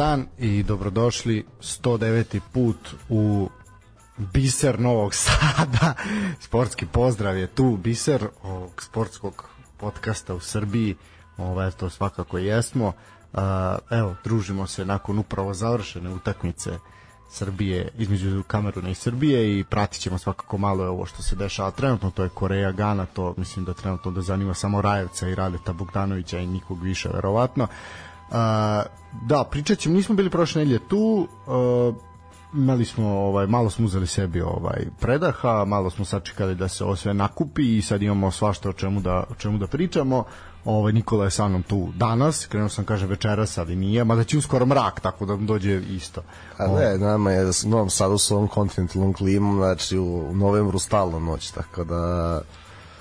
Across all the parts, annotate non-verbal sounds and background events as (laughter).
Dan i dobrodošli 109. put u biser Novog (laughs) Sada. Sportski pozdrav je tu, biser ovog sportskog podcasta u Srbiji. Ovo, eto, svakako jesmo. Evo, družimo se nakon upravo završene utakmice Srbije između Kameruna i Srbije i pratit ćemo svakako malo ovo što se dešava trenutno, to je Koreja, Gana, to mislim da trenutno da zanima samo Rajevca i Radeta Bogdanovića i nikog više verovatno. Uh, da, pričat ćemo, nismo bili prošle nedelje tu, uh, imali smo ovaj malo smo uzeli sebi ovaj predaha, malo smo sačekali da se ovo sve nakupi i sad imamo svašta o čemu da o čemu da pričamo. Ovaj Nikola je sa mnom tu danas, krenuo sam kaže večeras, ali nije, mada će uskoro mrak, tako da dođe isto. A ne, nama je u Novom Sadu s ovom kontinentalnom klimom, znači u novembru stalno noć, tako da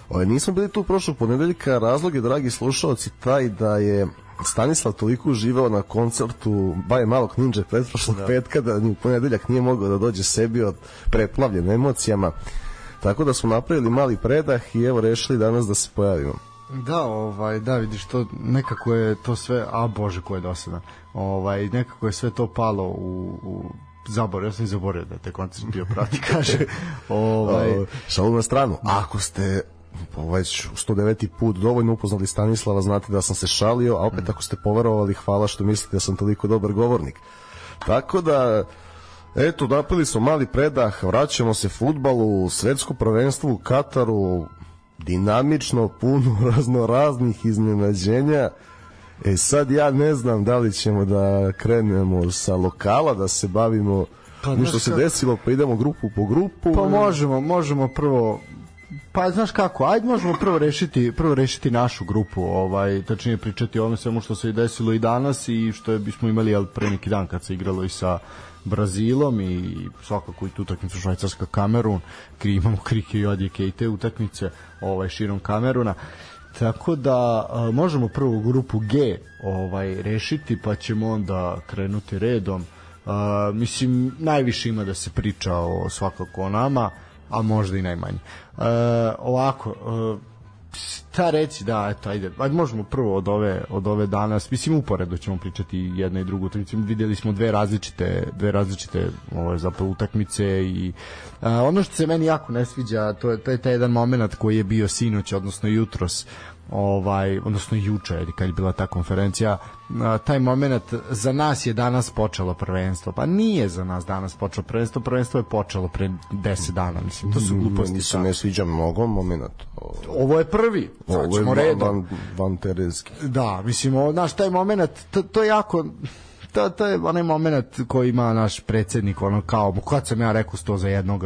ovaj, nismo bili tu prošlog ponedeljka, razlog je, dragi slušalci, taj da je Stanislav toliko uživao na koncertu Baje malog ninja pretprošlog da. petka da ni u ponedeljak nije mogao da dođe sebi od preplavljen emocijama. Tako da smo napravili mali predah i evo rešili danas da se pojavimo. Da, ovaj, da, vidiš, to nekako je to sve, a bože, ko je dosadan. Ovaj, nekako je sve to palo u, u zaboravio, ja sam i zaboravio da te koncert bio prati, (laughs) kaže. (laughs) ovaj, šalu na stranu, ako ste ovaj 109. put dovoljno upoznali Stanislava, znate da sam se šalio, a opet ako ste poverovali, hvala što mislite da sam toliko dobar govornik. Tako da, eto, napili smo mali predah, vraćamo se futbalu, svetsko prvenstvo u Kataru, dinamično, puno (laughs) razno raznih iznenađenja. E sad ja ne znam da li ćemo da krenemo sa lokala, da se bavimo pa, što se desilo, pa idemo grupu po grupu. Pa možemo, možemo prvo Pa znaš kako, ajde možemo prvo rešiti, prvo rešiti našu grupu, ovaj tačnije pričati o onome svemu što se desilo i danas i što je bismo imali al pre neki dan kad se igralo i sa Brazilom i svakako i tu utakmicu Švajcarska Kamerun, kri imamo krike i odjeke i te utakmice ovaj širom Kameruna. Tako da a, možemo prvo grupu G ovaj rešiti pa ćemo onda krenuti redom. A, mislim najviše ima da se priča o svakako o nama a možda i najmanje. Uh, ovako, uh, šta reći, da, eto, ajde, ajde možemo prvo od ove, od ove danas, mislim uporedo ćemo pričati jedna i drugu utakmicu, videli smo dve različite, dve različite ove, zapravo utakmice i uh, ono što se meni jako ne sviđa, to je, to je taj jedan moment koji je bio sinoć, odnosno jutros, ovaj odnosno juče kad je bila ta konferencija taj moment za nas je danas počelo prvenstvo. Pa nije za nas danas počelo prvenstvo prvenstvo je počelo pre 10 dana mislim to su gluposti mi se ne sviđa mnogo moment. Ovo je prvi ovo je van, van, van terenski da mislim ovo, naš taj moment to, to je jako to, to je onaj moment koji ima naš predsednik ono kao kad sam ja rekao sto za jednog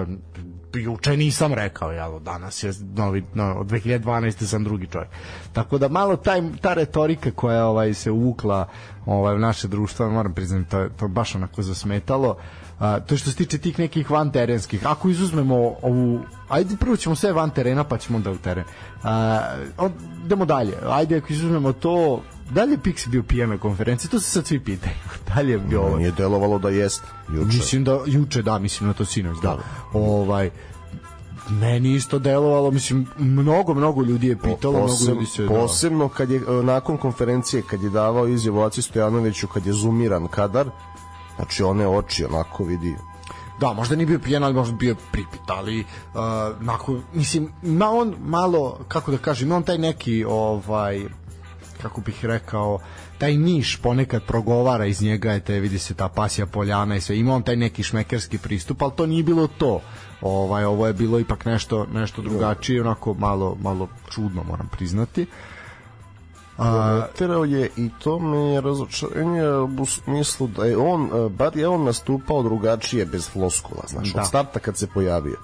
juče nisam rekao, jel, danas je novi, no, od 2012. sam drugi čovjek. Tako da malo taj, ta retorika koja ovaj se uvukla ovaj, u naše društvo, moram priznati, to, to baš onako zasmetalo. A, to što se tiče tih nekih van terenskih, ako izuzmemo ovu, ajde prvo ćemo sve van terena pa ćemo onda u teren. A, od, idemo dalje, ajde ako izuzmemo to, da li je Pixi bio pijen na konferenciji? To se sad svi pitaju. (laughs) Da li je bio ovo? Nije delovalo da jest juče. Mislim da juče, da, mislim na to sinoć, da. da. Ovaj, meni isto delovalo, mislim, mnogo, mnogo ljudi je pitalo, Poseb, mnogo ljudi se... Posebno kad je, e, nakon konferencije, kad je davao izjavu Aci Stojanoviću, kad je zoomiran kadar, znači one oči onako vidi da, možda nije bio pijan, ali možda bio pripit, ali uh, nako, mislim, ma on malo, kako da kažem, on taj neki, ovaj, kako bih rekao, taj niš ponekad progovara iz njega, je te vidi se ta pasija poljana i sve, ima on taj neki šmekerski pristup, ali to nije bilo to. Ovaj ovo je bilo ipak nešto nešto drugačije, onako malo malo čudno moram priznati. A, terao je i to me je razočarenje u smislu da je on, bar je on nastupao drugačije bez floskula, znaš, da. od starta kad se pojavio.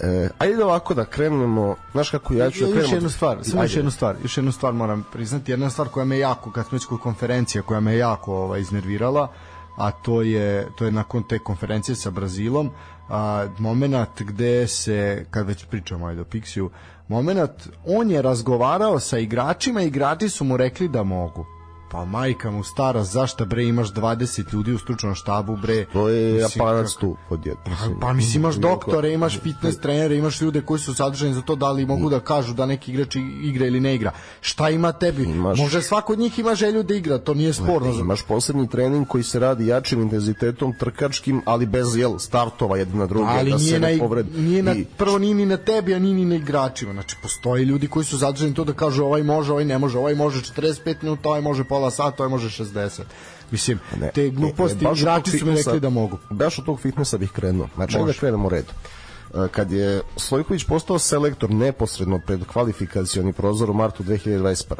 E, ajde ovako da krenemo, znaš kako ja ću da krenemo. Još jednu stvar, samo još jednu stvar, još jednu stvar moram priznati, jedna stvar koja me jako, kad smo kod konferencije, koja me jako ovaj, iznervirala, a to je, to je nakon te konferencije sa Brazilom, a, moment gde se, kad već pričamo ajde o Pixiju, moment, on je razgovarao sa igračima i igrači su mu rekli da mogu Pa majka mu stara, zašto bre imaš 20 ljudi u stručnom štabu bre? To je Mislim, apanac kako- tu podjed. Pa, pa mislim imaš doktore, imaš fitness trenere, imaš ljude koji su zaduženi za to da li mogu da kažu da neki igrač igra ili ne igra. Šta ima tebi? Imaš- Može svako od njih ima želju da igra, to nije sporno. Imaš posebni trening koji se radi jačim intenzitetom trkačkim, ali bez jel startova jedna na druge, ali da se na, ne povredi. nije na, I- prvo nije ni na tebi, a nije ni na igračima. Znači, postoje ljudi koji su zaduženi to da kažu ovaj može, ovaj ne može, ovaj može 45 minuta, ovaj može pola sata, ovaj može 60. Mislim, Ne, te gluposti, igrači su mi rekli da mogu. Baš od tog fitnessa bih krenuo. Znači, da krenemo u redu. E, Kad je Stojković postao selektor neposredno pred kvalifikacioni prozor u martu 2021.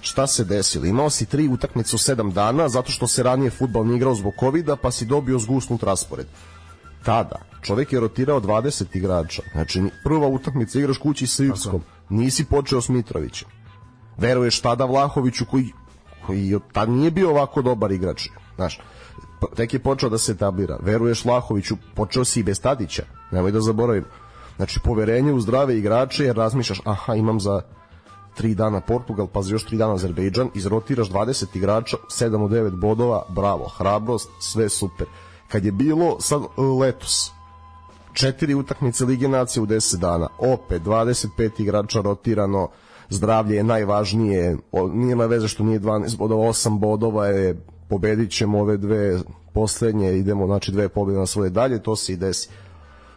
Šta se desilo? Imao si tri utakmice u sedam dana zato što se ranije futbal nije igrao zbog covida pa si dobio zgusnut raspored. Tada, čovjek je rotirao 20 igrača. Znači, prva utakmica igraš kući sa Irskom. Nisi počeo s Mitrovićem. Veruješ tada Vlahoviću koji, koji tad nije bio ovako dobar igrač. Znaš, p- tek je počeo da se etablira. Veruješ Vlahoviću, počeo si i bez Tadića. Nemoj da zaboravim. Znači, poverenje u zdrave igrače jer razmišljaš, aha, imam za tri dana Portugal, pa za još tri dana Azerbejdžan, izrotiraš 20 igrača, 7 od 9 bodova, bravo, hrabrost, sve super. Kad je bilo sad e, letos, četiri utakmice Lige nacije u 10 dana, opet 25 igrača rotirano, zdravlje je najvažnije, na veze što nije 12 bodova, 8 bodova je, pobedit ćemo ove dve poslednje, idemo, znači dve pobjede na svoje dalje, to se i desi.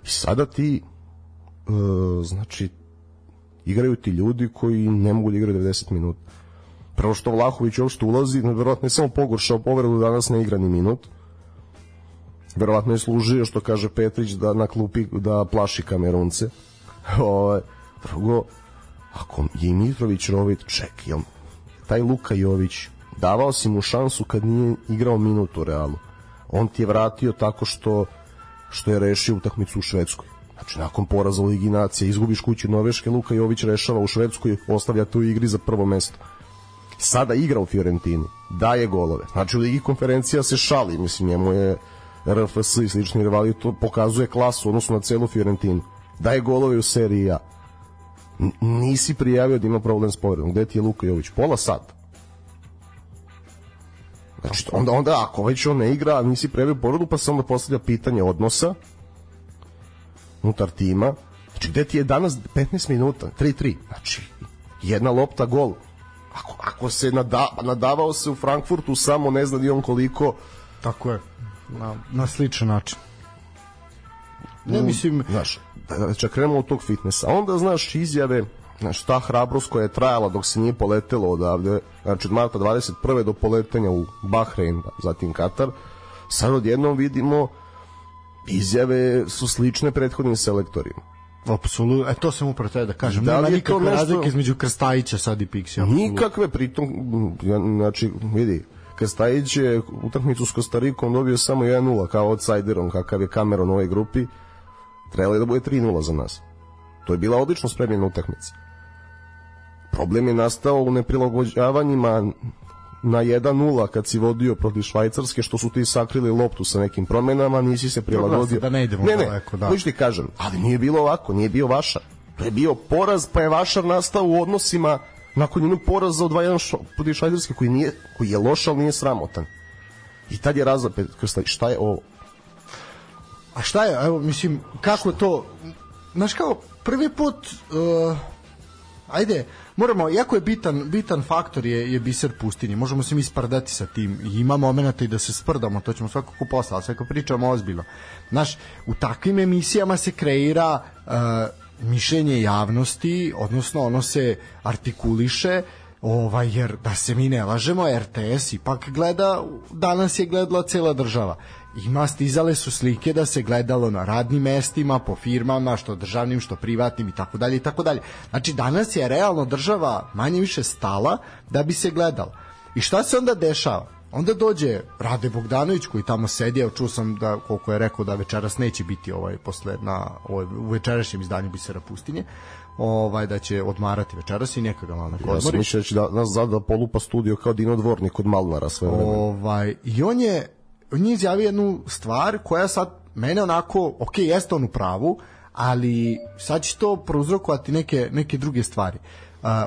I sada ti, e, znači, igraju ti ljudi koji ne mogu da igraju 90 minuta. Prvo što Vlahović uopšte ulazi, verovatno je samo pogoršao povredu, danas ne igra ni minut. Verovatno je služio, što kaže Petrić, da na klupi da plaši kamerunce. (laughs) Ovaj, Drugo, ako je Mitrović rovit, ček, jel, taj Luka Jović, davao si mu šansu kad nije igrao minut u Realu. On ti je vratio tako što što je rešio utakmicu u Švedskoj. Znači, nakon poraza u Ligi nacije, izgubiš kuću Noveške, Luka Jović rešava u Švedskoj, ostavlja tu igri za prvo mesto. Sada igra u Fiorentini, daje golove. Znači, u Ligi konferencija se šali, mislim, njemu je RFS i slični rivali, to pokazuje klasu, odnosno na celu Fiorentinu. Daje golove u seriji A. N- Nisi prijavio da ima problem s povredom. Gde ti je Luka Jović? Pola sata. Znači, onda, onda ako već on ne igra, nisi prijavio povredu, pa se onda postavlja pitanje odnosa unutar tima. Znači, gde ti je danas 15 minuta? 3-3. Znači, jedna lopta, gol. Ako, ako se nada, nadavao se u Frankfurtu, samo ne zna ni on koliko, Tako je. Na, na sličan način. Ne, mislim, znaš, čak krenemo od tog fitnessa. Onda, znaš, izjave, znaš, ta hrabrost koja je trajala dok se nije poletelo odavde, znači od marta 21. do poletenja u Bahrein, zatim Katar, sad odjednom vidimo izjave su slične prethodnim selektorima. apsolutno, e to sam upravo teo da kažem. Da li Nema nikakve nešto- razlike između Krstajića sad i Pixija. apsolutno. Nikakve, pritom, znači, vidi, Krstajić je utakmicu s Kostarikom dobio samo 1-0 kao outsiderom, kakav je Cameron u ovoj grupi, trebalo je da bude 3-0 za nas. To je bila odlično spremljena utakmica. Problem je nastao u neprilagođavanjima na 1-0 kad si vodio protiv Švajcarske, što su ti sakrili loptu sa nekim promenama, nisi se prilagodio. da ne idemo ne, ne, daleko, da. ti kažem, ali nije bilo ovako, nije bio vašar. To je bio poraz, pa je vašar nastao u odnosima nakon jednog poraza od 2-1 šo- protiv Švajcarske koji, nije, koji je loš, ali nije sramotan. I tad je razapet šta je ovo? A šta je, evo, mislim, kako to, znaš kao, prvi put, uh, ajde, moramo, jako je bitan, bitan faktor je, je biser pustinje, možemo se mi sprdati sa tim, ima momenta i da se sprdamo, to ćemo svakako posla, ali pričamo ozbiljno. Znaš, u takvim emisijama se kreira uh, mišljenje javnosti, odnosno ono se artikuliše, ovaj, jer da se mi ne lažemo, RTS ipak gleda, danas je gledala cela država. Ima stizale su slike da se gledalo na radnim mestima, po firmama, što državnim, što privatnim i tako dalje i tako dalje. Znači danas je realno država manje više stala da bi se gledala. I šta se onda dešava? Onda dođe Rade Bogdanović koji tamo sedi, evo čuo sam da koliko je rekao da večeras neće biti ovaj posle na ovaj, u večerašnjem izdanju Bisera pustinje, ovaj da će odmarati večeras i neka ga malo na Ja sam odmori. mislio da da nas zada polupa studio kao Dino Dvornik od Malnara sve vreme. Ovaj, I on je, on je izjavio jednu stvar koja sad mene onako, ok, jeste on u pravu, ali sad će to prouzrokovati neke, neke druge stvari.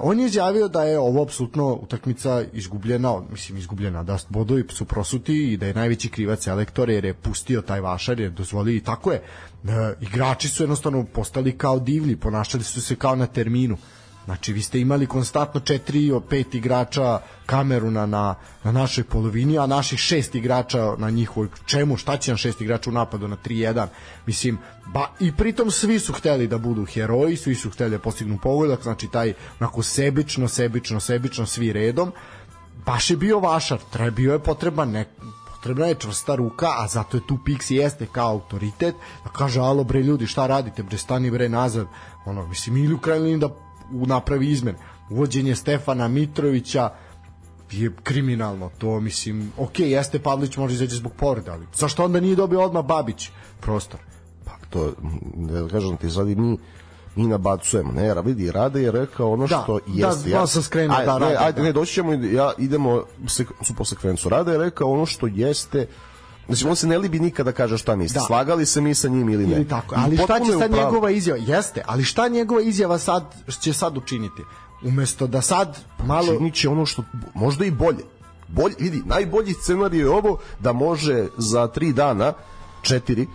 on je izjavio da je ovo apsolutno utakmica izgubljena, mislim izgubljena, da bodovi su prosuti i da je najveći krivac selektor jer je pustio taj vašar, jer dozvolio i tako je. Uh, igrači su jednostavno postali kao divlji, ponašali su se kao na terminu. Znači, vi ste imali konstantno 4 od 5 igrača Kameruna na, na našoj polovini, a naših šest igrača na njihovoj čemu, šta će nam šest igrača u napadu na 3-1 mislim, ba, i pritom svi su hteli da budu heroji, svi su hteli da postignu pogodak, znači taj onako sebično, sebično, sebično, svi redom. Baš je bio vašar, trebio je potreban ne, potrebna je čvrsta ruka, a zato je tu Pixi jeste kao autoritet, da kaže, alo bre ljudi, šta radite, bre, stani bre nazad, ono, mislim, ili u krajnju da napravi izmen. Uvođenje Stefana Mitrovića je kriminalno, to mislim, ok, jeste Pavlić može izaći zbog povreda, ali zašto onda nije dobio odmah Babić prostor? Pa to, da kažem ti, sad i mi mi nabacujemo. Ne, vidi, Rade je rekao ono da, što jeste. Da, ja sam skrenuo da, Rade, ajde, da. ne, doći ćemo, ja, idemo sek, po sekvencu. Rade je rekao ono što jeste Znači, on se ne libi nikada da kaže šta misli. Da. Slagali se mi sa njim ili ne. Ili tako. Ali šta će sad njegova izjava? Jeste, ali šta njegova izjava sad će sad učiniti? Umesto da sad malo... Činit će ono što, možda i bolje. Bolje, vidi, najbolji scenarij je ovo da može za tri dana, četiri,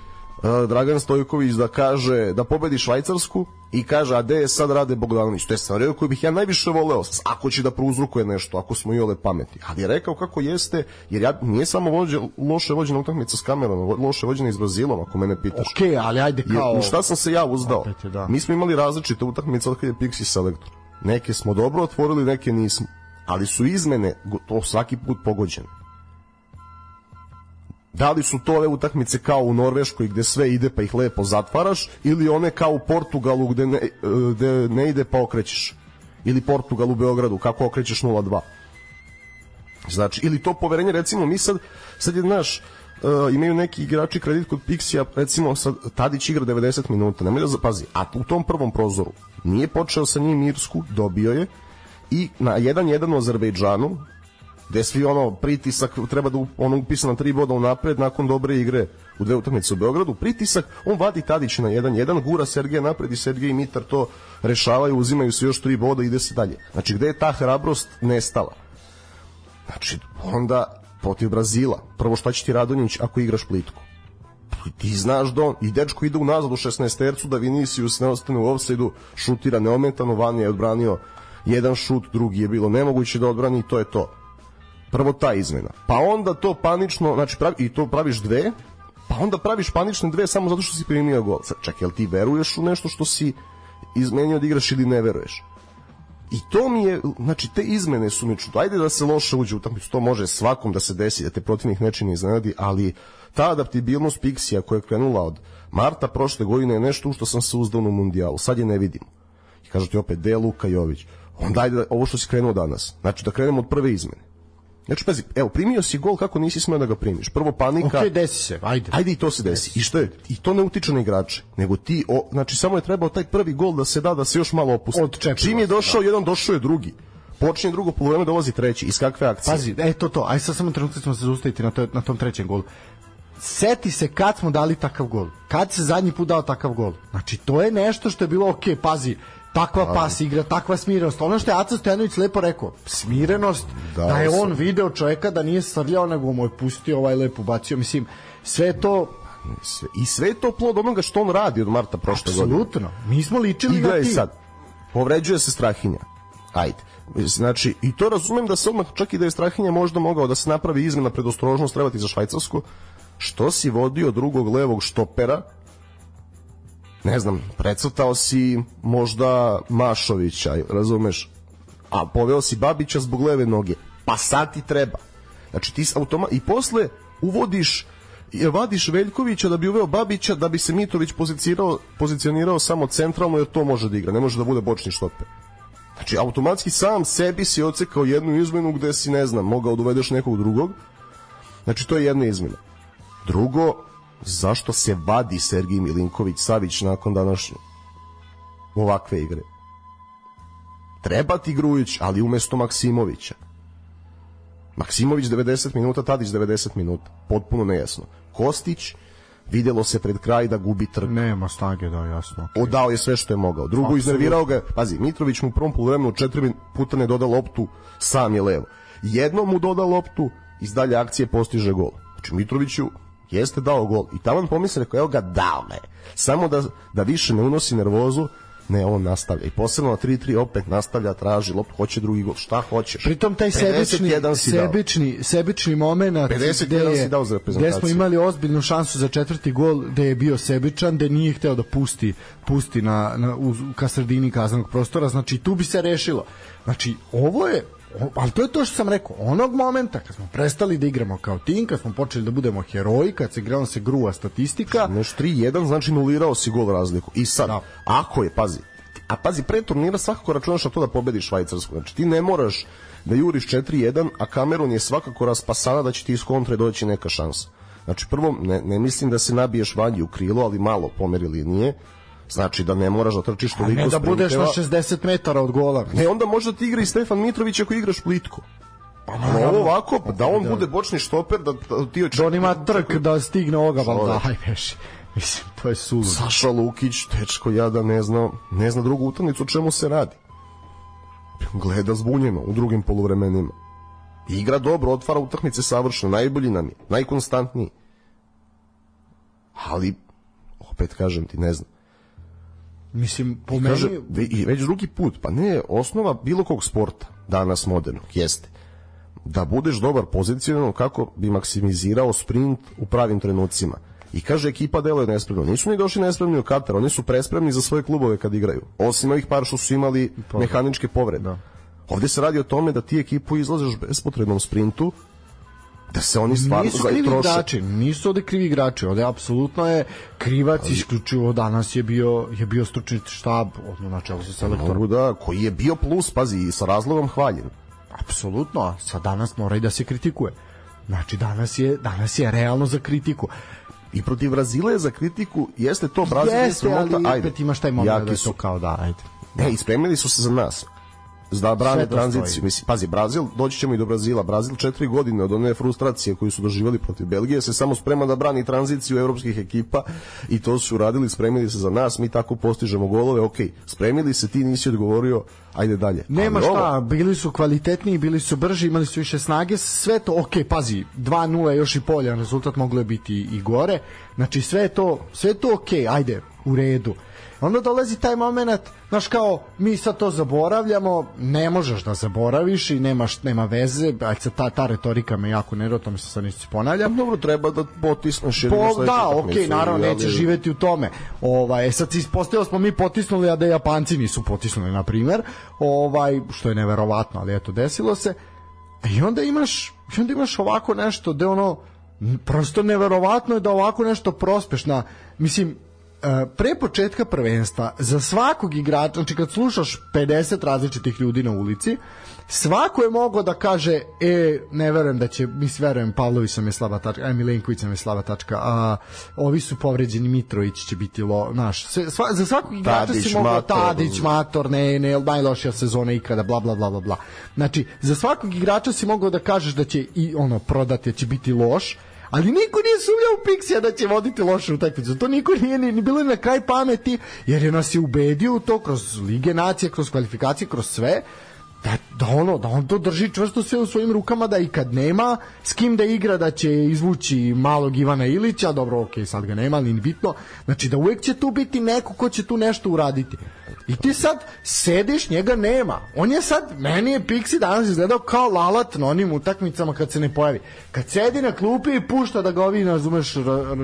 Dragan Stojković da kaže da pobedi Švajcarsku i kaže a gde je sad Rade Bogdanović? To je scenario koji bih ja najviše voleo ako će da prouzrokuje nešto ako smo i ole pameti. Ali je rekao kako jeste jer ja nije samo vođe, loše vođena utakmica s kamerom loše vođena i s Brazilom ako mene pitaš. Ok ali ajde kao jer, šta sam se ja uzdao? Opet da. mi smo imali različite utakmice od kada je Pixi selektor. Neke smo dobro otvorili neke nismo. Ali su izmene to svaki put pogođene Da li su to ove utakmice kao u Norveškoj gde sve ide pa ih lepo zatvaraš ili one kao u Portugalu gde ne, gde ne ide pa okrećeš? Ili Portugal u Beogradu kako okrećeš 0-2? Znači, ili to poverenje, recimo, mi sad, sad je naš, uh, imaju neki igrači kredit kod Pixija, recimo sad Tadić igra 90 minuta, nemoj da zapazi, a u tom prvom prozoru nije počeo sa njim Irsku, dobio je i na 1-1 u Azerbejdžanu gde svi ono pritisak treba da ono upisa na tri boda unapred nakon dobre igre u dve utakmice u Beogradu, pritisak, on vadi Tadić na 1-1, gura Sergeja napred i Sergej i Mitar to rešavaju, uzimaju se još tri boda i ide se dalje. Znači, gde je ta hrabrost nestala? Znači, onda protiv Brazila, prvo šta će ti Radonjić ako igraš plitko? ti znaš da on, i dečko ide unazad u 16 tercu da Vinicius ne ostane u offside-u, šutira neometano, Vanja je odbranio jedan šut, drugi je bilo nemoguće da odbrani i to je to prvo ta izmena. Pa onda to panično, znači pravi, i to praviš dve, pa onda praviš panične dve samo zato što si primio gol. Sad, čak, jel ti veruješ u nešto što si izmenio da igraš ili ne veruješ? I to mi je, znači te izmene su mi čudo. Ajde da se loše uđe u utakmicu, to može svakom da se desi, da te protivnik ne iznenadi, ali ta adaptibilnost Pixija koja je krenula od marta prošle godine je nešto u što sam se uzdao na mundijalu. Sad je ne vidim. I kažu ti opet, de Luka Jović. Onda ajde da, ovo što si krenuo danas. Znači da krenemo od prve izmene Znači, pazi, evo, primio si gol kako nisi smeo da ga primiš. Prvo panika. Ok, desi se, ajde. Ajde i to se desi. desi. I što je? I to ne utiče na igrače. Nego ti, o, znači, samo je trebao taj prvi gol da se da, da se još malo opusti. Odčepilo Čim je došao da. jedan, došao je drugi. Počinje drugo polovreme, dolazi treći. Iz kakve akcije? Pazi, e, to, to. Aj sad samo trenutak ćemo se zaustaviti na, to, na tom trećem golu seti se kad smo dali takav gol. Kad se zadnji put dao takav gol. Znači, to je nešto što je bilo ok, pazi, takva pas igra, takva smirenost. Ono što je Aca Stojanović lepo rekao, smirenost, da, da je on video čoveka da nije srljao, nego mu je pustio ovaj lepo bacio. Mislim, sve to sve, i sve je to plod onoga što on radi od marta prošle godine. Apsolutno. Mi smo ličili Igra na tim. sad. Povređuje se Strahinja. Ajde. Znači, i to razumem da se odmah, čak i da je Strahinja možda mogao da se napravi izmena predostrožnost trebati za Švajcarsku, što si vodio drugog levog štopera ne znam, precrtao si možda Mašovića, razumeš, a poveo si Babića zbog leve noge, pa sad ti treba. Znači ti automa i posle uvodiš vadiš Veljkovića da bi uveo Babića da bi se Mitrović pozicionirao, pozicionirao samo centralno jer to može da igra, ne može da bude bočni štoper. Znači automatski sam sebi si ocekao jednu izmenu gde si ne znam, mogao da uvedeš nekog drugog. Znači to je jedna izmena. Drugo, zašto se vadi Sergij Milinković Savić nakon današnje ovakve igre? Treba ti Grujić, ali umesto Maksimovića. Maksimović 90 minuta, Tadić 90 minuta. Potpuno nejasno. Kostić videlo se pred kraj da gubi trk. Nema snage, da, jasno. Odao je sve što je mogao. Drugo, iznervirao ga, je- pazi, Mitrović mu u prvom poluvremenu četiri puta ne doda loptu, sam je levo. Jednom mu doda loptu, iz dalje akcije postiže gol. Znači, Mitroviću jeste dao gol. I tamo pomisle, rekao, evo ga, dao me. Samo da, da više ne unosi nervozu, ne, on nastavlja. I posebno na 3-3 opet nastavlja, traži loptu, hoće drugi gol. Šta hoćeš? Pritom taj sebični, 51 si dao. sebični, sebični moment 51 gde, je, si dao za gde reprezentaciju. smo imali ozbiljnu šansu za četvrti gol gde je bio sebičan, gde nije hteo da pusti pusti na, na, u, ka sredini kaznenog prostora, znači tu bi se rešilo. Znači, ovo je ali to je to što sam rekao, onog momenta kad smo prestali da igramo kao tim, kad smo počeli da budemo heroji, kad se igrala se gruva statistika, Neš 3-1, znači nulirao si gol razliku. I sad, Da. ako je, pazi, a pazi, pre turnira svakako računaš na to da pobediš Švajcarsku. Znači ti ne moraš da juriš 4-1, a Kamerun je svakako raspasana da će ti iz kontre doći neka šansa. Znači prvo, ne, ne mislim da se nabiješ vanji u krilo, ali malo pomeri linije. Znači da ne moraš da trčiš toliko ne da budeš na sprinteva. 60 metara od gola. Ne, onda možda ti igra i Stefan Mitrović ako igraš plitko. Pa Ali ovo ovako, da on bude bočni štoper, da, da ti Da on ima trk da stigne ovoga, valda, aj beši. Mislim, to je suludo. Saša Lukić, tečko jada, ne zna, ne zna drugu utakmicu o čemu se radi. Gleda zbunjeno u drugim poluvremenima. Igra dobro, otvara utakmice savršeno, najbolji nam je, najkonstantniji. Ali, opet kažem ti, ne znam. Mislim, po Kaže, meni, ve- i već drugi put, pa ne, osnova bilo kog sporta, danas modernog, jeste da budeš dobar pozicionalno kako bi maksimizirao sprint u pravim trenucima. I kaže ekipa deluje nespremno. Nisu ni došli nespremni u Katar, oni su prespremni za svoje klubove kad igraju. Osim ovih par što su imali mehaničke povrede. Da. Ovde se radi o tome da ti ekipu izlažeš bespotrebnom sprintu, da se oni stvarno nisu krivi troše. igrači, nisu ovde krivi igrači, ovde apsolutno je krivac isključivo danas je bio je bio stručni štab, odno na čelu sa selektorom. Da, koji je bio plus, pazi, sa razlogom hvaljen. Apsolutno, sa danas mora i da se kritikuje. Znači danas je danas je realno za kritiku. I protiv Brazila je za kritiku, jeste to Brazil je Jeste, ali sramota, ajde. opet imaš taj moment da je su. to kao da, ajde. Ne, i spremili su se za nas. Da brane tranziciju. Mislim, pazi, Brazil, doći ćemo i do Brazila. Brazil četiri godine od one frustracije koju su doživjeli protiv Belgije se samo sprema da brani tranziciju evropskih ekipa i to su radili, spremili se za nas, mi tako postižemo golove, ok, spremili se, ti nisi odgovorio, ajde dalje. Nema Ali ovo- šta, bili su kvalitetniji, bili su brži, imali su više snage, sve to, ok, pazi, 2-0 je još i poljan rezultat moglo je biti i gore, znači sve to, sve to ok, ajde, u redu. Onda dolazi taj moment, znaš kao, mi sad to zaboravljamo, ne možeš da zaboraviš i nemaš, nema veze, ajde sad ta, ta retorika me jako nervira, o tome se sad neću ponavljam, Dobro, treba da potisneš imaš Po, da, okej, naravno, ali- neće živeti u tome. Ovaj, e, sad se ispostavilo smo mi potisnuli, a da Japanci nisu potisnuli, na primer, ovaj, što je neverovatno, ali eto, desilo se. I onda imaš, i onda imaš ovako nešto, da ono, prosto neverovatno je da ovako nešto prospeš na, mislim, pre početka prvenstva za svakog igrača, znači kad slušaš 50 različitih ljudi na ulici, svako je mogao da kaže e, ne verujem da će, mislim verujem Pavlović sam je slaba tačka, a Milenković sam je slaba tačka, a ovi su povređeni, Mitrović će biti lo, naš, sve, sva, za svakog igrača Tadić, si mogao Mator. Tadić, Mator, ne, ne, najlošija sezona ikada, bla, bla, bla, bla, bla. Znači, za svakog igrača si mogao da kažeš da će i ono prodati, da će biti loš, ali niko nije sumnjao u Pixija da će voditi lošu utakmicu. To niko nije ni, ni bilo na kraj pameti, jer je nas je ubedio u to kroz Lige nacije, kroz kvalifikacije, kroz sve, da, da ono da on to drži čvrsto sve u svojim rukama da i kad nema s kim da igra da će izvući malog Ivana Ilića dobro ok sad ga nema ali bitno. Znači da uvek će tu biti neko ko će tu nešto uraditi. I ti sad sediš njega nema. On je sad meni je Pixi danas izgledao kao lalat na onim utakmicama kad se ne pojavi. Kad sedi na klupi i pušta da ga ovi razumeš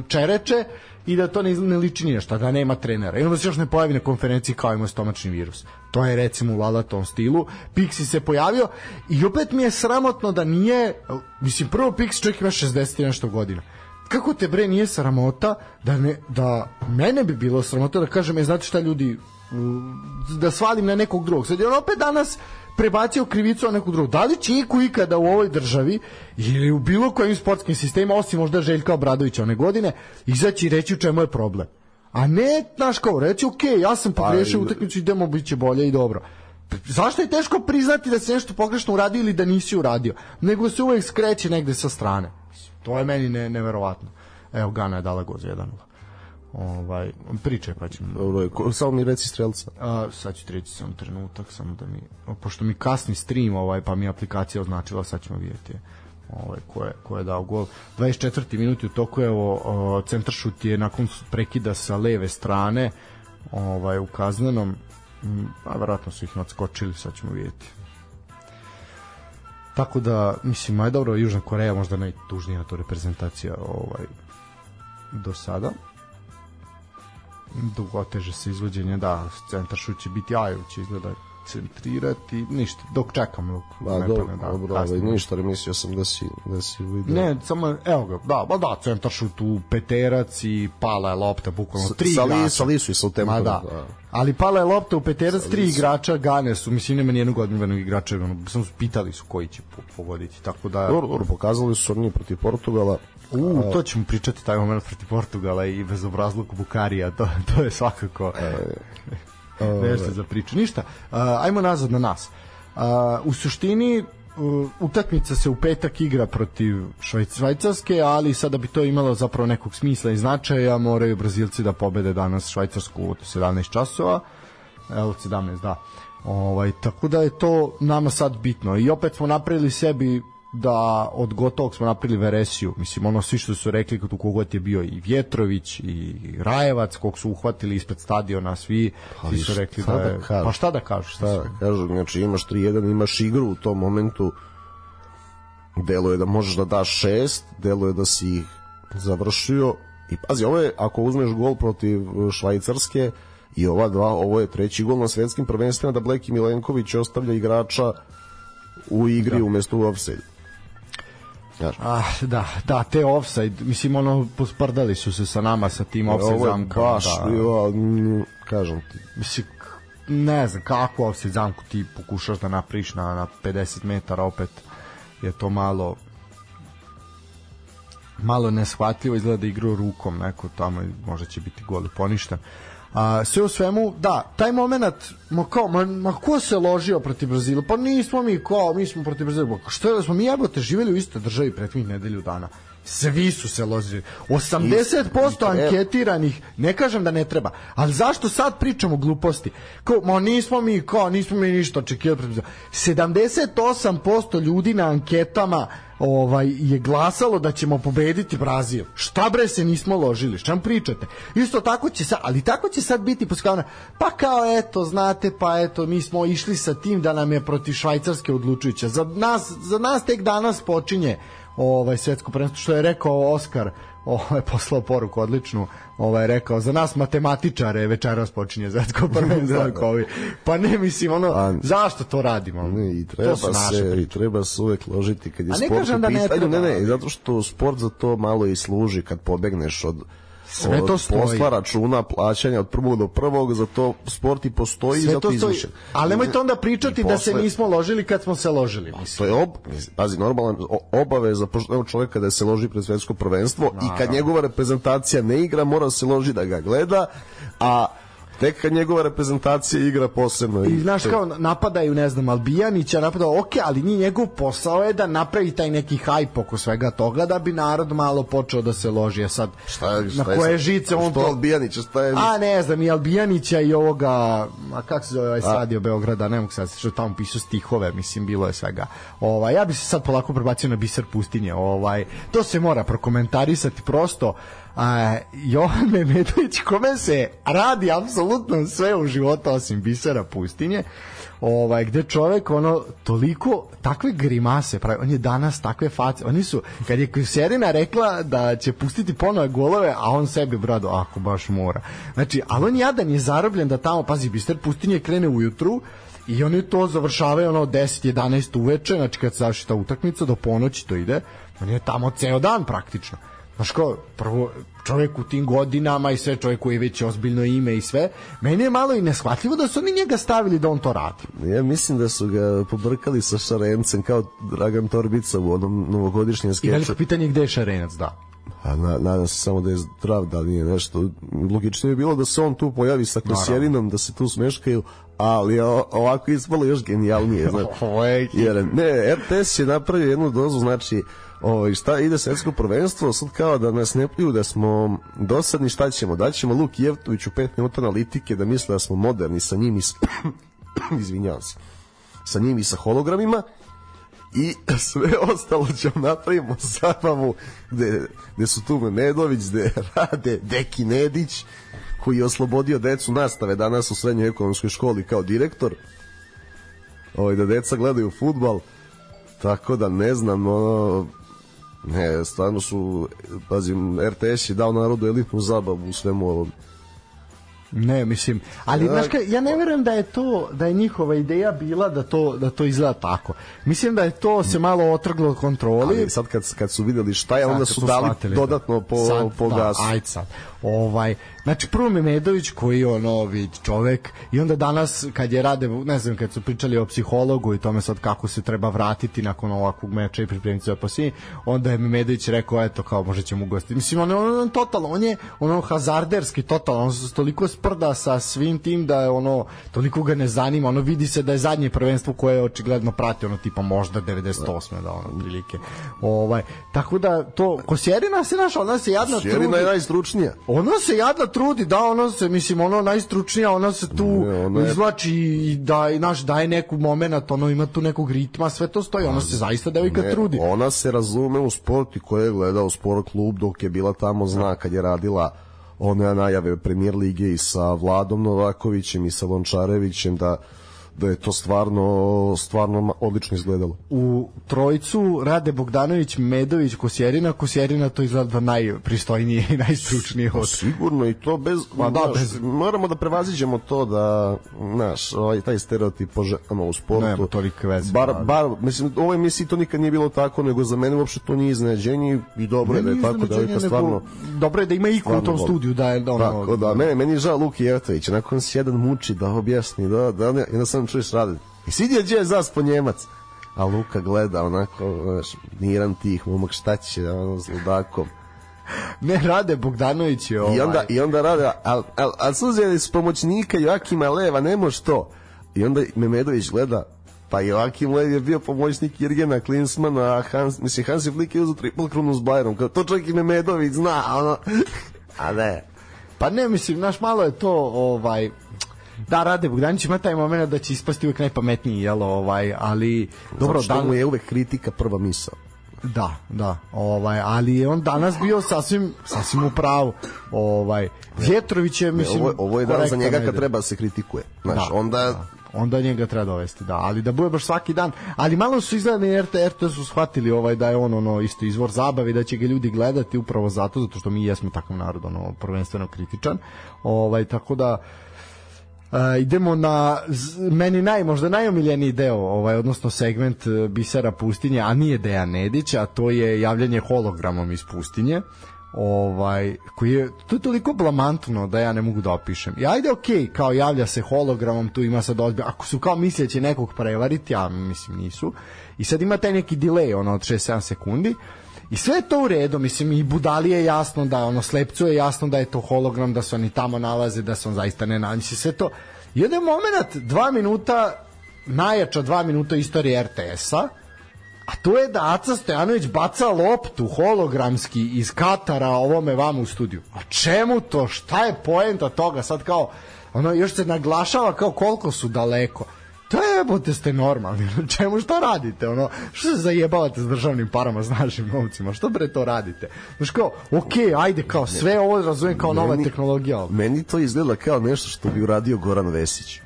čereče i da to ne, ne liči ni na šta, da nema trenera. I onda se još ne pojavi na konferenciji kao ima stomačni virus. To je recimo u lalatom stilu. Pixi se pojavio i opet mi je sramotno da nije, mislim prvo Pixi čovjek ima 60 i nešto godina. Kako te bre nije sramota da, ne, da mene bi bilo sramota da kažem, je znate šta ljudi, da svalim na nekog drugog. Sad on opet danas prebacio krivicu na nekog drugog. Da li će iko ikada u ovoj državi ili u bilo kojim sportskim sistemima, osim možda Željka Obradovića one godine, izaći i reći u čemu je problem? A ne, znaš kao, reći, ok, ja sam pogrešio i- utakmicu, idemo, bit će bolje i dobro. Zašto je teško priznati da se nešto pogrešno uradio ili da nisi uradio? Nego se uvek skreće negde sa strane. To je meni ne, neverovatno. Evo, Gana je dala go za 1-0. Ovaj, pričaj pa ćemo. Samo mi reci strelca. A, sad ću ti reći samo trenutak, samo da mi, pošto mi kasni stream, ovaj, pa mi aplikacija označila, sad ćemo vidjeti ovaj, ko, je, ko je dao gol. 24. minut u toku, evo, o, centaršut je nakon prekida sa leve strane, ovaj, u kaznenom, a verovatno su ih nadskočili, sad ćemo vidjeti. Tako da, mislim, aj dobro, Južna Koreja možda najtužnija to reprezentacija ovaj, do sada dugoteže se izvođenje, da, centar šut će biti Aju, će izgleda centrirati, ništa, dok čekamo. Dok Ba, ne dobro, da, dobro, ovaj, ništa, ali mislio sam da si, da si vidio. Ne, samo, evo ga, da, ba da, centar šut u peterac i pala je lopta, bukvalno S- tri sa igrača. sa Lisu i sa Utemkom, Ma da. da. Ali pala je lopta u peterac, tri igrača Gane su, mislim, nema nijednog odmivenog igrača, ono, samo su pitali su koji će po- pogoditi, tako da... Dobro, dobro, pokazali su oni protiv Portugala. U, to ćemo pričati taj moment protiv Portugala i bezobrazluk Bukarija, to, to je svakako (laughs) nešto za priču. Ništa, ajmo nazad na nas. U suštini, utakmica se u petak igra protiv Švajc- Švajcarske, ali sada bi to imalo zapravo nekog smisla i značaja, moraju Brazilci da pobede danas Švajcarsku u 17 časova, evo 17, da. Ovaj, tako da je to nama sad bitno. I opet smo napravili sebi da od gotovog smo napravili veresiju. Mislim, ono svi što su rekli kod u kogod je bio i Vjetrović i Rajevac, kog su uhvatili ispred stadiona, svi, svi su rekli šta da da je... kažeš? pa šta da kažeš? Da, kažu, znači imaš 3-1, imaš igru u tom momentu. Delo je da možeš da daš šest, delo je da si ih završio. I pazi, ovo je, ako uzmeš gol protiv e, Švajcarske i ova dva, ovo je treći gol na svetskim prvenstvima da Bleki Milenković ostavlja igrača u igri da. umesto u offside. Znaš, Ah, da, da, te offside, mislim, ono, posprdali su se sa nama, sa tim offside ovo je zamkama. baš, da. ja, kažem ti, mislim ne znam kako offside zamku ti pokušaš da napriš na, na 50 metara opet je to malo malo neshvatljivo izgleda da igrao rukom neko tamo možda će biti gol i poništen A, sve u svemu, da, taj moment, ma kao, ma, ma ko se ložio protiv Brazila? Pa nismo mi kao, mi smo protiv Brazila. Što je da smo mi jebote živjeli u istoj državi prethodnih nedelju dana? Svi su se ložili. 80% anketiranih, ne kažem da ne treba, ali zašto sad pričamo gluposti? Kao, ma nismo mi, kao, nismo mi ništa očekivali protiv Brazila. 78% ljudi na anketama ovaj je glasalo da ćemo pobediti Brazil. Šta bre se nismo ložili? Šta pričate? Isto tako će sad, ali tako će sad biti poskavana. Pa kao eto, znate, pa eto, mi smo išli sa tim da nam je protiv Švajcarske odlučujuća. Za nas, za nas tek danas počinje ovaj svetsko prvenstvo što je rekao Oskar ovaj (laughs) poslao poruku odličnu ovaj rekao za nas matematičare večeras počinje svetsko (laughs) prvenstvo da, da. pa ne mislim ono A, zašto to radimo ne, i treba to se i treba se uvek ložiti kad je A ne sport kažem da ne treba. ne ne zato što sport za to malo i služi kad pobegneš od Sve to stoji. posla računa plaćanja od prvog do prvog za to sport i postoji sve zato to stoji. ali nemojte onda pričati I da se posle- nismo ložili kad smo se ložili mislim. to je ob, pazi, normalan obaveza poštenog čovjeka da se loži pred svetsko prvenstvo i kad njegova reprezentacija ne igra mora se loži da ga gleda a tek kad njegova reprezentacija igra posebno I znaš kao napadaju, ne znam, Albijanića, napadaju, ok, ali nije njegov posao je da napravi taj neki hajp oko svega toga da bi narod malo počeo da se loži. A sad, šta je, na šta je koje sad? žice on što to... Albijanića, šta je A ne znam, i Albijanića i ovoga, a kako se zove ovaj stadio Beograda, ne mogu sad, što tamo pisao stihove, mislim, bilo je svega. Ovaj, ja bi se sad polako prebacio na biser pustinje, ovaj, to se mora prokomentarisati prosto, a, Jovan Memetović kome se radi apsolutno sve u životu osim bisera pustinje ovaj gde čovek ono toliko takve grimase pravi on je danas takve face oni su kad je Serena rekla da će pustiti ponove golove a on sebi brado ako baš mora. Znači ali on jadan je zarobljen da tamo pazi biser pustinje krene ujutru i oni to završavaju ono 10 11 uveče znači kad se završi ta utakmica do ponoći to ide on je tamo ceo dan praktično Znaš ko, prvo, čovjek u tim godinama i sve čovjek koji je već ozbiljno ime i sve, meni je malo i neshvatljivo da su oni njega stavili da on to radi. Ja mislim da su ga pobrkali sa Šarencem kao Dragan Torbica u onom novogodišnjem I skeču. veliko pitanje je gde je Šarenac, da. a na, nadam se samo da je zdrav, da nije nešto logično je bilo da se on tu pojavi sa Kosjerinom, da se tu smeškaju ali ovako ispalo još genijalnije (laughs) znači, jer ne, RTS je napravio jednu dozu znači ovaj, šta ide svetsko prvenstvo, sad kao da nas ne pljuju da smo dosadni, šta ćemo? Daćemo Luk Jevtoviću 5 minuta analitike da misle da smo moderni sa njim i s... (coughs) izvinjavam se sa njim i sa hologramima. I sve ostalo ćemo napravimo zabavu gde, gde su tu Memedović, gde rade Deki Nedić koji je oslobodio decu nastave danas u srednjoj ekonomskoj školi kao direktor. Ovaj, da deca gledaju futbal. Tako da ne znam ono, ne, stvarno su pazim, RTS je dao narodu elitnu zabavu u svemu ovom Ne, mislim, ali ja, znaš ka, ja ne verujem da je to da je njihova ideja bila da to da to izgleda tako. Mislim da je to se malo otrglo od kontroli. Ali sad kad kad su videli šta je, onda su dali shvatili, da. dodatno po sad, po da, gasu. Ajde sad. Ovaj, znači prvo Memedović koji je ono vid čovek i onda danas kad je rade, ne znam, kad su pričali o psihologu i tome sad kako se treba vratiti nakon ovakvog meča i pripremiti se poslije, onda je Memedović rekao eto kao možda ćemo ugostiti. Mislim on, on, on totalno, on je ono hazarderski totalno, on se toliko sprda sa svim tim da je ono toliko ga ne zanima, ono vidi se da je zadnje prvenstvo koje je očigledno prati ono tipa možda 98. da ono prilike. Ovaj tako da to Kosjerina se našla, ona se jadna Kosjerina je najstručnija ona se jadna trudi, da, ona se, mislim, ono najstručnija, ona se tu ne, ona je... izvlači i da, i naš, daje neku momenat, ono ima tu nekog ritma, sve to stoji, ona se zaista devojka ne, trudi. Ona se razume u sport i koja je gledao sport klub dok je bila tamo, zna kad je radila one najave premier lige i sa Vladom Novakovićem i sa Lončarevićem da da je to stvarno stvarno odlično izgledalo. U trojicu Rade Bogdanović, Medović, Kosjerina, Kosjerina to izgleda najpristojnije i najstručnije od. Sigurno i to bez pa da, bez moramo da prevaziđemo to da naš ovaj taj stereotip po ženama u sportu. Nema tolike veze. Bar, da. bar mislim u ovoj emisiji to nikad nije bilo tako, nego za mene uopšte to nije iznenađenje i dobro je da je tako da je stvarno dobro je da ima iko u tom studiju da je da ono tako da mene meni žao Luki Jevtović, nakon se jedan muči da objasni da da ne, ja sam čuješ rade. I svidio gdje je zaspo Njemac. A Luka gleda onako, znaš, miran tih, momak šta će, ono, s ludakom. (laughs) ne rade Bogdanović je ovaj. I onda, i onda rade, al, al, al su uzeli s pomoćnika Joakima Leva, ne može to. I onda Memedović gleda, pa Joakim Lev je bio pomoćnik Jirgena Klinsmana, a Hans, mislim, Hansi Flick je uzao triple krunu s Bayernom, kao to čak i Memedović zna, ono, (laughs) a ne. Pa ne, mislim, naš malo je to, ovaj, da Rade Bogdanić ima taj moment da će ispasti uvek najpametniji jel ovaj ali dobro da mu je uvek kritika prva misao Da, da, ovaj, ali je on danas bio sasvim sasvim u pravu. Ovaj Vjetrović je mislim ne, ovo, ovo je dan za njega kad treba da se kritikuje. Znaš, da, onda da onda njega treba dovesti, da, ali da bude baš svaki dan, ali malo su izgledani RT, RT su shvatili ovaj da je on ono isto izvor zabave, da će ga ljudi gledati upravo zato, zato što mi jesmo takav narod, ono, prvenstveno kritičan, ovaj, tako da Uh, idemo na meni naj možda najomiljeniji deo, ovaj odnosno segment uh, Bisera pustinje, a nije Dejan Nedić, a to je javljanje hologramom iz pustinje ovaj koji je to je toliko blamantno da ja ne mogu da opišem. I ajde okej, kao javlja se hologramom, tu ima sad odbija. Ako su kao misleće nekog prevariti, ja mislim nisu. I sad ima taj neki delay ono od 6-7 sekundi. I sve je to u redu, mislim i budali je jasno da ono slepcu je jasno da je to hologram, da se oni tamo nalaze, da se on zaista ne nalazi, sve to. I onda je moment, dva minuta, najjača dva minuta istorije RTS-a, a to je da Aca Stojanović baca loptu hologramski iz Katara ovome vam u studiju. A čemu to? Šta je poenta toga? Sad kao, ono, još se naglašava kao koliko su daleko. To je jebote ste normalni. (laughs) Čemu šta radite? Ono, što se zajebavate s državnim parama, s našim novcima? Što bre to radite? Znaš kao, ok, ajde, kao sve ovo razumem kao nova meni, tehnologija. Meni to izgleda kao nešto što bi uradio Goran Vesić.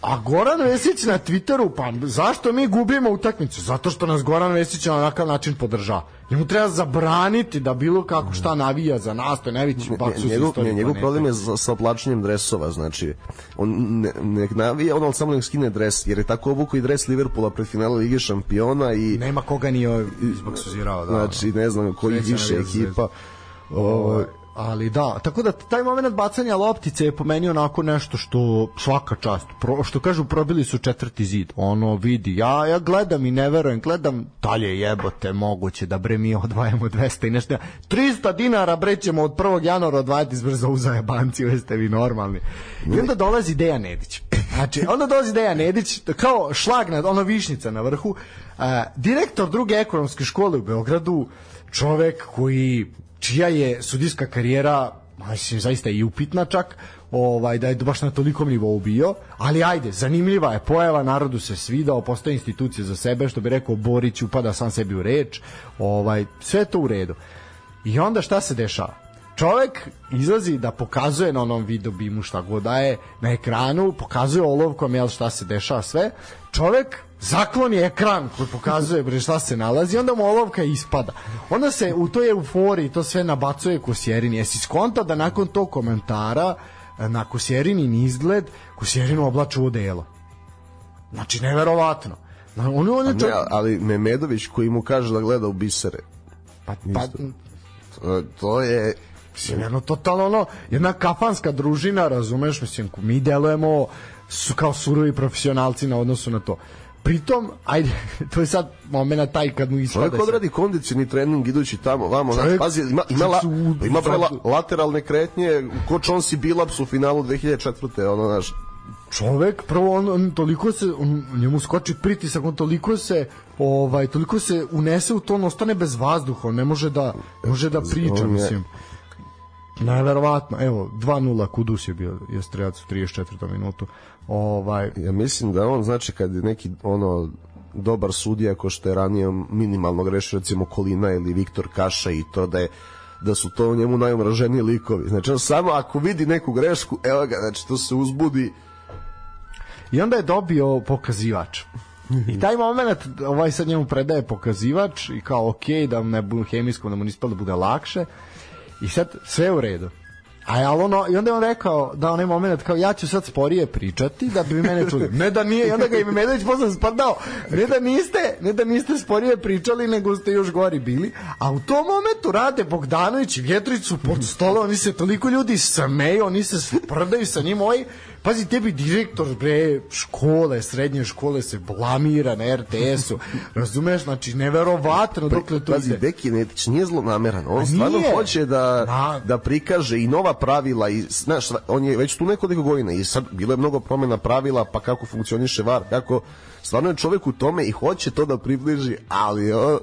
A Goran Vesić na Twitteru, pa zašto mi gubimo utakmicu? Zato što nas Goran Vesić na onakav način podržava. Njemu treba zabraniti da bilo kako šta navija za nas, to je najveći baksus njegov, ne, njegov problem je sa, sa oblačenjem dresova, znači on ne, ne navija, on samo ne skine dres, jer je tako obuku i dres Liverpoola pred finale Lige šampiona i... Nema koga nije izbaksuzirao, da. Znači, ne znam, koji više ekipa. Ovo, ali da, tako da taj moment bacanja loptice je po meni onako nešto što svaka čast, pro, što kažu probili su četvrti zid, ono vidi, ja, ja gledam i ne verujem, gledam dalje jebote, moguće da bre mi odvajamo 200 i nešto, 300 dinara bre ćemo od 1. januara odvajati zbrzo u zajebanci, jeste vi normalni. I onda dolazi Dejan Nedić. (laughs) Znači, onda dolazi Dejan Nedić, kao šlag na, ono višnica na vrhu, uh, direktor druge ekonomske škole u Beogradu, čovek koji čija je sudijska karijera mislim zaista i upitna čak ovaj da je baš na tolikom nivou bio ali ajde zanimljiva je pojava narodu se svidao postoje institucije za sebe što bi rekao Borić upada sam sebi u reč ovaj sve to u redu. I onda šta se dešava čovek izlazi da pokazuje na onom video bimu šta god da je na ekranu, pokazuje olovkom jel šta se dešava sve. Čovek zakloni ekran koji pokazuje bre šta se nalazi, onda mu olovka ispada. Onda se u toj euforiji to sve nabacuje Kosjerini. Jesi skonta da nakon tog komentara na Kosjerinin izgled Kosjerinu oblaču u delo. Znači, neverovatno. On, on je čak... ne, ali Memedović koji mu kaže da gleda u bisere. Pa, pa, to je Mislim, jedno totalno ono, jedna kafanska družina, razumeš, mislim, mi delujemo su kao surovi profesionalci na odnosu na to. Pritom, ajde, (laughs) to je sad moment taj kad mu ispada. Čovjek odradi kondicioni trening idući tamo, vamo, znači, pazi, ima, ima, la, ima bre, la, lateralne kretnje, ko Chauncey Billups u finalu 2004. ono, znaš, čovek prvo on, on toliko se on, njemu skoči pritisak on toliko se ovaj toliko se unese u to on ostane bez vazduha on ne može da može da priča mislim Neverovatno, evo 2:0 Kudus je bio je strelac u 34. minutu. Ovaj ja mislim da on znači kad je neki ono dobar sudija ko što je ranije minimalno grešio recimo Kolina ili Viktor Kaša i to da je da su to njemu najomraženiji likovi. Znači on samo ako vidi neku grešku, evo ga, znači to se uzbudi i onda je dobio pokazivač. I taj moment, ovaj sad njemu predaje pokazivač i kao ok, da mu ne bude hemijskom, da mu nispalo da bude lakše I sad sve u redu. A ja ono, i onda je on rekao da onaj moment kao ja ću sad sporije pričati da bi mene čuli. Ne da nije, i onda ga i Medović posle sprdao. Ne da niste, ne da niste sporije pričali, nego ste još gori bili. A u tom momentu rade Bogdanović i Vjetricu pod stolom, oni se toliko ljudi sameju, oni se sprdaju sa njim, ovaj Pazi, tebi direktor bre škole, srednje škole se blamira na RTS-u. (laughs) Razumeš? Znači neverovatno dokle to Pazi, ide. Beki Netić nije zlonameran. On stvarno hoće da Na... da prikaže i nova pravila i znaš, on je već tu nekoliko godina i sad bilo je mnogo promena pravila, pa kako funkcioniše VAR, kako stvarno je čovjek u tome i hoće to da približi, ali o,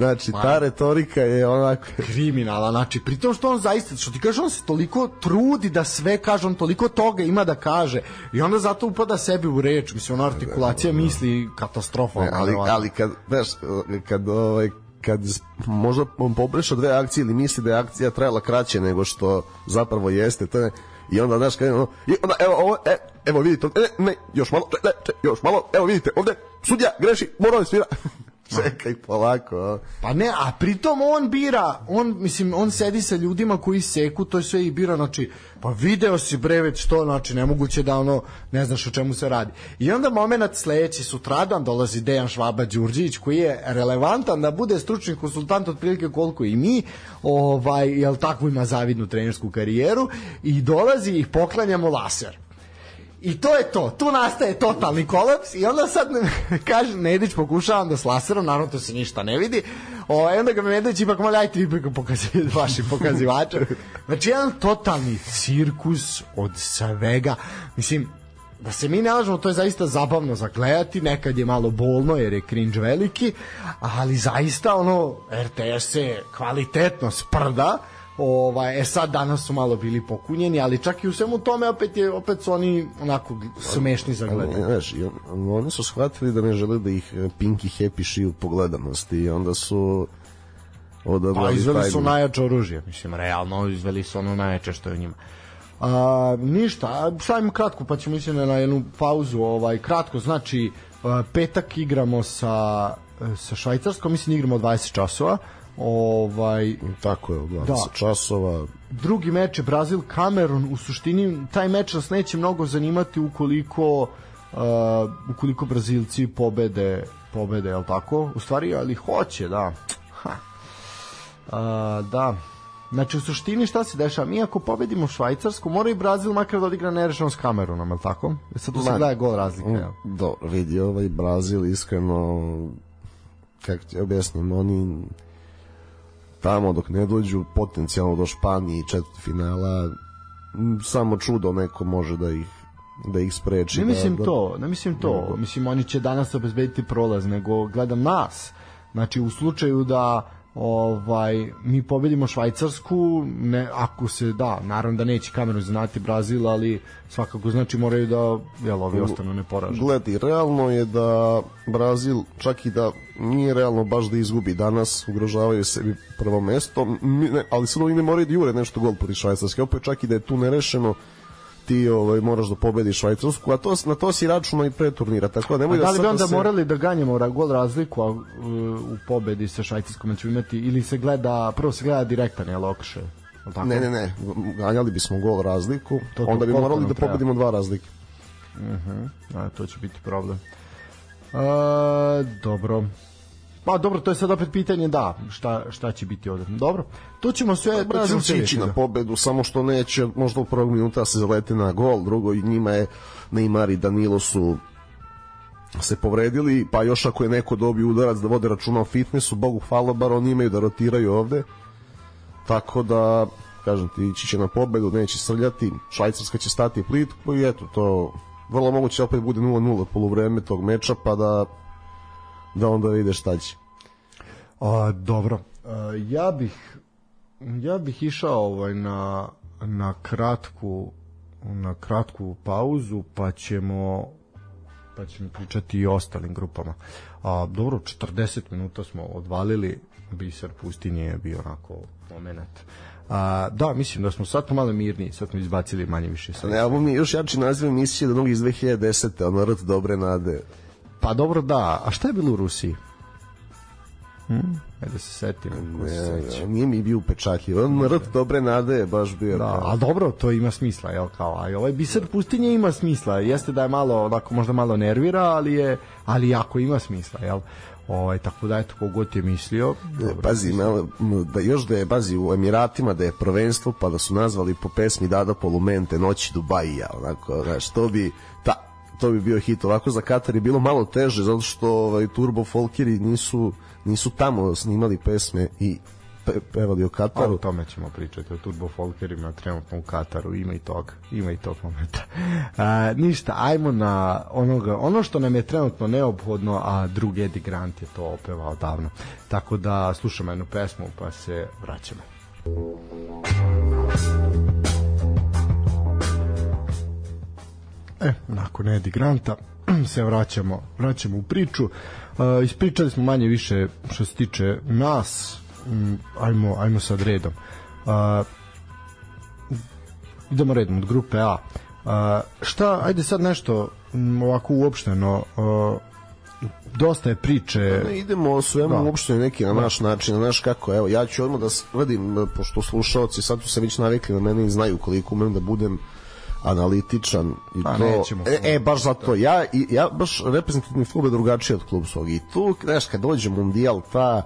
Znači, ta retorika je onako... (laughs) Kriminala, znači, pritom što on zaista, što ti kaže, on se toliko trudi da sve kaže, on toliko toga ima da kaže i onda zato upada sebi u reč, mislim, ona artikulacija misli katastrofa. Ne, ali, ali kad, znaš, kad, ovaj, kad možda on pobreša dve akcije ili misli da je akcija trajala kraće nego što zapravo jeste, to je i onda znaš kada i onda evo ovo e, evo vidite e, ne još malo ne, još malo evo vidite ovde sudija greši mora da svira (laughs) (laughs) Čekaj polako. Pa ne, a pritom on bira, on mislim on sedi sa ljudima koji seku, to je sve i bira, znači pa video si bre već to, znači nemoguće da ono ne znaš o čemu se radi. I onda momenat sledeći sutradan dolazi Dejan Švaba Đurđić koji je relevantan da bude stručni konsultant otprilike koliko i mi, ovaj jel tako ima zavidnu trenersku karijeru i dolazi i poklanjamo laser I to je to. Tu nastaje totalni kolaps i onda sad (laughs) kaže Nedić pokušavam da s laserom, naravno to se ništa ne vidi. O, onda ga Nedić ipak malo ajte vi pokazivati (laughs) vašim pokazivačem. Znači jedan totalni cirkus od svega. Mislim, da se mi ne lažemo, to je zaista zabavno za gledati, nekad je malo bolno jer je cringe veliki, ali zaista ono RTS se kvalitetno sprda Ovaj, e sad danas su malo bili pokunjeni, ali čak i u svemu tome opet je opet su oni onako smešni za gledanje. Znaš, oni su shvatili da ne žele da ih e, Pinky Happy šiju po gledanosti i onda su odabrali pa izveli su najjače oružje, mislim, realno izveli su ono najjače što je u njima. A, ništa, stavimo kratko pa ćemo mislim na jednu pauzu ovaj kratko znači petak igramo sa sa Švajcarskom mislim igramo 20 časova Ovaj tako je, da, časova. Drugi meč je Brazil Kamerun, u suštini taj meč nas neće mnogo zanimati ukoliko uh, ukoliko Brazilci pobede pobede, je tako? U stvari, ali hoće, da. Ha. Uh, da. Znači, u suštini šta se dešava? Mi ako pobedimo Švajcarsku, mora i Brazil makar da odigra nerešeno s Kamerunom, je li tako? E sad tu se gleda gol razlike. Jel? Dobro, vidi, ovaj Brazil iskreno, kako ti objasnim, oni tamo dok ne dođu potencijalno do Španije i četvrti finala, samo čudo neko može da ih da ih spreči. Ne mislim da, to, ne mislim to. Mislim, oni će danas obezbediti prolaz, nego gledam nas. Znači, u slučaju da ovaj mi pobedimo Švajcarsku ne ako se da naravno da neće kameru znati Brazil ali svakako znači moraju da jel ovi ostanu neporaženi. Gledi, realno je da Brazil čak i da nije realno baš da izgubi danas ugrožavaju sebi prvo mesto ne, ali oni ne moraju da jure nešto gol protiv Švajcarske. Opet čak i da je tu nerešeno ti ovaj moraš da pobediš Švajcarsku, a to na to si računao i pre turnira, tako da nemoj da da li bi sad onda se... morali da ganjamo gol razliku a, u, u pobedi sa Švajcarskom da ćemo imati ili se gleda prvo se gleda direktan je lokše tako? Ne, ne, ne, ganjali bismo gol razliku, To- to onda bi morali da treba? pobedimo dva razlike. A, to će biti problem. A, dobro. Pa dobro, to je sad opet pitanje da, šta, šta će biti ovde. Dobro, to ćemo sve... ćemo Brazil će ići na da. pobedu, samo što neće možda u prvog minuta se zalete na gol, drugo i njima je Neymar i Danilo su se povredili, pa još ako je neko dobio udarac da vode računa o fitnessu, Bogu hvala, bar oni imaju da rotiraju ovde. Tako da, kažem ti, ići će na pobedu, neće srljati, Švajcarska će stati plitko i eto, to vrlo moguće opet bude 0-0 poluvreme tog meča, pa da da onda vide šta će. A, dobro. A, ja bih ja bih išao ovaj na na kratku na kratku pauzu pa ćemo pa ćemo pričati i o ostalim grupama. A, dobro, 40 minuta smo odvalili, biser pustinje je bio onako moment. A, da, mislim da smo sad malo mirniji, sad smo izbacili manje više sve. Ne, ovo mi još jači naziv emisije od onog iz 2010. ono rt dobre nade. Pa dobro, da. A šta je bilo u Rusiji? Hm? Ajde se setim. se Ne, seća. nije mi bio upečatljiv. On rt dobre nade je baš bio. Da, ali dobro, to ima smisla, jel kao, a ovaj biser pustinje ima smisla, jeste da je malo, onako možda malo nervira, ali je, ali jako ima smisla, jel? Ovaj, tako da eto, kogod je mislio, dobro, Pazi, malo, m, da još da je, pazi, u Emiratima da je prvenstvo, pa da su nazvali po pesmi Dada Polumente, Noći Dubajija, onako, znaš, to bi, ta, to bi bio hit. Ovako za Katar je bilo malo teže, zato što ovaj, Turbo Folkeri nisu, nisu tamo snimali pesme i pe, pevali o Kataru. o tome ćemo pričati, o Turbo Folkerima trenutno u Kataru, ima i toga, ima i tog momenta. A, ništa, ajmo na onoga, ono što nam je trenutno neophodno, a drug Eddie Grant je to opevao davno. Tako da slušamo jednu pesmu pa se vraćamo. E, nakon Eddie Granta (clears throat) se vraćamo, vraćamo u priču. Uh, ispričali smo manje više što se tiče nas. Ajmo, ajmo sad redom. Uh, idemo redom od grupe A. Uh, šta, ajde sad nešto ovako uopšteno. Uh, dosta je priče. Ne, idemo o svemu Da. da. uopšte neki na naš način, na naš kako, evo, ja ću odmah da svedim, pošto slušalci sad su se već navikli na mene i znaju koliko umem da budem analitičan i Pa, to nećemo. e, e, baš zato. Ja i ja baš reprezentativni klub je drugačiji od klubskog i tu znaš kad dođe mundijal ta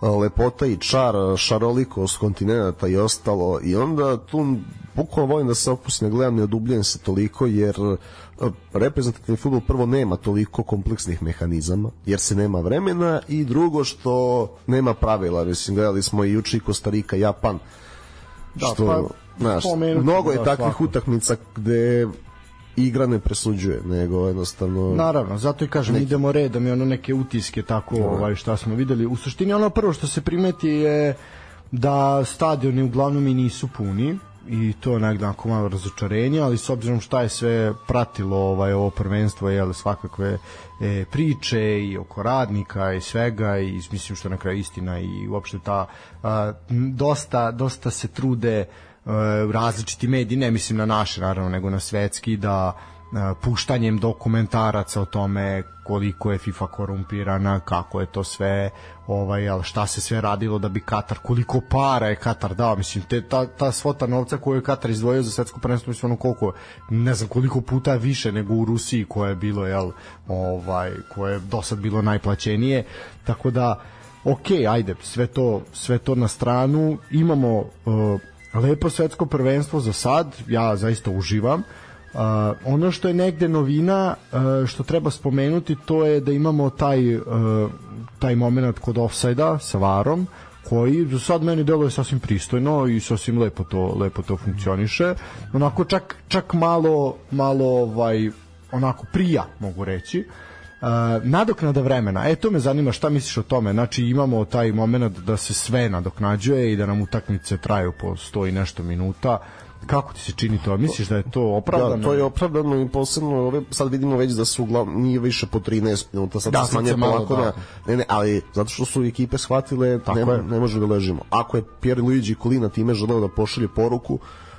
a, lepota i čar šarolikost kontinenta i ostalo i onda tu bukvalno volim da se opustim ne gledam ne odubljen se toliko jer a, reprezentativni futbol prvo nema toliko kompleksnih mehanizama jer se nema vremena i drugo što nema pravila. Mislim gledali smo i juče i Kostarika Japan. Da, što, pa, znaš, mnogo je da, takvih svako. utakmica gde igra ne presuđuje, nego jednostavno... Naravno, zato i kažem, idemo redom i ono neke utiske tako, ovaj, šta smo videli. U suštini ono prvo što se primeti je da stadioni uglavnom i nisu puni i to je negde onako malo razočarenje, ali s obzirom šta je sve pratilo ovaj ovo prvenstvo, je svakakve e, priče i oko radnika i svega i mislim što je na kraju istina i uopšte ta a, dosta dosta se trude različiti mediji, ne mislim na naše naravno, nego na svetski da e, puštanjem dokumentaraca o tome koliko je FIFA korumpirana, kako je to sve, ovaj, al šta se sve radilo da bi Katar, koliko para je Katar dao, mislim, te, ta, ta svota novca koju je Katar izdvojio za svetsko prvenstvo, mislim, ono koliko, ne znam koliko puta više nego u Rusiji koje je bilo, jel, ovaj, koje je do sad bilo najplaćenije, tako da, ok, ajde, sve to, sve to na stranu, imamo uh, lepo svetsko prvenstvo za sad, ja zaista uživam, Uh, ono što je negde novina uh, što treba spomenuti to je da imamo taj uh, taj moment kod ofsajda sa varom koji za sad meni deluje sasvim pristojno i sasvim lepo to lepo to funkcioniše. Onako čak čak malo malo ovaj onako prija mogu reći. Uh, nadoknada vremena, e to me zanima šta misliš o tome, znači imamo taj moment da se sve nadoknađuje i da nam utakmice traju po 100 i nešto minuta, kako ti se čini to? Misliš da je to opravdano? Da, to je opravdano i posebno ove, sad vidimo već da su uglavnom nije više po 13 minuta, sad da, smanje polako da. ne, ne, ali zato što su ekipe shvatile ne, ne može da ležimo. Ako je Pierre Luigi Colina time želeo da pošalje poruku,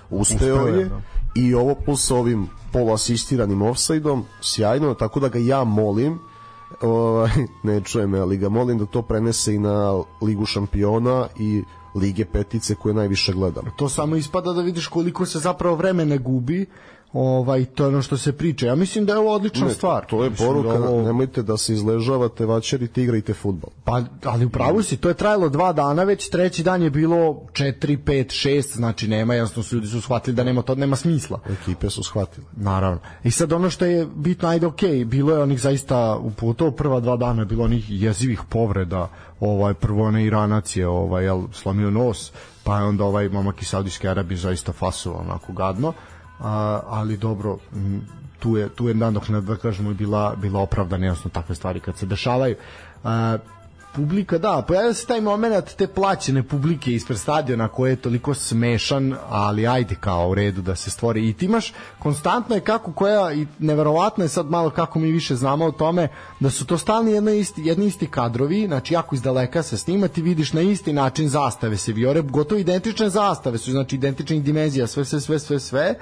uspeo, uspeo je, da. I ovo plus ovim poluasistiranim offside-om, sjajno, tako da ga ja molim ovaj, (laughs) ne čujem, ali ga molim da to prenese i na Ligu šampiona i Lige petice koje najviše gledam. To samo ispada da vidiš koliko se zapravo vremena gubi ovaj to ono što se priča. Ja mislim da je ovo odlična ne, stvar. To je mislim da poruka, da ovo... nemojte da se izležavate, vaćerite, igrajte fudbal. Pa, ali upravo si, to je trajalo dva dana, već treći dan je bilo 4, 5, 6, znači nema, jasno su ljudi su shvatili da nema to nema smisla. Ekipe su shvatile. Naravno. I sad ono što je bitno, ajde okej, okay, bilo je onih zaista, u to prva dva dana je bilo onih jezivih povreda, ovaj prvo onaj Iranac je ovaj jel slomio nos, pa je onda ovaj momak iz Saudijske Arabije zaista fasovao onako gadno a, ali dobro tu je tu je nadoknada da kažemo bila bila opravdana jasno takve stvari kad se dešavaju. A, publika, da, pojavio se taj moment te plaćene publike ispred stadiona koje je toliko smešan, ali ajde kao u redu da se stvori. I ti imaš konstantno je kako koja, i neverovatno je sad malo kako mi više znamo o tome, da su to stalni jedni isti, jedni isti kadrovi, znači jako iz daleka se snima, ti vidiš na isti način zastave se viore, gotovo identične zastave su, znači identičnih dimenzija, sve, sve, sve, sve, sve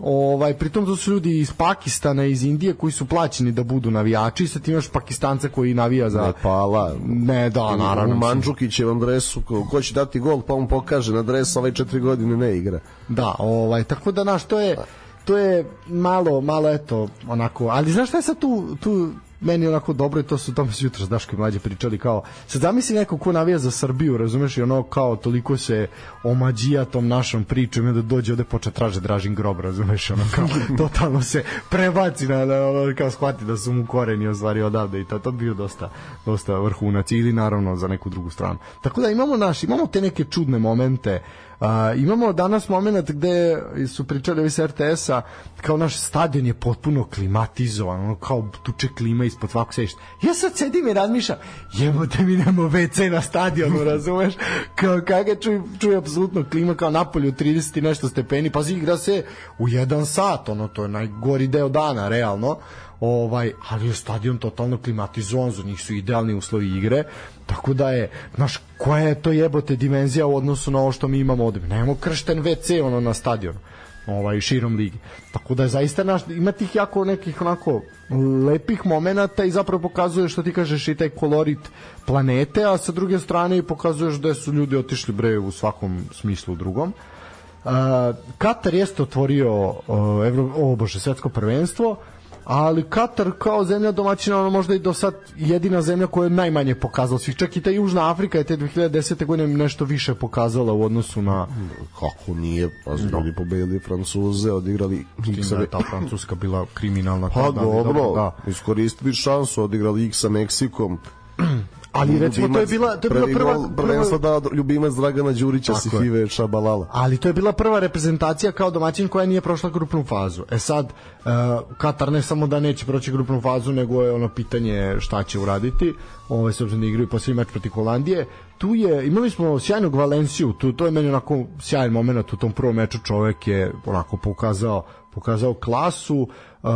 Ovaj pritom to su ljudi iz Pakistana, iz Indije koji su plaćeni da budu navijači, sa tim imaš Pakistanca koji navija za Nepala. Ne, da, naravno. U Mandžukićevom dresu, ko, ko će dati gol, pa on pokaže na dres, ovaj četiri godine ne igra. Da, ovaj tako da naš to je to je malo malo eto onako, ali znaš šta je sad tu tu meni onako dobro i to su tome se jutro s Daško i mlađe pričali kao sad zamisli neko ko navija za Srbiju razumeš i ono kao toliko se omađija tom našom pričom i da dođe ovde počne traže Dražin grob razumeš ono kao (laughs) totalno se prebaci na, na ono, kao shvati da su mu koreni ostvari odavde i to, to bio dosta, dosta vrhunac ili naravno za neku drugu stranu. Tako da imamo naš imamo te neke čudne momente A, imamo danas moment gde su pričali ovi s RTS-a kao naš stadion je potpuno klimatizovan, ono kao tuče klima ispod svakog sedišta. Ja sad sedim i razmišljam, jebote mi nemamo WC na stadionu, razumeš? Kao kaga čuje, čuje apsolutno klima kao napolju 30 i nešto stepeni, pa igra se u jedan sat, ono to je najgori deo dana, realno ovaj, ali je stadion totalno klimatizovan, za njih su idealni uslovi igre, tako da je, znaš, koja je to jebote dimenzija u odnosu na ovo što mi imamo ovde. Nemamo kršten WC ono na stadionu ovaj širom ligi. Tako da je zaista naš ima tih jako nekih onako lepih momenata i zapravo pokazuje što ti kažeš i taj kolorit planete, a sa druge strane i pokazuješ da su ljudi otišli bre u svakom smislu drugom. Uh, Katar jeste otvorio uh, Evro, o bože, svetsko prvenstvo ali Katar kao zemlja domaćina ono možda i do sad jedina zemlja koja je najmanje pokazala svih čak i ta Južna Afrika je te 2010. godine nešto više pokazala u odnosu na kako nije pa no. pobedili Francuze odigrali X da ta Francuska bila kriminalna pa dobro, da. iskoristili šansu odigrali X sa Meksikom Ali recimo to je bila to je bila prva prvenstvo da ljubimac Dragana Đurića Sifive Šabalala. Ali to je bila prva reprezentacija kao domaćin koja nije prošla grupnu fazu. E sad uh, Katar ne samo da neće proći grupnu fazu, nego je ono pitanje šta će uraditi. Ovaj se obzirom da igraju poslednji meč protiv Holandije. Tu je imali smo sjajnog Valenciju, tu to je meni onako sjajan momenat u tom prvom meču, čovek je onako pokazao pokazao klasu uh,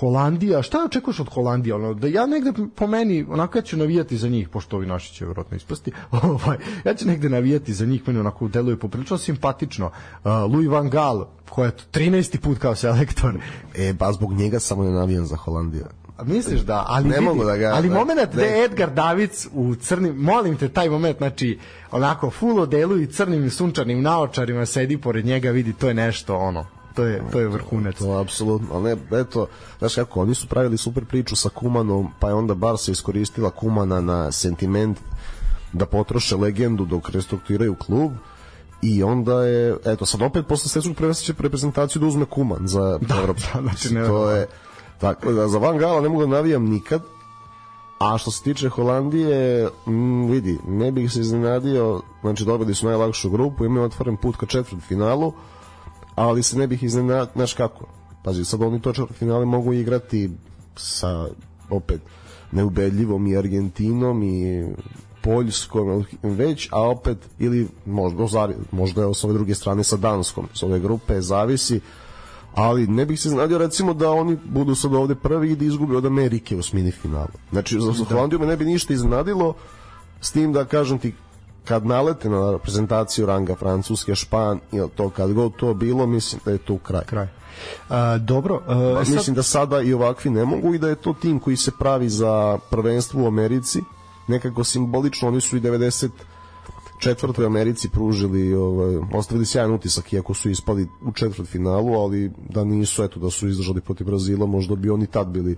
Holandija, šta očekuješ od Holandije? Ono, da ja negde po meni, onako ja ću navijati za njih, pošto ovi naši će vjerojatno ispasti, (laughs) ovaj, ja ću negde navijati za njih, meni onako deluje poprilično simpatično. Uh, Louis Van Gaal, koja je 13. put kao selektor. E, ba zbog njega samo ne navijam za Holandiju. A misliš da, ali ne vidi, mogu da ga, ali moment da je Edgar Davids u crnim, molim te taj moment, znači onako full odelu i crnim i sunčanim naočarima sedi pored njega, vidi to je nešto ono to je to je vrhunac. To apsolutno, al ne, eto, znaš kako, oni su pravili super priču sa Kumanom, pa je onda bar se iskoristila Kumana na sentiment da potroše legendu dok restrukturiraju klub i onda je, eto, sad opet posle svetskog prvenstva će reprezentaciju da uzme Kuman za (laughs) da, Evropu. Da, znači, ne, to je, tako da za Van Gala ne mogu da navijam nikad, a što se tiče Holandije, m, vidi, ne bih se iznenadio, znači dobili su najlakšu grupu, imaju otvoren put ka četvrt finalu, ali se ne bih iznenadio, znaš kako, pazi, sad oni to finale mogu igrati sa, opet, neubedljivom i Argentinom i Poljskom već, a opet ili možda, možda je s ove druge strane sa Danskom, s ove grupe, zavisi, ali ne bih se znadio recimo da oni budu sad ovde prvi i da izgube od Amerike u smini finalu. Znači, za da. Holandiju me ne bi ništa iznadilo, s tim da kažem ti, kad nalete na reprezentaciju ranga Francuske, Špan, ili to kad god to bilo, mislim da je to kraj. Kraj. A, dobro. A, mislim sad... da sada i ovakvi ne mogu i da je to tim koji se pravi za prvenstvo u Americi, nekako simbolično, oni su i 90 četvrtoj Americi pružili, ovaj, ostavili sjajan utisak iako su ispali u četvrt finalu, ali da nisu, eto, da su izdržali protiv Brazila, možda bi oni tad bili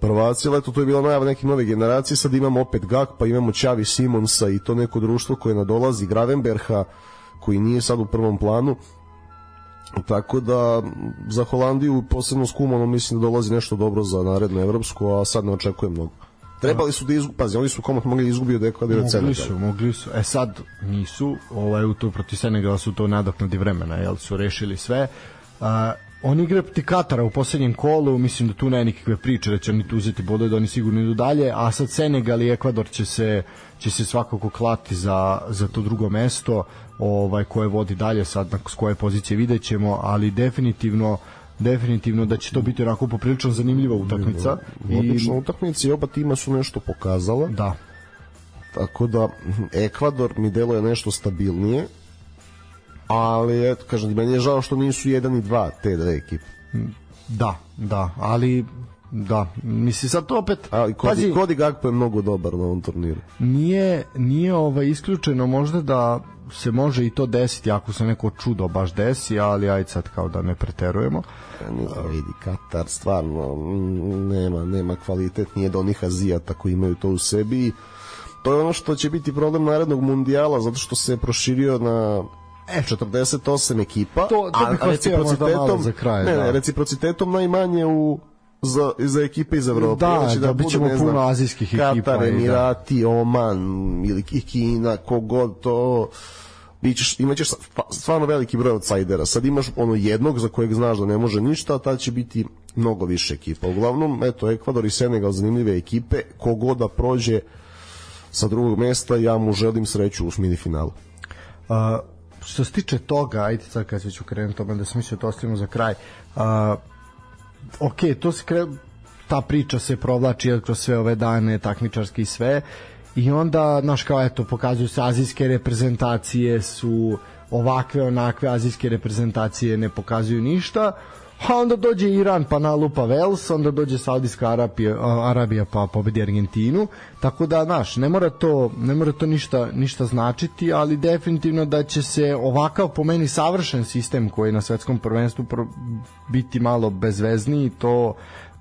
prvaci, ali eto, to je bila najava neke nove generacije, sad imamo opet Gak, pa imamo Čavi Simonsa i to neko društvo koje nadolazi, Gravenberha, koji nije sad u prvom planu, tako da za Holandiju posebno s Kumanom mislim da dolazi nešto dobro za narednu evropsku, a sad ne očekujem mnogo. Trebali su da izgu... pazi, oni su komot mogli da izgubiti od Ekvadora od Mogli su, mogli su. E sad nisu, ovaj, u to proti Senegala su to nadoknadi vremena, jel su rešili sve. A, oni igraju proti Katara u poslednjem kolu, mislim da tu nema nikakve priče da će oni tu uzeti bodove, da oni sigurno idu dalje, a sad Senegal i Ekvador će se, će se svakako klati za, za to drugo mesto ovaj, koje vodi dalje, sad na koje pozicije vidjet ćemo, ali definitivno definitivno da će to biti onako poprilično zanimljiva utakmica. Odlična I... utakmica i oba tima su nešto pokazala. Da. Tako da Ekvador mi deluje nešto stabilnije, ali eto, kažem, meni je žao što nisu jedan i dva te dve ekipe. Da, da, ali Da, misli sad to opet Ali Kodi, pazi, Kodi Gakpo je mnogo dobar na ovom turniru. Nije, nije ovaj isključeno možda da se može i to desiti ako se neko čudo baš desi, ali ajde sad kao da ne preterujemo. Nije, vidi, Katar stvarno nema, nema kvalitet, nije do onih Azijata koji imaju to u sebi. To je ono što će biti problem narednog mundijala, zato što se proširio na E, 48 ekipa, to, to a reciprocitetom, za kraj, ne, da. ne, reciprocitetom najmanje u za, za ekipe iz Evrope. Da, znači da, da bit ćemo puno azijskih ekipa. Katar, da. Emirati, da. Oman ili Kina, kogod to bićeš, imaćeš stvarno veliki broj outsidera. Sad imaš ono jednog za kojeg znaš da ne može ništa, a tad će biti mnogo više ekipa. Uglavnom, eto, Ekvador i Senegal zanimljive ekipe, kogod da prođe sa drugog mesta, ja mu želim sreću u smini finalu. Uh, što se tiče toga, ajde sad kad se ću krenuti, da sam mislio da to ostavimo za kraj, uh, ok, to se kre, ta priča se provlači kroz sve ove dane, takmičarski i sve, i onda, znaš, kao eto, pokazuju se azijske reprezentacije su ovakve, onakve azijske reprezentacije ne pokazuju ništa, a onda dođe Iran pa nalupa Vels, onda dođe Saudijska Arabija, Arabija pa pobedi Argentinu, tako da, znaš, ne mora to, ne mora to ništa, ništa značiti, ali definitivno da će se ovakav po meni savršen sistem koji na svetskom prvenstvu biti malo bezvezniji, to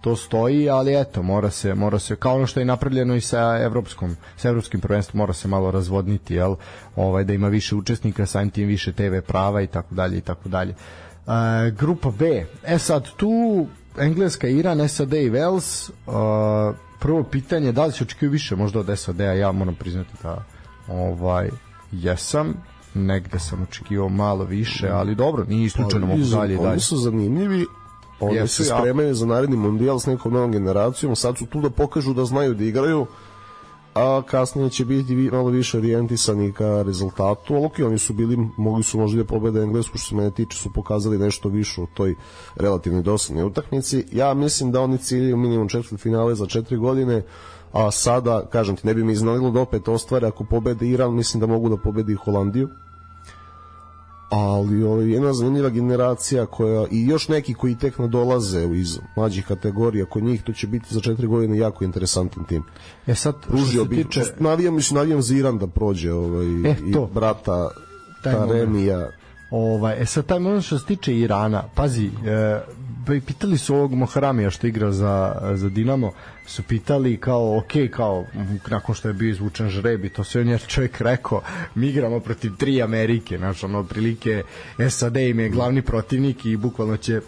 to stoji, ali eto, mora se, mora se kao ono što je napravljeno i sa evropskom, sa evropskim prvenstvom mora se malo razvodniti, jel? Ovaj da ima više učesnika, samim tim više TV prava i tako dalje i tako dalje. Uh, grupa B. E sad, tu Engleska, Iran, SAD i Wales. Uh, prvo pitanje, da li se očekuje više možda od SAD-a? Ja moram priznati da ovaj, jesam negde sam očekivao malo više, ali dobro, nije isključeno mogu dalje i dalje. Oni su zanimljivi, oni Jesu, se spremaju ja. za naredni mundijal s nekom novom generacijom, sad su tu da pokažu da znaju da igraju, a kasnije će biti malo više orijentisani ka rezultatu, ali ok, oni su bili, mogli su možda da pobede Englesku, što se mene tiče, su pokazali nešto više u toj relativno dosadnoj utakmici. Ja mislim da oni ciljaju minimum četvrt finale za četiri godine, a sada, kažem ti, ne bi mi iznadilo da opet ostvare ako pobede Iran, mislim da mogu da pobedi Holandiju ali ovaj, jedna zanimljiva generacija koja i još neki koji tek nadolaze iz mlađih kategorija kod njih to će biti za četiri godine jako interesantan tim. E sad pružio bi tiče... navijam, mislim, navijam za Iran da prođe ovaj, e, to. i brata Taremija. Ovaj, e sad taj moment što se tiče Irana pazi, e, pitali su ovog Mohramija što igra za, za Dinamo, su pitali kao, ok, kao, nakon što je bio izvučen žreb i to sve on je čovjek rekao, mi igramo protiv tri Amerike, znaš, ono, prilike SAD im je glavni protivnik i bukvalno će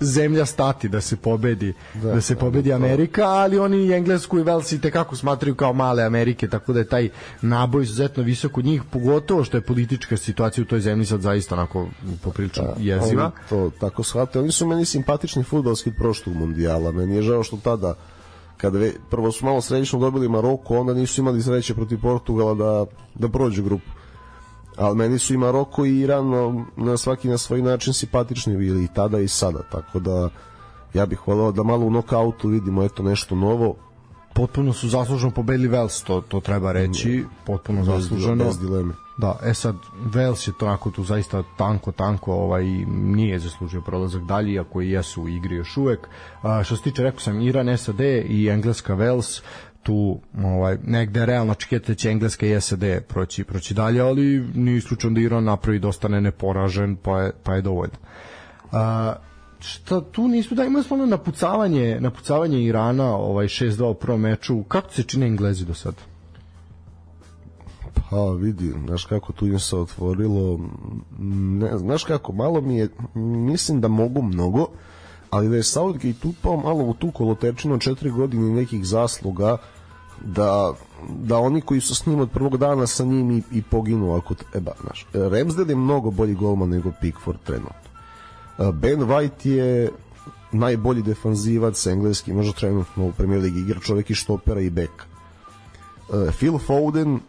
zemlja stati da se pobedi da, da se da, pobedi da, Amerika, ali oni i Englesku i Velsi te kako smatraju kao male Amerike, tako da je taj naboj izuzetno visok od njih, pogotovo što je politička situacija u toj zemlji sad zaista onako poprilično da, jeziva. To tako shvate. Oni su meni simpatični fudbalski od prošlog mundijala. Meni je žao što tada kada ve, prvo su malo sredično dobili Maroko, onda nisu imali sreće protiv Portugala da, da prođu grupu ali meni su i Maroko i Iran na svaki na svoj način simpatični bili i tada i sada, tako da ja bih voleo da malo u nokautu vidimo eto nešto novo. Potpuno su zasluženo pobedili Vels, to, to treba reći, potpuno bez, zasluženo. Bez dileme. Da, e sad, Vels je to onako tu zaista tanko, tanko, ovaj, nije zaslužio prolazak dalje, iako i jesu u igri još uvek. A, što se tiče, rekao sam, Iran, SAD i Engleska Vels, tu ovaj negde realno da će Engleska i SAD proći proći dalje, ali nije isključeno da Iran napravi dosta ne neporažen, pa je, pa je dovoljno. A, šta tu nismo da imali ono napucavanje, napucavanje Irana ovaj 6-2 u prvom meču. Kako se čine Englezi do sada? Pa vidi, znaš kako tu im se otvorilo, ne, znaš kako, malo mi je, mislim da mogu mnogo, ali da je Southgate upao malo u tu kolotečinu četiri godine nekih zasluga, da, da oni koji su s njim od prvog dana sa njim i, i poginu ako treba, znaš. Ramsdale je mnogo bolji golman nego Pickford trenutno. Ben White je najbolji defanzivac engleski, možda trenutno u Premier Ligi igra čovek i štopera i beka. Phil Foden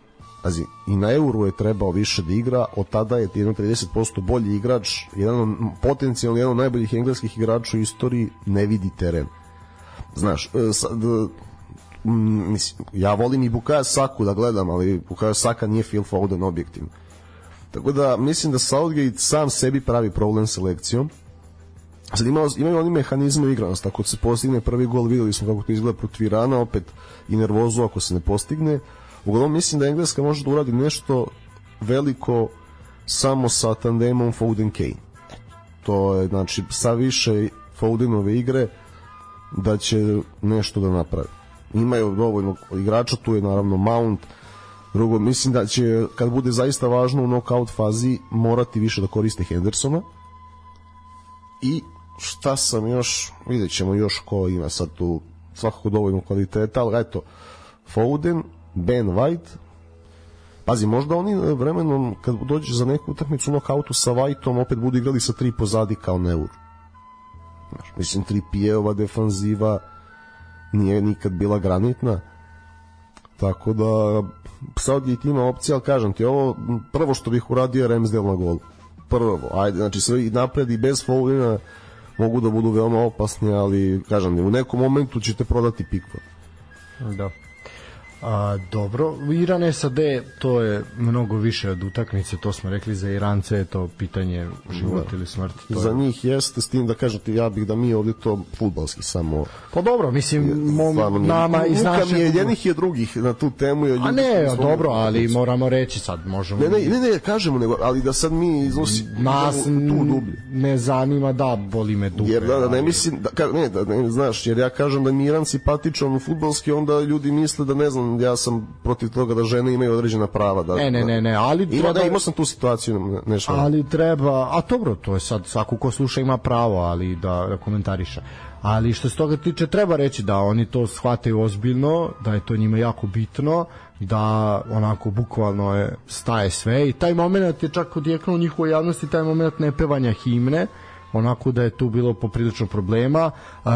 Pazi, i na Euro je trebao više da igra, od tada je jedno 30% bolji igrač, jedan potencijalno jedan od najboljih engleskih igrača u istoriji, ne vidi teren. Znaš, sad, mislim, ja volim i Bukaja Saku da gledam, ali Bukaja Saka nije Phil Foden objektivno. Tako da mislim da Southgate sam sebi pravi problem selekcijom. Sad ima, imaju oni mehanizme igranosti, ako se postigne prvi gol, videli smo kako to izgleda protiv Irana, opet i nervozu ako se ne postigne. Uglavnom mislim da Engleska može da uradi nešto veliko samo sa tandemom Foden Kane. To je znači sa više Fodenove igre da će nešto da napravi. Imaju dovoljno igrača, tu je naravno Mount, drugo, mislim da će kad bude zaista važno u knockout fazi morati više da koriste Hendersona. I šta sam još vidjet ćemo još ko ima sad tu svakako dovoljno kvaliteta, ali eto Foden, Ben White. Pazi, možda oni vremenom kad dođe za neku utakmicu nokautu sa Whiteom opet budu igrali sa tri pozadi kao Neur. Znaš, mislim, tri pijeova defanziva nije nikad bila granitna. Tako da Southgate ima opcija, ali kažem ti ovo prvo što bih uradio je Ramsdale na gol prvo, ajde, znači sve i napred i bez Foulina mogu da budu veoma opasni, ali kažem u nekom momentu ćete prodati Pickford. Da A, dobro, Iran SAD to je mnogo više od utakmice, to smo rekli za Irance, je to pitanje života da. ili smrti. To za je... njih jeste, s tim da kažete, ja bih da mi ovdje to futbalski samo... Pa dobro, mislim, mom, stvarno, nama iz naše... je jednih je drugih na tu temu. Je A ne, dobro, ali moramo reći sad, možemo... Ne, ne, ne, ne kažemo, nego, ali da sad mi iznosi Nas tu dublje. ne zanima da boli me dupe. Jer da, da ne mislim, da, ne, da ne, znaš, jer ja kažem da mi Iran simpatičan futbalski, onda ljudi misle da ne znam, ja sam protiv toga da žene imaju određena prava da Ne, ne, ne, ne, ali ima treba, da imao sam tu situaciju nešto. Ali treba, a dobro, to je sad svako ko sluša ima pravo, ali da, da komentariše. Ali što se toga tiče treba reći da oni to shvataju ozbiljno, da je to njima jako bitno, da onako bukvalno je staje sve i taj moment je čak odjeknuo u njihovoj javnosti taj moment nepevanja himne onako da je tu bilo poprilično problema. E,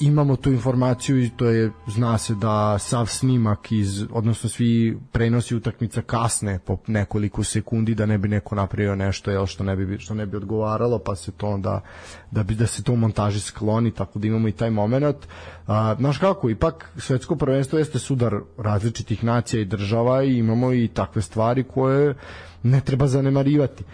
imamo tu informaciju i to je zna se da sav snimak iz odnosno svi prenosi utakmica kasne po nekoliko sekundi da ne bi neko napravio nešto jel što ne bi što ne bi odgovaralo pa se to onda da bi da se to montaži skloni tako da imamo i taj momenat. A, znaš kako, ipak svetsko prvenstvo jeste sudar različitih nacija i država i imamo i takve stvari koje ne treba zanemarivati.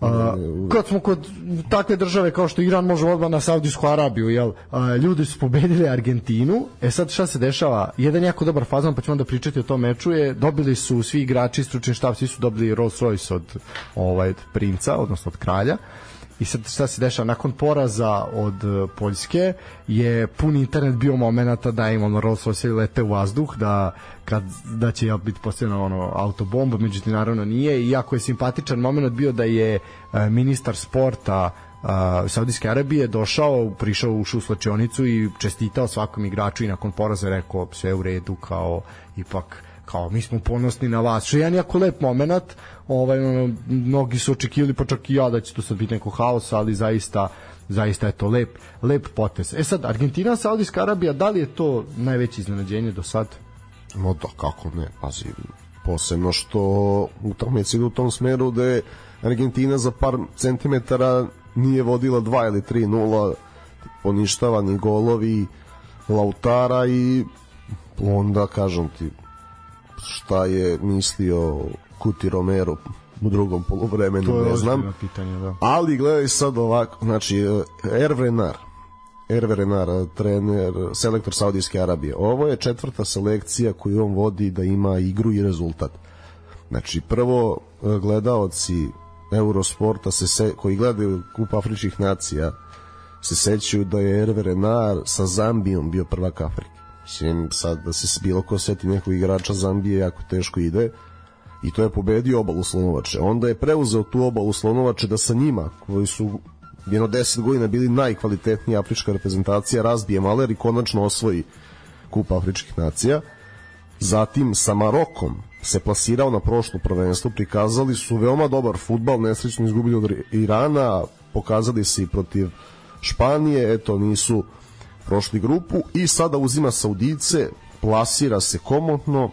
A, kad smo kod takve države kao što Iran može odmah na Saudijsku Arabiju, jel? A, ljudi su pobedili Argentinu. E sad šta se dešava? Jedan jako dobar fazon, pa ćemo onda pričati o tom meču je, dobili su svi igrači, stručni štab, svi su dobili Rolls Royce od ovaj princa, odnosno od kralja i sad šta se dešava? Nakon poraza od uh, Poljske je pun internet bio momenata da im ono Rolls Royce lete u vazduh da kad da će ja biti postavljena ono autobomba međutim naravno nije. I jako je simpatičan moment bio da je uh, ministar sporta uh, Saudijske Arabije došao, prišao u slačionicu i čestitao svakom igraču i nakon poraza rekao sve u redu kao ipak kao mi smo ponosni na vas. Što je jedan jako lep moment, ovaj, ono, mnogi su očekivali, pa čak i ja da će to sad biti neko haos, ali zaista zaista je to lep, lep potez. E sad, Argentina, Saudijska Arabija, da li je to najveće iznenađenje do sad? No da, kako ne, pazi, posebno što utakmica ide u tom smeru da je Argentina za par centimetara nije vodila 2 ili 3-0 poništavani golovi Lautara i onda kažem ti šta je mislio Kuti Romero u drugom polovremenu, ne znam. Pitanje, da. Ali gledaj sad ovako, znači Erve Renar, Erve Renar, trener, selektor Saudijske Arabije. Ovo je četvrta selekcija koju on vodi da ima igru i rezultat. Znači, prvo gledaoci Eurosporta se, se koji gledaju Kup Afričkih nacija se sećaju da je Erve Renar sa Zambijom bio prvak Afrike. Mislim, sad da se bilo ko seti nekog igrača Zambije jako teško ide i to je pobedio obalu Slonovače. Onda je preuzeo tu obalu Slonovače da sa njima, koji su jedno 10 godina bili najkvalitetnija afrička reprezentacija, razbije Maler i konačno osvoji kup afričkih nacija. Zatim sa Marokom se plasirao na prošlo prvenstvo, prikazali su veoma dobar futbal, nesrećno izgubili od Irana, pokazali se i protiv Španije, eto nisu prošli grupu i sada uzima Saudice, plasira se komotno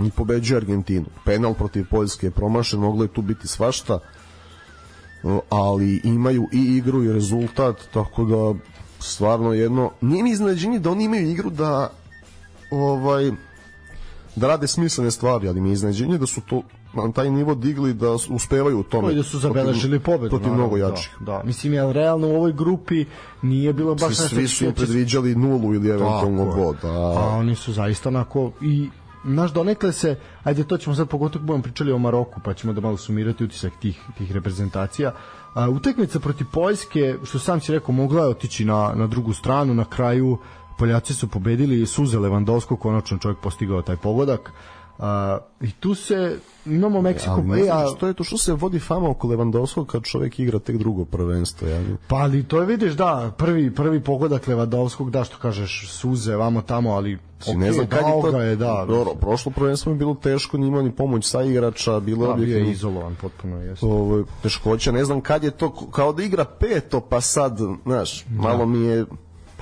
i pobeđuje Argentinu. Penal protiv Poljske je promašen, moglo je tu biti svašta, ali imaju i igru i rezultat, tako da stvarno jedno, nije mi iznenađenje da oni imaju igru da ovaj da rade smislene stvari, ali mi je iznenađenje da su to na taj nivo digli da uspevaju u tome. I da su zabeležili pobedu. Protiv mnogo jačih. Da, da. Mislim, ja realno u ovoj grupi nije bilo baš nešto... Svi su predviđali nulu ili eventualno bod. A... a oni su zaista onako i naš donekle se, ajde to ćemo sad pogotovo budemo pričali o Maroku, pa ćemo da malo sumirati utisak tih, tih reprezentacija. A, utekmica protiv Poljske, što sam si rekao, mogla je otići na, na drugu stranu, na kraju Poljaci su pobedili Suze Levandovskog, konačno čovjek postigao taj pogodak. Uh, I tu se imamo Meksiko. Ja, e, a, što je to što se vodi fama oko Levandovskog kad čovjek igra tek drugo prvenstvo, ja. Pa ali to je vidiš da, prvi prvi pogodak Levandovskog, da što kažeš, suze vamo tamo, ali okay, ne znam kad je to, je, da. Dobro, prošlo prvenstvo je bilo teško, nima ni pomoć sa igrača, bilo da, bio je izolovan potpuno, jeste. Ovo teškoća, ne znam kad je to kao da igra peto, pa sad, znaš, da. malo mi je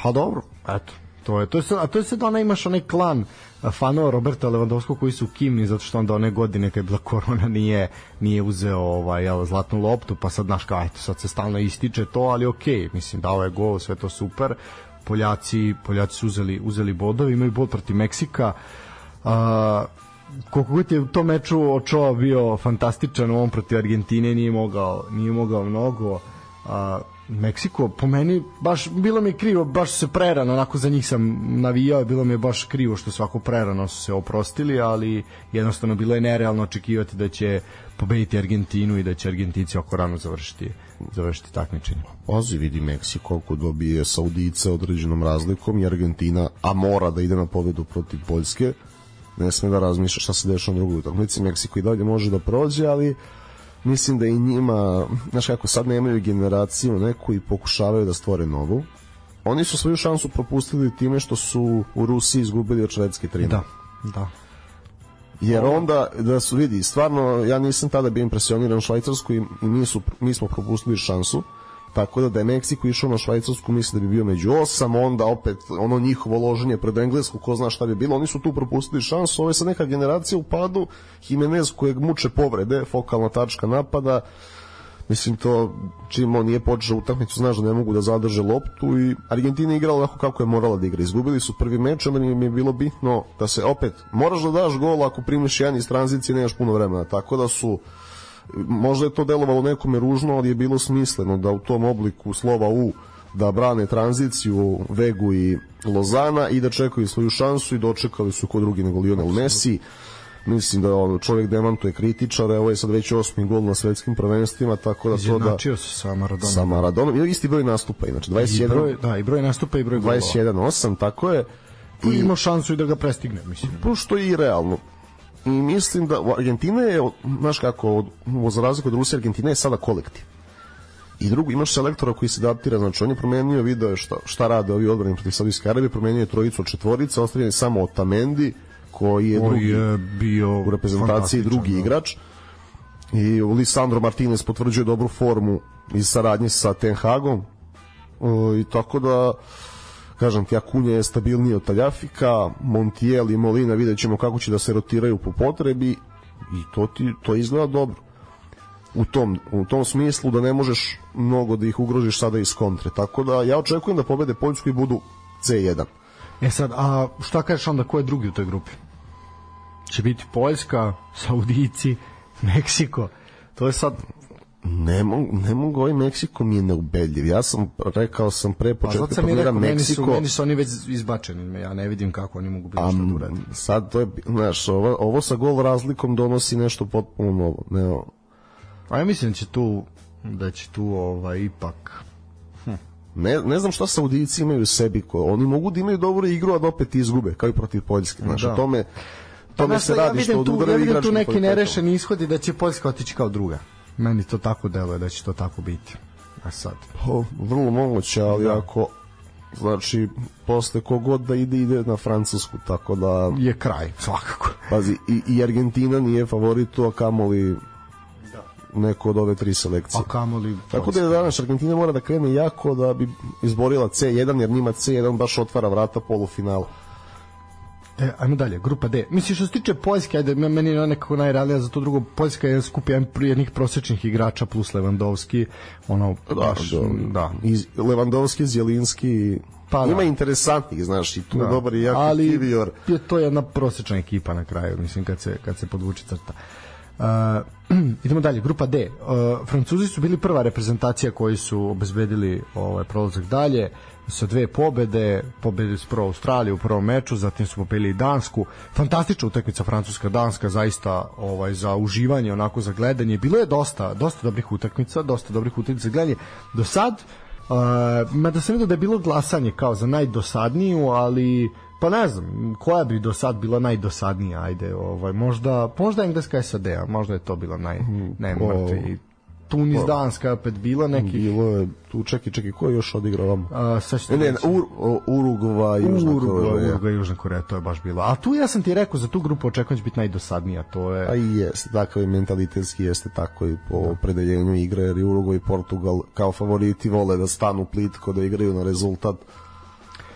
pa dobro, eto. To je, to je, a to je sad ona imaš onaj klan fanova Roberta Lewandowskog koji su kimni zato što onda one godine kad je bila korona nije nije uzeo ovaj jel, zlatnu loptu pa sad naš kao eto sad se stalno ističe to ali okej okay, mislim dao je gol sve to super Poljaci Poljaci su uzeli uzeli bodove imaju bod protiv Meksika a, koliko god je u tom meču Ochoa bio fantastičan on protiv Argentine nije mogao nije mogao mnogo a, Meksiko po meni baš bilo mi krivo baš se prerano onako za njih sam navijao bilo mi je baš krivo što svako prerano su se oprostili ali jednostavno bilo je nerealno očekivati da će pobediti Argentinu i da će Argentinci oko rano završiti završiti takmičenje. Pazi, vidi Meksiko ako dobije Saudice određenom razlikom i Argentina, a mora da ide na pobedu protiv Poljske, ne sme da razmišlja šta se dešava na drugoj utakmici. Meksiko i dalje može da prođe, ali mislim da i njima, znaš kako, sad nemaju generaciju neku i pokušavaju da stvore novu. Oni su svoju šansu propustili time što su u Rusiji izgubili od Švedske 3 Da, da. Jer onda, da su vidi, stvarno, ja nisam tada bio impresioniran Švajcarsku i, i mi, su, mi smo propustili šansu tako da da je Meksiko išao na Švajcarsku mislim da bi bio među osam, onda opet ono njihovo loženje pred Englesku, ko zna šta bi bilo, oni su tu propustili šansu, ovo je sad neka generacija u padu, Jimenez kojeg muče povrede, fokalna tačka napada, mislim to čim on nije počeo utakmicu znaš da ne mogu da zadrže loptu i Argentina igrala onako kako je morala da igra izgubili su prvi meč onda mi je bilo bitno da se opet moraš da daš gol ako primiš jedan iz tranzicije nemaš puno vremena tako da su možda je to delovalo nekome ružno, ali je bilo smisleno da u tom obliku slova U da brane tranziciju Vegu i Lozana i da čekaju svoju šansu i dočekali su kod drugi nego Lionel Messi mislim da on čovjek demantuje kritičare, ovo je sad već osmi gol na svetskim prvenstvima, tako da to da Izjednačio se sa Maradonom. sa Maradonom, i isti broj nastupa, inače I 21 broj, da, i broj nastupa i broj golova. 21-8, tako je. I ima šansu i da ga prestigne, mislim. Plus što je i realno. I mislim da Argentina je, znaš kako, za razliku od Rusije, Argentina je sada kolektiv. I drugo, imaš selektora koji se adaptira, znači on je promenio video šta, šta rade ovi odbrani protiv Saudijske Arabije, promenio je trojicu od četvorica, ostavljen je samo Otamendi, koji je Koji drugi je bio u reprezentaciji drugi da. igrač. I Lisandro Martinez potvrđuje dobru formu iz saradnje sa Ten Hagom. O, I tako da kažem ti, Akunja je stabilniji od Taljafika, Montiel i Molina vidjet ćemo kako će da se rotiraju po potrebi i to, ti, to izgleda dobro. U tom, u tom smislu da ne možeš mnogo da ih ugrožiš sada iz kontre. Tako da ja očekujem da pobede Poljsku i budu C1. E sad, a šta kažeš onda ko je drugi u toj grupi? Će biti Poljska, Saudici, Meksiko. To je sad Ne mogu, ne mogu ovaj Meksiko mi je neubedljiv. Ja sam rekao sam pre Pa početka zato sam rekao, meni su, Meksiko. meni su oni već izbačeni, ja ne vidim kako oni mogu A što da sad to je, znaš, ovo, ovo sa gol razlikom donosi nešto potpuno novo. Ne, A ja mislim da će tu da će tu ovaj ipak ne, ne znam šta Saudijici imaju u sebi. Ko, oni mogu da imaju dobru igru, a da opet izgube, kao i protiv Poljske. Znaš, Da. da. tome, tome Znaš se radi ja što vidim tu, ja odudaraju vidim igrački tu neki nerešeni ishod i da će Poljska otići kao druga. Meni to tako deluje da će to tako biti. A sad? O, vrlo moguće, ali Da. ako znači posle kogod da ide ide na Francusku tako da Je kraj, svakako. pazi i, i Argentina nije favorit a kamoli neko od ove tri selekcije A kamoli Tako da je danas Argentina mora da krene jako da bi izborila C1 jer njima C1 baš otvara vrata polufinala. E, ajmo dalje, grupa D. Mislim, što se tiče Poljske, ajde, me- meni je nekako najrealnija za to drugo. Poljska je skup jednih prosečnih igrača plus Lewandowski. Ono, baš, da. Iz Levandovski, Zjelinski, Pa da. ima interesantnih, znaš, i tu Da. dobar i jako Ali Kivior. je to jedna prosečna ekipa na kraju, mislim, kad se, kad se podvuče crta. Uh, (clears throat) idemo dalje, grupa D. Uh, Francuzi su bili prva reprezentacija koji su obezbedili ovaj prolazak dalje sa dve pobede, pobedili su prvo Australiju u prvom meču, zatim su pobedili i Dansku. Fantastična utakmica Francuska-Danska, zaista ovaj za uživanje, onako za gledanje. Bilo je dosta, dosta dobrih utakmica, dosta dobrih utakmica za gledanje. Do sad Uh, mada sam vidio da je bilo glasanje kao za najdosadniju, ali pa ne znam, koja bi do sad bila najdosadnija, ajde, ovaj, možda, možda Engleska SAD, a možda je to bila naj, najmrtvi. Tunis, Danska je opet bila neki, Bilo je, tu čekaj, čekaj, ko je još odigrao vam? a, ti Ne, ne. Ur, o, Urugva i Južna Koreja. Urugvaj, Južna Koreja, to je baš bilo. A tu ja sam ti rekao, za tu grupu očekujem da će biti najdosadnija, to je... A i jeste, takav je mentalitetski, jeste tako i po opredeljenju igre, jer i Uruguay i Portugal kao favoriti vole da stanu plitko, da igraju na rezultat.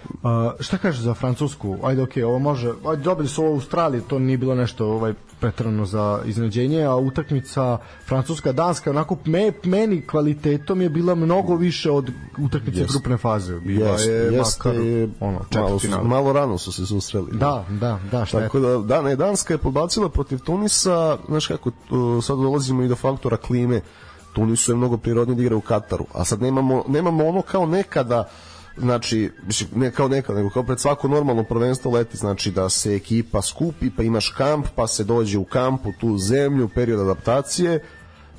Uh, šta kažeš za Francusku? Ajde, okej, ovo može. Ajde, dobili su ovo u Australiji, to nije bilo nešto ovaj pretrano za iznenađenje, a utakmica Francuska Danska onako me, meni kvalitetom je bila mnogo više od utakmice Jeste. grupne faze. Bila Jeste, je jeste, makar ono malo, su, malo rano su se susreli. Da, da, da, šta je Tako da, da, ne, Danska je podbacila protiv Tunisa, znaš kako, uh, sad dolazimo i do faktora klime, Tunisu je mnogo prirodnije da igra u Kataru, a sad nemamo, nemamo ono kao nekada, znači, ne kao nekada, nego kao pred svako normalno prvenstvo leti, znači da se ekipa skupi, pa imaš kamp, pa se dođe u kamp, u tu zemlju, period adaptacije,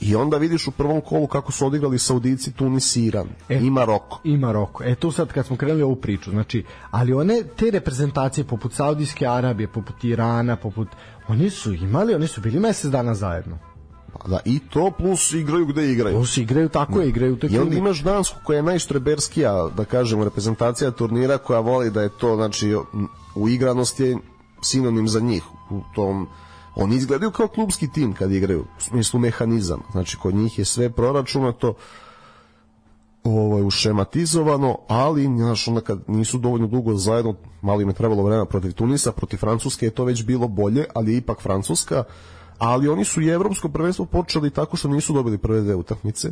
i onda vidiš u prvom kolu kako su odigrali Saudici, Tunis i Iran E. i Maroko. i Maroko. E tu sad kad smo krenuli ovu priču, znači, ali one te reprezentacije poput Saudijske Arabije, poput Irana, poput oni su imali, oni su bili mesec dana zajedno. Da, I to plus igraju gde igraju. Plus igraju tako je, igraju onda klimi. imaš Dansku koja je najštreberskija, da kažemo, reprezentacija turnira koja voli da je to, znači, u igranosti je sinonim za njih. U tom, oni izgledaju kao klubski tim kad igraju, u smislu mehanizam. Znači, kod njih je sve proračunato, ovaj, ušematizovano, ali znaš, onda kad nisu dovoljno dugo zajedno, malo im je trebalo vremena protiv Tunisa, protiv Francuske je to već bilo bolje, ali ipak Francuska, ali oni su i evropsko prvenstvo počeli tako što nisu dobili prve dve utakmice.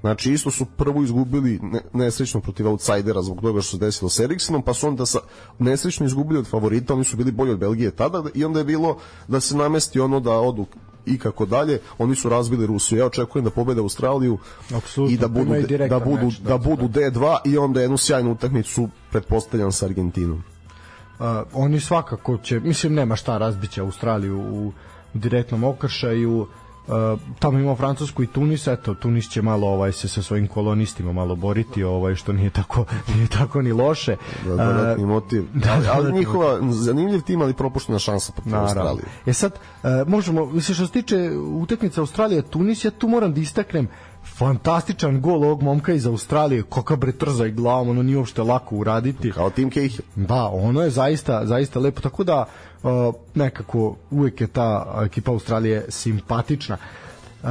Znači isto su prvo izgubili ne, nesrećno protiv outsidera zbog toga što se desilo s Eriksenom, pa su onda sa, nesrećno izgubili od favorita, oni su bili bolji od Belgije tada i onda je bilo da se namesti ono da odu i kako dalje, oni su razbili Rusiju. Ja očekujem da pobede Australiju Apsolutno, i da budu imaju da budu meč, da da, budu D2 i onda jednu sjajnu utakmicu pretpostavljam sa Argentinom. Uh, oni svakako će, mislim nema šta razbiće Australiju u, u direktnom okršaju. Uh, tamo ima Francusku i Tunis, eto Tunis će malo ovaj se sa svojim kolonistima malo boriti, ovaj što nije tako (laughs) nije tako ni loše. Da, dodatni motiv. da, ali, ali dodatni njihova zanimljiv tim, ali propuštena šansa protiv Australije. E sad, uh, možemo, mislim što se tiče utakmice Australije Tunis, ja tu moram da istaknem fantastičan gol ovog momka iz Australije, koka bre trza i glavom, ono nije uopšte lako uraditi. Kao Tim Cahill. Da, ono je zaista zaista lepo, tako da uh, nekako uvek je ta ekipa Australije simpatična. Uh,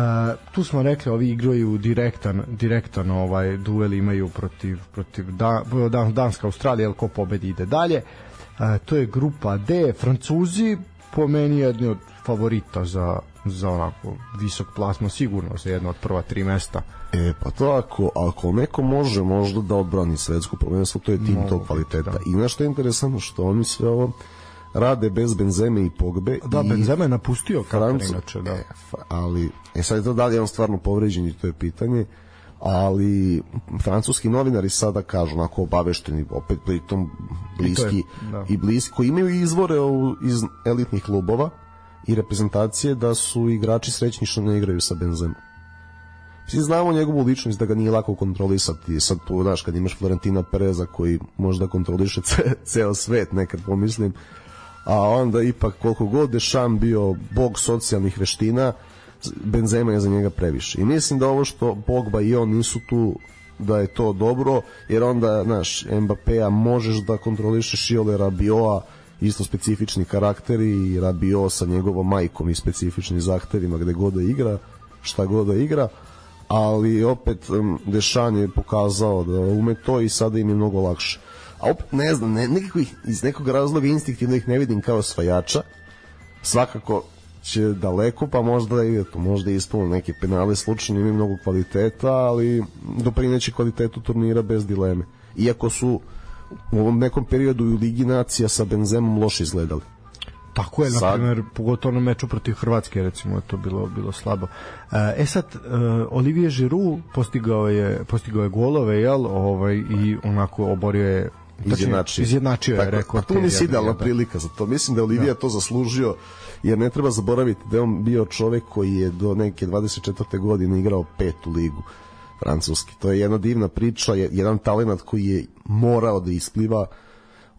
tu smo rekli ovi igraju direktan direktan ovaj duel imaju protiv protiv da, da, Danska Australija el ko pobedi ide dalje uh, to je grupa D Francuzi po meni jedni od favorita za za onako visok plasma sigurno za jedno od prva tri mesta E, pa to ako, ako neko može možda da odbrani svetsko prvenstvo, to je tim Mogu tog biti, kvaliteta. da. I znaš što je interesantno, što oni sve ovo rade bez Benzeme i Pogbe. da i Benzema je napustio Francu- inače da E, ali, e sad je to da li je on stvarno povređen i to je pitanje, ali francuski novinari sada kažu onako obavešteni opet pritom bliski da. i bliski koji imaju izvore u, iz elitnih klubova i reprezentacije da su igrači srećni što ne igraju sa Benzemom Svi znamo njegovu ličnost da ga nije lako kontrolisati. Sad tu, znaš, kad imaš Florentina Pereza koji možda kontroliše ce, ceo svet, nekad pomislim, a onda ipak koliko god Dešam bio bog socijalnih veština, Benzema je za njega previše. I mislim da ovo što Pogba i on nisu tu da je to dobro, jer onda, znaš, Mbappéa možeš da kontrolišeš i ole Rabioa, isto specifični karakteri i Rabio sa njegovom majkom i specifičnim zahtevima gde god da igra, šta god da igra, ali opet Dešan je pokazao da ume to i sada im je mnogo lakše. A opet ne znam, ne, nekako ih, iz nekog razloga instinktivno ih ne vidim kao osvajača. Svakako će daleko, pa možda i eto, možda i ispuno neke penale slučajno imaju mnogo kvaliteta, ali doprineće kvalitetu turnira bez dileme. Iako su u ovom nekom periodu u Ligi nacija sa Benzemom loše izgledali. Tako je, na Sad- primjer, pogotovo na meču protiv Hrvatske, recimo, je to bilo bilo slabo. E sad, e, Olivier Giroud postigao je, postigao je golove, jel, ovaj, i onako oborio je tačnije, izjednačio. izjednačio je Tako, rekord. A tu nisi idealna da. prilika za to. Mislim da je Olivija to zaslužio, jer ne treba zaboraviti da je on bio čovek koji je do neke 24. godine igrao petu ligu francuski. To je jedna divna priča, je- jedan talent koji je morao da ispliva.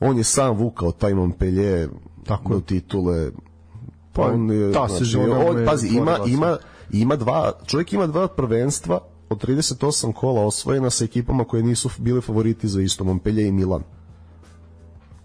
On je sam vukao taj Montpellier Tako do titule. Pa, on je, ta mu on, pazi, ima, ima, ima dva, čovjek ima dva prvenstva od 38 kola osvojena sa ekipama koje nisu bile favoriti za isto, Montpellier i Milan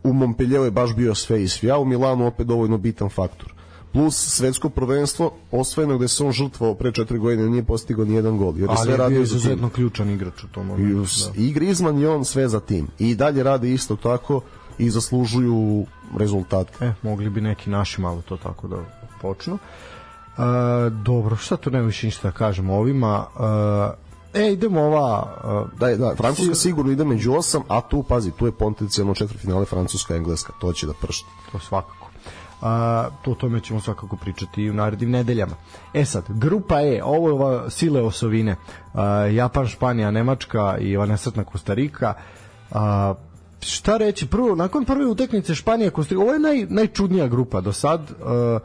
u Montpellieru je baš bio sve i sve, a u Milanu opet dovoljno bitan faktor. Plus svetsko prvenstvo osvojeno gde se on žrtvovao pre četiri godine nije postigao ni jedan gol. Jer je Ali sve je bio izuzetno ključan igrač u tom momentu. Da. I Griezmann i on sve za tim. I dalje rade isto tako i zaslužuju rezultate. E, mogli bi neki naši malo to tako da počnu. E, dobro, šta tu nema više ništa da kažemo ovima. E, e, idemo ova... e, Da, da, Francuska sigurno ide među osam, a tu, pazi, tu je potencijalno četvrtfinale Francuska Engleska, to će da pršti. to svakako. A, to o tome ćemo svakako pričati i u narednim nedeljama. E sad, grupa E, ovo je ova sile osovine. A, Japan, Španija, Nemačka i ova nesretna Kostarika. A, šta reći, prvo, nakon prve utakmice Španija, Kostarika, ovo je naj, najčudnija grupa do sad. A,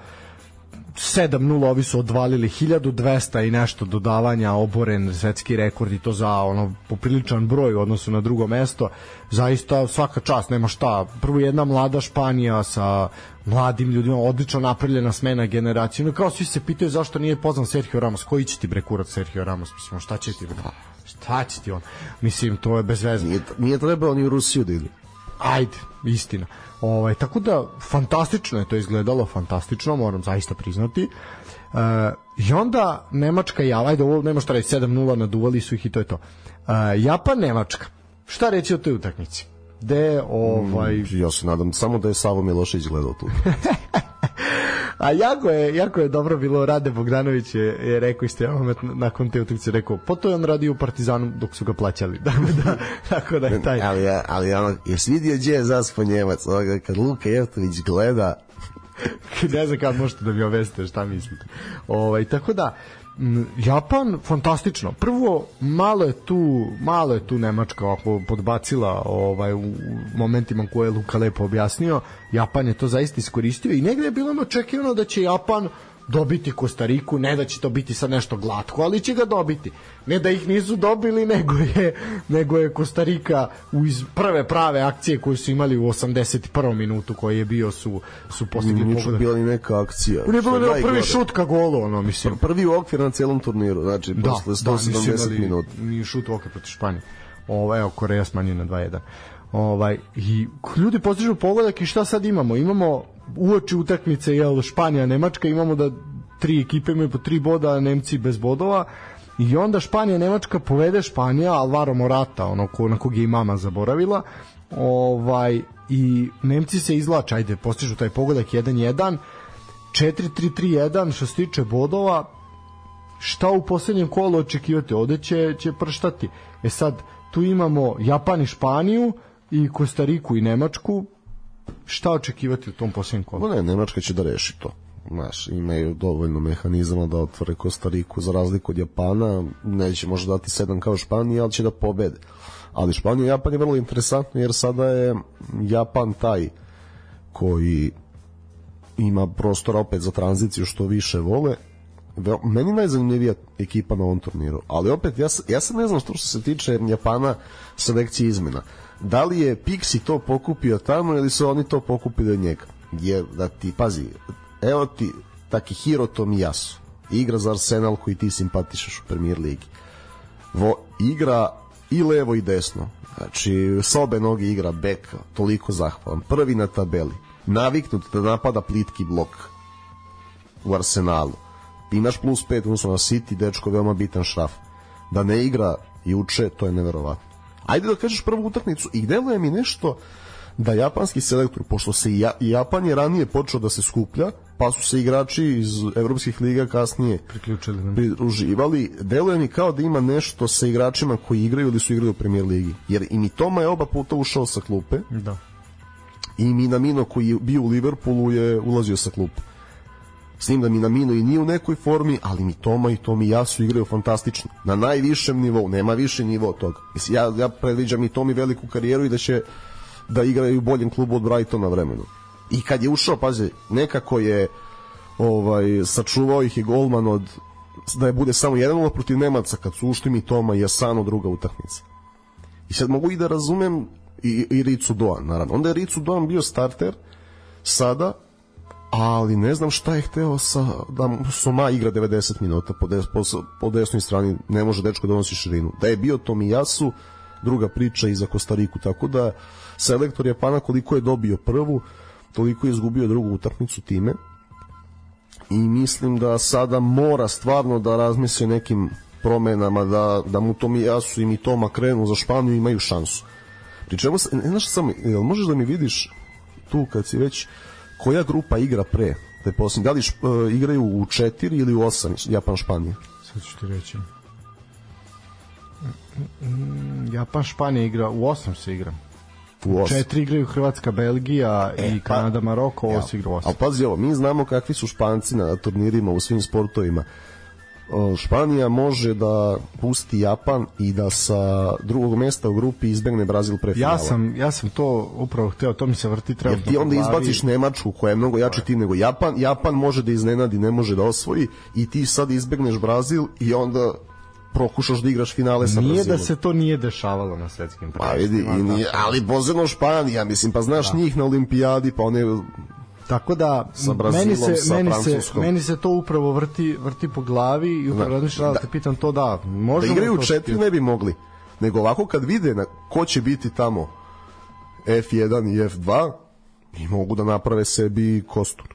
7-0 ovi su odvalili 1200 i nešto dodavanja oboren svetski rekord i to za ono popriličan broj u odnosu na drugo mesto. Zaista svaka čast nema šta. Prvo jedna mlada Španija sa mladim ljudima odlično napravljena smena generacije. No kao svi se pitaju zašto nije pozvan Sergio Ramos. Koji će ti bre kurac Sergio Ramos? Mislim šta će ti bre? šta će ti on? Mislim to je bez veze. Nije, nije trebao ni u Rusiju da ide. ajde, istina. Ovaj, tako da, fantastično je to izgledalo, fantastično, moram zaista priznati. E, I onda Nemačka i Java, ajde, ovo nema šta reći, 7-0 naduvali su ih i to je to. E, Japan, Nemačka. Šta reći o toj utakmici? De, ovaj... Ja se nadam samo da je Savo Milošević gledao tu. (laughs) A jako je, jako je dobro bilo, Rade Bogdanović je, je rekao isto jedan moment nakon te utakmice rekao, po to je on radio u Partizanu dok su ga plaćali. Tako (laughs) da, tako da je taj... ali, ja- ali ono, jesi vidio gdje je zaspo Njemac? Ovoga, kad Luka Jeftović gleda, (laughs) ne znam kako možete da mi obesite šta mislite. Ovaj, tako da, Japan fantastično. Prvo malo je tu malo je tu Nemačka ovako podbacila ovaj u momentima koje je Luka lepo objasnio. Japan je to zaista iskoristio i negde je bilo očekivano da će Japan dobiti Kostariku, ne da će to biti sad nešto glatko, ali će ga dobiti. Ne da ih nisu dobili, (laughs) nego je, nego je Kostarika u iz prve prave akcije koje su imali u 81. minutu koji je bio su, su postigli Niču bila ni neka akcija. Ne bilo prvi šut ka golu, ono, mislim. Prvi okvir na celom turniru, znači da, posle 170 da, minuta. Ni šut okvir protiv Španije. Ovo, evo, Koreja smanjuje na 2-1. Ovaj, I ljudi postižu pogodak i šta sad imamo? Imamo uoči utakmice jel Španija Nemačka imamo da tri ekipe imaju po tri boda, a Nemci bez bodova i onda Španija Nemačka povede Španija Alvaro Morata, ono ko, na kog je i mama zaboravila. Ovaj i Nemci se izlače, ajde, postižu taj pogodak 1-1. 4-3-3-1 što se tiče bodova, šta u poslednjem kolu očekivati? Ovde će, će prštati. E sad, tu imamo Japan i Španiju i Kostariku i Nemačku, šta očekivati u tom posljednjem kolu? Ne, Nemačka će da reši to. Znaš, imaju dovoljno mehanizama da otvore Kostariku za razliku od Japana, neće možda dati sedam kao Španija, ali će da pobede. Ali Španija i Japan je vrlo interesantno jer sada je Japan taj koji ima prostora opet za tranziciju što više vole. Meni najzanimljivija ekipa na ovom turniru, ali opet ja, ja se ne znam što se tiče Japana selekcije izmena da li je Pixi to pokupio tamo ili su oni to pokupili od njega? Jer da ti pazi evo ti Takihiro Tomiyasu igra za Arsenal koji ti simpatišaš u Premier Ligi. Vo, igra i levo i desno. Znači s obe noge igra bek toliko zahvalan. Prvi na tabeli. Naviknut da napada plitki blok u Arsenalu. Imaš plus 5 odnosno na City dečko veoma bitan šraf. Da ne igra juče to je neverovatno ajde da kažeš prvu utakmicu i deluje mi nešto da japanski selektor, pošto se i Japan je ranije počeo da se skuplja, pa su se igrači iz evropskih liga kasnije priključili, ne? pridruživali, deluje mi kao da ima nešto sa igračima koji igraju ili su igrali u premier ligi. Jer i mi Toma je oba puta ušao sa klupe. Da. I Minamino koji je bio u Liverpoolu je ulazio sa klupe. S tim da Minamino i nije u nekoj formi, ali mi Toma i Tomi Jasu igraju fantastično. Na najvišem nivou, nema više nivo od toga. Mislim, ja, ja predviđam i Tomi veliku karijeru i da će da igraju u boljem klubu od Brightona vremenu. I kad je ušao, pazi, nekako je ovaj, sačuvao ih je golman od da je bude samo jedan protiv Nemaca kad su ušli mi Toma i Asano druga utakmica. I sad mogu i da razumem i, i Ricu Doan, naravno. Onda je Ricu Doan bio starter, sada ali ne znam šta je hteo sa, da Soma igra 90 minuta po, des, po, po desnoj strani, ne može dečko da nosi širinu. Da je bio Tomijasu, druga priča i za Kostariku, tako da selektor Japana koliko je dobio prvu, toliko je izgubio drugu utakmicu time i mislim da sada mora stvarno da razmisli o nekim promenama da, da mu Tomijasu i mi Toma krenu za Španiju imaju šansu. Pri čemu, ne znaš samo, jel možeš da mi vidiš tu kad si već koja grupa igra pre? Da, je da li š, uh, igraju u 4 ili u 8 Japan Španija? Sad ću ti reći. Japan Španija igra u 8 se igra. U 8. Četiri igraju Hrvatska, Belgija e, i pa- Kanada, Maroko, ovo se igra u 8. Ali pazi ovo, mi znamo kakvi su Španci na turnirima u svim sportovima Španija može da pusti Japan i da sa drugog mesta u grupi izbegne Brazil pre finala. Ja sam, ja sam to upravo hteo, to mi se vrti treba. Jer ti onda izbaciš Nemačku koja je mnogo jači tim nego Japan, Japan može da iznenadi, ne može da osvoji i ti sad izbegneš Brazil i onda prokušaš da igraš finale sa Nije Brazilom. da se to nije dešavalo na svetskim prvenstvima. Pa vidi, i nije, ali posebno Španija, mislim, pa znaš da. njih na olimpijadi, pa one Tako da Brazilom, meni se meni se meni se to upravo vrti vrti po glavi i upravo da, razmišljam da, da te pitam to da možemo da igraju četiri ne bi mogli nego ovako kad vide na ko će biti tamo F1 i F2 i mogu da naprave sebi kostur.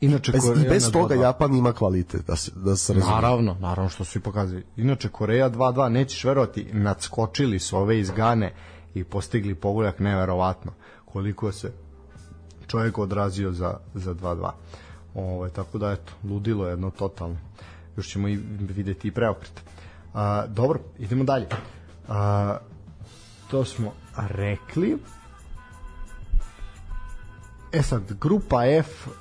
Inače bez, Koreja i bez toga 2 -2. Japan ima kvalitet da se da se razumije. Naravno, naravno što su i pokazali. Inače Koreja 2:2 nećeš verovati, nadskočili su ove iz Gane i postigli pogodak neverovatno koliko se čovjek odrazio za, za 2-2. Ovaj, tako da, eto, ludilo je jedno totalno. Još ćemo i videti i preokret. A, dobro, idemo dalje. A, to smo rekli. E sad, grupa F, uh,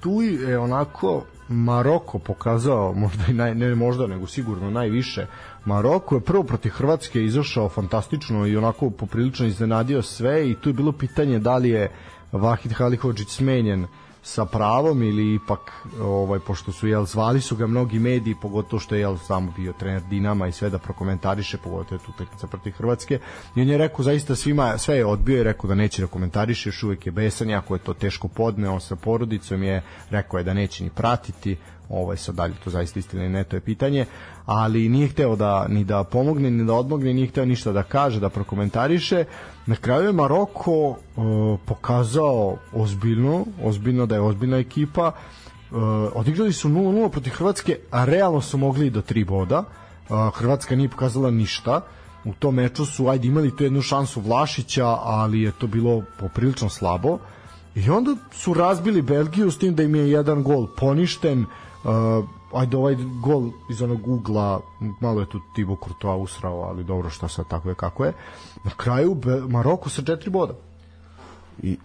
tu je onako Maroko pokazao možda i naj, ne možda nego sigurno najviše Maroko je prvo protiv Hrvatske izašao fantastično i onako poprilično iznenadio sve i tu je bilo pitanje da li je Vahid Halihođić smenjen sa pravom ili ipak ovaj pošto su jel zvali su ga mnogi mediji pogotovo što je jel samo bio trener Dinama i sve da prokomentariše pogotovo tu utakmica protiv Hrvatske. I on je rekao zaista svima sve je odbio i rekao da neće da komentariše još uvek je besan ako je to teško podneo sa porodicom je rekao je da neće ni pratiti ovaj sad dalje to zaista istina ne to je pitanje ali nije hteo da ni da pomogne ni da odmogne nije hteo ništa da kaže da prokomentariše. Na kraju je Maroko uh, pokazao ozbiljno ozbiljno da je ozbiljna ekipa. Uh, odigrali su 0-0 protiv Hrvatske a realno su mogli do 3 boda. Uh, Hrvatska nije pokazala ništa u tom meču su ajde imali tu jednu šansu Vlašića ali je to bilo poprilično slabo. I onda su razbili Belgiju s tim da im je jedan gol poništen uh, ajde ovaj gol iz onog ugla malo je tu Tibo Courtois usrao ali dobro šta sad tako je kako je na kraju Be Maroko sa četiri boda i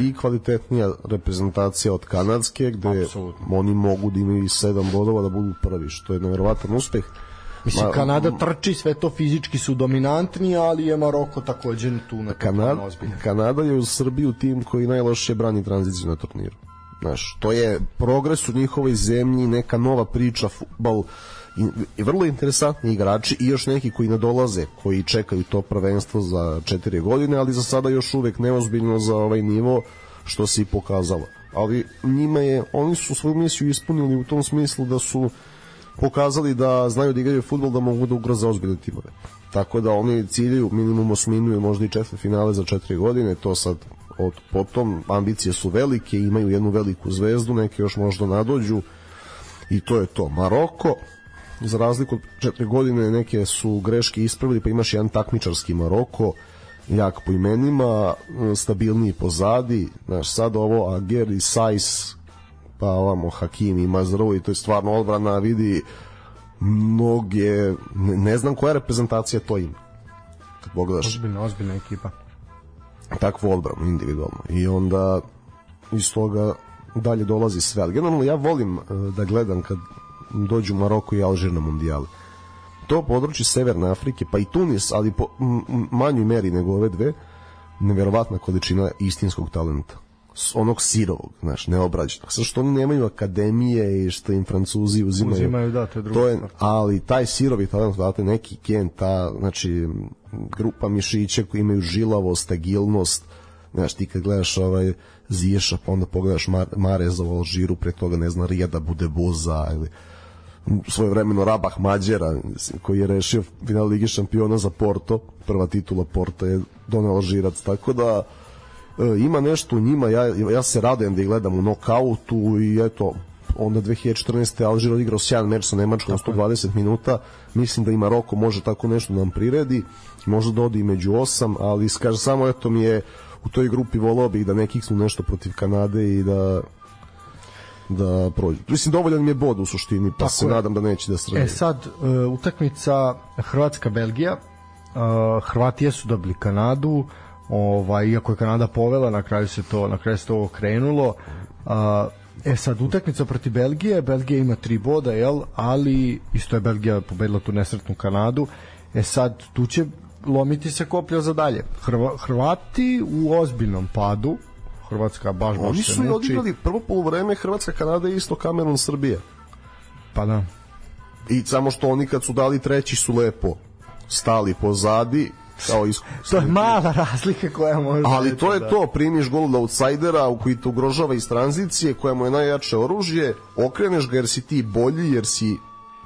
i kvalitetnija reprezentacija od kanadske gde Absolutno. oni mogu da imaju sedam bodova da budu prvi što je nevjerovatan uspeh Mislim, Ma, Kanada trči, sve to fizički su dominantni, ali je Maroko takođe tu na Kanada, Kanada je u Srbiju tim koji najlošije brani tranziciju na turniru. Znaš, to je progres u njihovoj zemlji, neka nova priča, futbal i, i vrlo interesantni igrači i još neki koji nadolaze, koji čekaju to prvenstvo za četiri godine, ali za sada još uvek neozbiljno za ovaj nivo što se i pokazalo. Ali njima je, oni su svoju misiju ispunili u tom smislu da su pokazali da znaju da igraju futbol da mogu da ugroze ozbiljne timove. Tako da oni ciljaju minimum osminu možda i četvr finale za četiri godine, to sad od potom ambicije su velike, imaju jednu veliku zvezdu, neke još možda nadođu i to je to. Maroko, za razliku od četiri godine neke su greške ispravili, pa imaš jedan takmičarski Maroko, jak po imenima, stabilniji pozadi, znaš, sad ovo Ager i Sajs, pa ovamo Hakim i Mazrou to je stvarno odbrana, vidi mnoge, ne, ne znam koja reprezentacija to ima. Kad pogledaš. Ozbiljna, ozbiljna ekipa takvu odbranu individualno i onda iz toga dalje dolazi sve. Ali generalno ja volim e, da gledam kad dođu Maroko i Alžir na mundijale. To područje Severne Afrike, pa i Tunis, ali po manjoj meri nego ove dve, neverovatna količina istinskog talenta onog sirovog, znaš, neobrađenog. Sa što oni nemaju akademije i što im Francuzi uzimaju. Uzimaju, da, to je drugo. To je, ali taj sirovi talent, date neki ken, ta, znači, grupa mišića koji imaju žilavost, agilnost, znaš, ti kad gledaš ovaj Ziješa, pa onda pogledaš Mar Mareza u Alžiru, pre toga, ne znam, Rijada bude Buza, ili svoje vremeno Rabah Mađera koji je rešio final Ligi šampiona za Porto. Prva titula Porto je doneo Alžirac tako da e, ima nešto u njima, ja, ja se radujem da ih gledam u nokautu i eto, onda 2014. Alžir odigrao sjajan meč sa Nemačkom 120 minuta, mislim da i Maroko može tako nešto da nam priredi, možda da odi među osam, ali kaže samo eto mi je u toj grupi volao bih da nekih su nešto protiv Kanade i da da prođu. Mislim, dovoljan mi je bod u suštini, pa Tako se je. nadam da neće da sredi. E sad, uh, utakmica Hrvatska-Belgija, uh, Hrvatije su dobili Kanadu, ovaj iako je Kanada povela na kraju se to na kraju se to okrenulo a, e sad utakmica protiv Belgije Belgija ima tri boda jel ali isto je Belgija pobedila tu nesretnu Kanadu e sad tu će lomiti se koplja za dalje Hrva, Hrvati u ozbiljnom padu Hrvatska baš baš Oni su i odigrali prvo poluvreme Hrvatska Kanada i isto Kamerun Srbije. Pa da. I samo što oni kad su dali treći su lepo stali pozadi kao is... to je mala razlika koja može ali to je da. to primiš gol od outsidera u koji te ugrožava iz tranzicije koja mu je najjače oružje okreneš ga jer si ti bolji jer si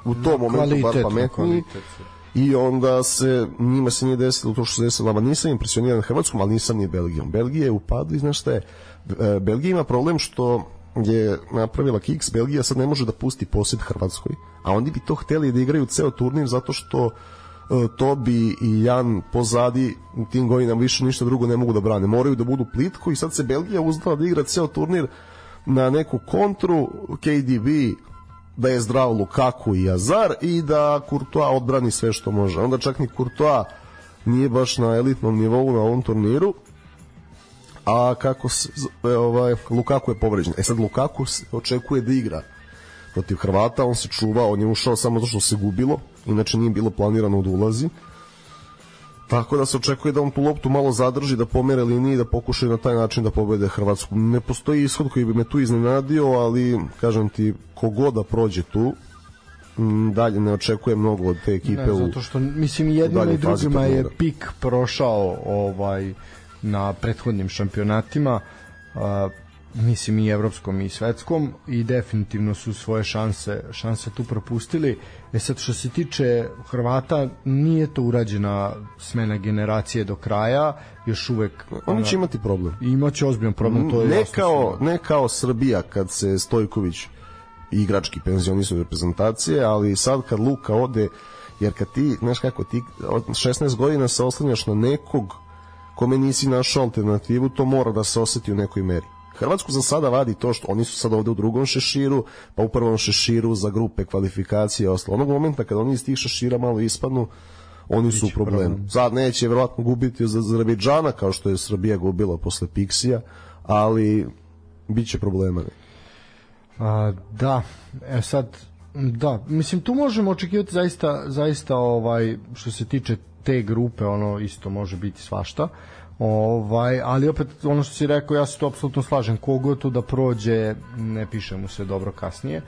u tom no, momentu bar pametniji i onda se njima se nije desilo to što se desilo nama. Nisam impresioniran Hrvatskom ali nisam ni Belgijom. Belgija je u padu i znaš šta je? E, Belgija ima problem što je napravila kiks, Belgija sad ne može da pusti posjed Hrvatskoj, a oni bi to hteli da igraju ceo turnir zato što E, Tobi i Jan pozadi tim godinama više ništa drugo ne mogu da brane. Moraju da budu plitko i sad se Belgija uzdala da igra ceo turnir na neku kontru. KDB da je zdrav Lukaku i Azar i da Courtois odbrani sve što može. Onda čak ni Courtois nije baš na elitnom nivou na ovom turniru a kako se, ovaj, Lukaku je povređen. E sad Lukaku očekuje da igra protiv Hrvata, on se čuva, on je ušao samo zato što se gubilo, inače nije bilo planirano da ulazi. Tako da se očekuje da on tu loptu malo zadrži, da pomere linije i da pokušaju na taj način da pobede Hrvatsku. Ne postoji ishod koji bi me tu iznenadio, ali kažem ti, kogod da prođe tu, dalje ne očekuje mnogo od te ekipe ne, zato što mislim jednima i drugima je pik prošao ovaj na prethodnim šampionatima mislim i evropskom i svetskom i definitivno su svoje šanse šanse tu propustili. E sad što se tiče Hrvata nije to urađena smena generacije do kraja, još uvek oni će imati problem. Imaće ozbiljan problem, to je ne kao, ne kao Srbija kad se Stojković igrački penzionisu reprezentacije, ali sad kad Luka ode, jer kad ti, znaš kako, ti od 16 godina se oslanjaš na nekog kome nisi našao alternativu, to mora da se oseti u nekoj meri. Hrvatsku za sada vadi to što oni su sad ovde u drugom šeširu, pa u prvom šeširu za grupe kvalifikacije ostalo. Onog momenta kada oni iz tih šešira malo ispadnu, oni su u problemu. Problem. Sad neće verovatno gubiti za Azerbejdžana kao što je Srbija gubila posle Pixija, ali biće problema. A, da, e sad da, mislim tu možemo očekivati zaista zaista ovaj što se tiče te grupe ono isto može biti svašta. Ovaj, ali opet ono što si rekao, ja se to apsolutno slažem. Kogo tu da prođe, ne piše mu se dobro kasnije.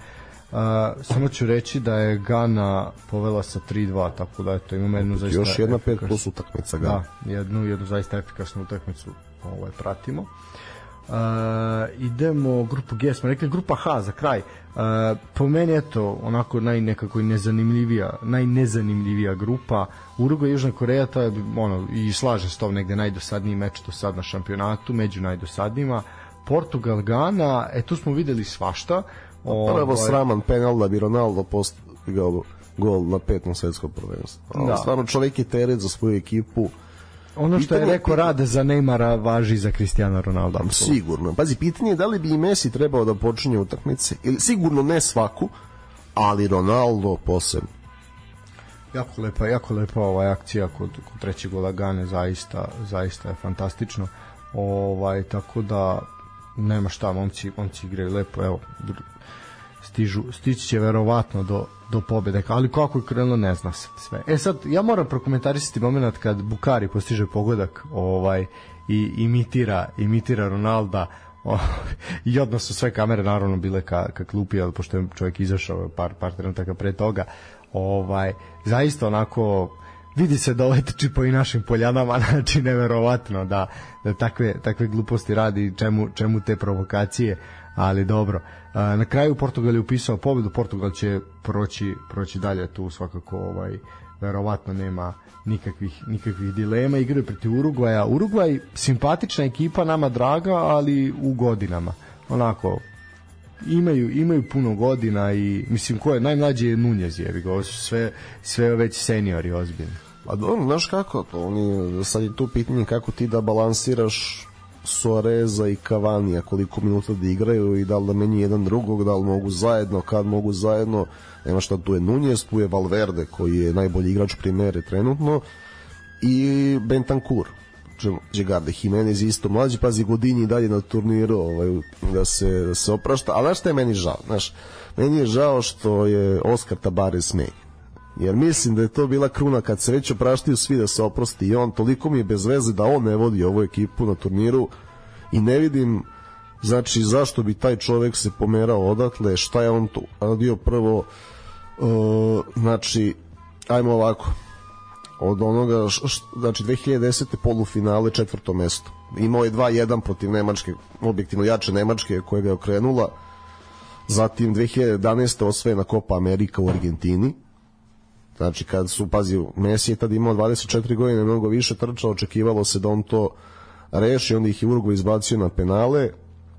Uh, samo ću reći da je Gana povela sa 3-2, tako da eto, imamo jednu zaista... Još jedna 5 plus utakmica Gana. Da, jednu, jednu zaista efikasnu utakmicu ovaj, pratimo. Uh, idemo grupu G, smo rekli grupa H za kraj. Uh, po meni je to onako naj nekako nezanimljivija, najnezanimljivija grupa. Uruguay i Južna Koreja to je ono i slaže se to negde najdosadniji meč do sad na šampionatu, među najdosadnijima. Portugal Gana, e tu smo videli svašta. O, Prvo ovaj- sraman penal da bi Ronaldo postigao gol na petom svetskom prvenstvu. Da. Stvarno čovjek je teret za svoju ekipu Ono što je rekao Rade za Neymara važi za Cristiano Ronaldo. Absolutno. Sigurno. Pazi, pitanje je da li bi i Messi trebao da počinje utakmice, ili sigurno ne svaku, ali Ronaldo posebno. Jako lepa, jako lepa ova akcija kod, kod trećeg gola Gane, zaista, zaista je fantastično. Ovaj, tako da nema šta, momci, momci igraju lepo, evo, stižu, stići će verovatno do, do pobede, ali kako je krenulo ne zna se sve. E sad, ja moram prokomentarisati moment kad Bukari postiže pogodak ovaj, i imitira, imitira Ronalda (laughs) i odnos su sve kamere naravno bile ka, ka klupi, ali pošto je čovjek izašao par, par trenutaka pre toga, ovaj, zaista onako vidi se da ovaj trči po i našim poljanama, (laughs) znači neverovatno da, da takve, takve gluposti radi, čemu, čemu te provokacije, ali dobro. Na kraju Portugal je upisao pobedu, Portugal će proći, proći dalje tu svakako ovaj verovatno nema nikakvih nikakvih dilema igraju protiv Urugvaja. Urugvaj simpatična ekipa, nama draga, ali u godinama. Onako imaju imaju puno godina i mislim ko je najmlađi je Nunez je, ovo su sve sve već seniori ozbiljni. Pa dobro, znaš kako to, oni, sad je tu pitanje kako ti da balansiraš Suareza i Cavani koliko minuta da igraju i da li da meni jedan drugog, da li mogu zajedno, kad mogu zajedno, nema šta, tu je Nunez, tu je Valverde koji je najbolji igrač primere trenutno. I Bentancur Džegarde Jimenez isto mlađi, pazi Godini dalje na turniru ovaj, da, se, da se oprašta, ali znaš šta je meni žao? Znaš, meni je žao što je Oskar Tabares smenjen jer mislim da je to bila kruna kad se već opraštaju svi da se oprosti i on toliko mi je bez veze da on ne vodi ovu ekipu na turniru i ne vidim znači zašto bi taj čovek se pomerao odatle šta je on tu radio prvo uh, znači ajmo ovako od onoga š, š, znači 2010. polufinale četvrto mesto imao je 2-1 protiv Nemačke objektivno jače Nemačke koja ga je okrenula zatim 2011. osvojena Copa Amerika u Argentini Znači, kad su, pazi, Messi je tad imao 24 godine, mnogo više trčao, očekivalo se da on to reši, onda ih je Urugu izbacio na penale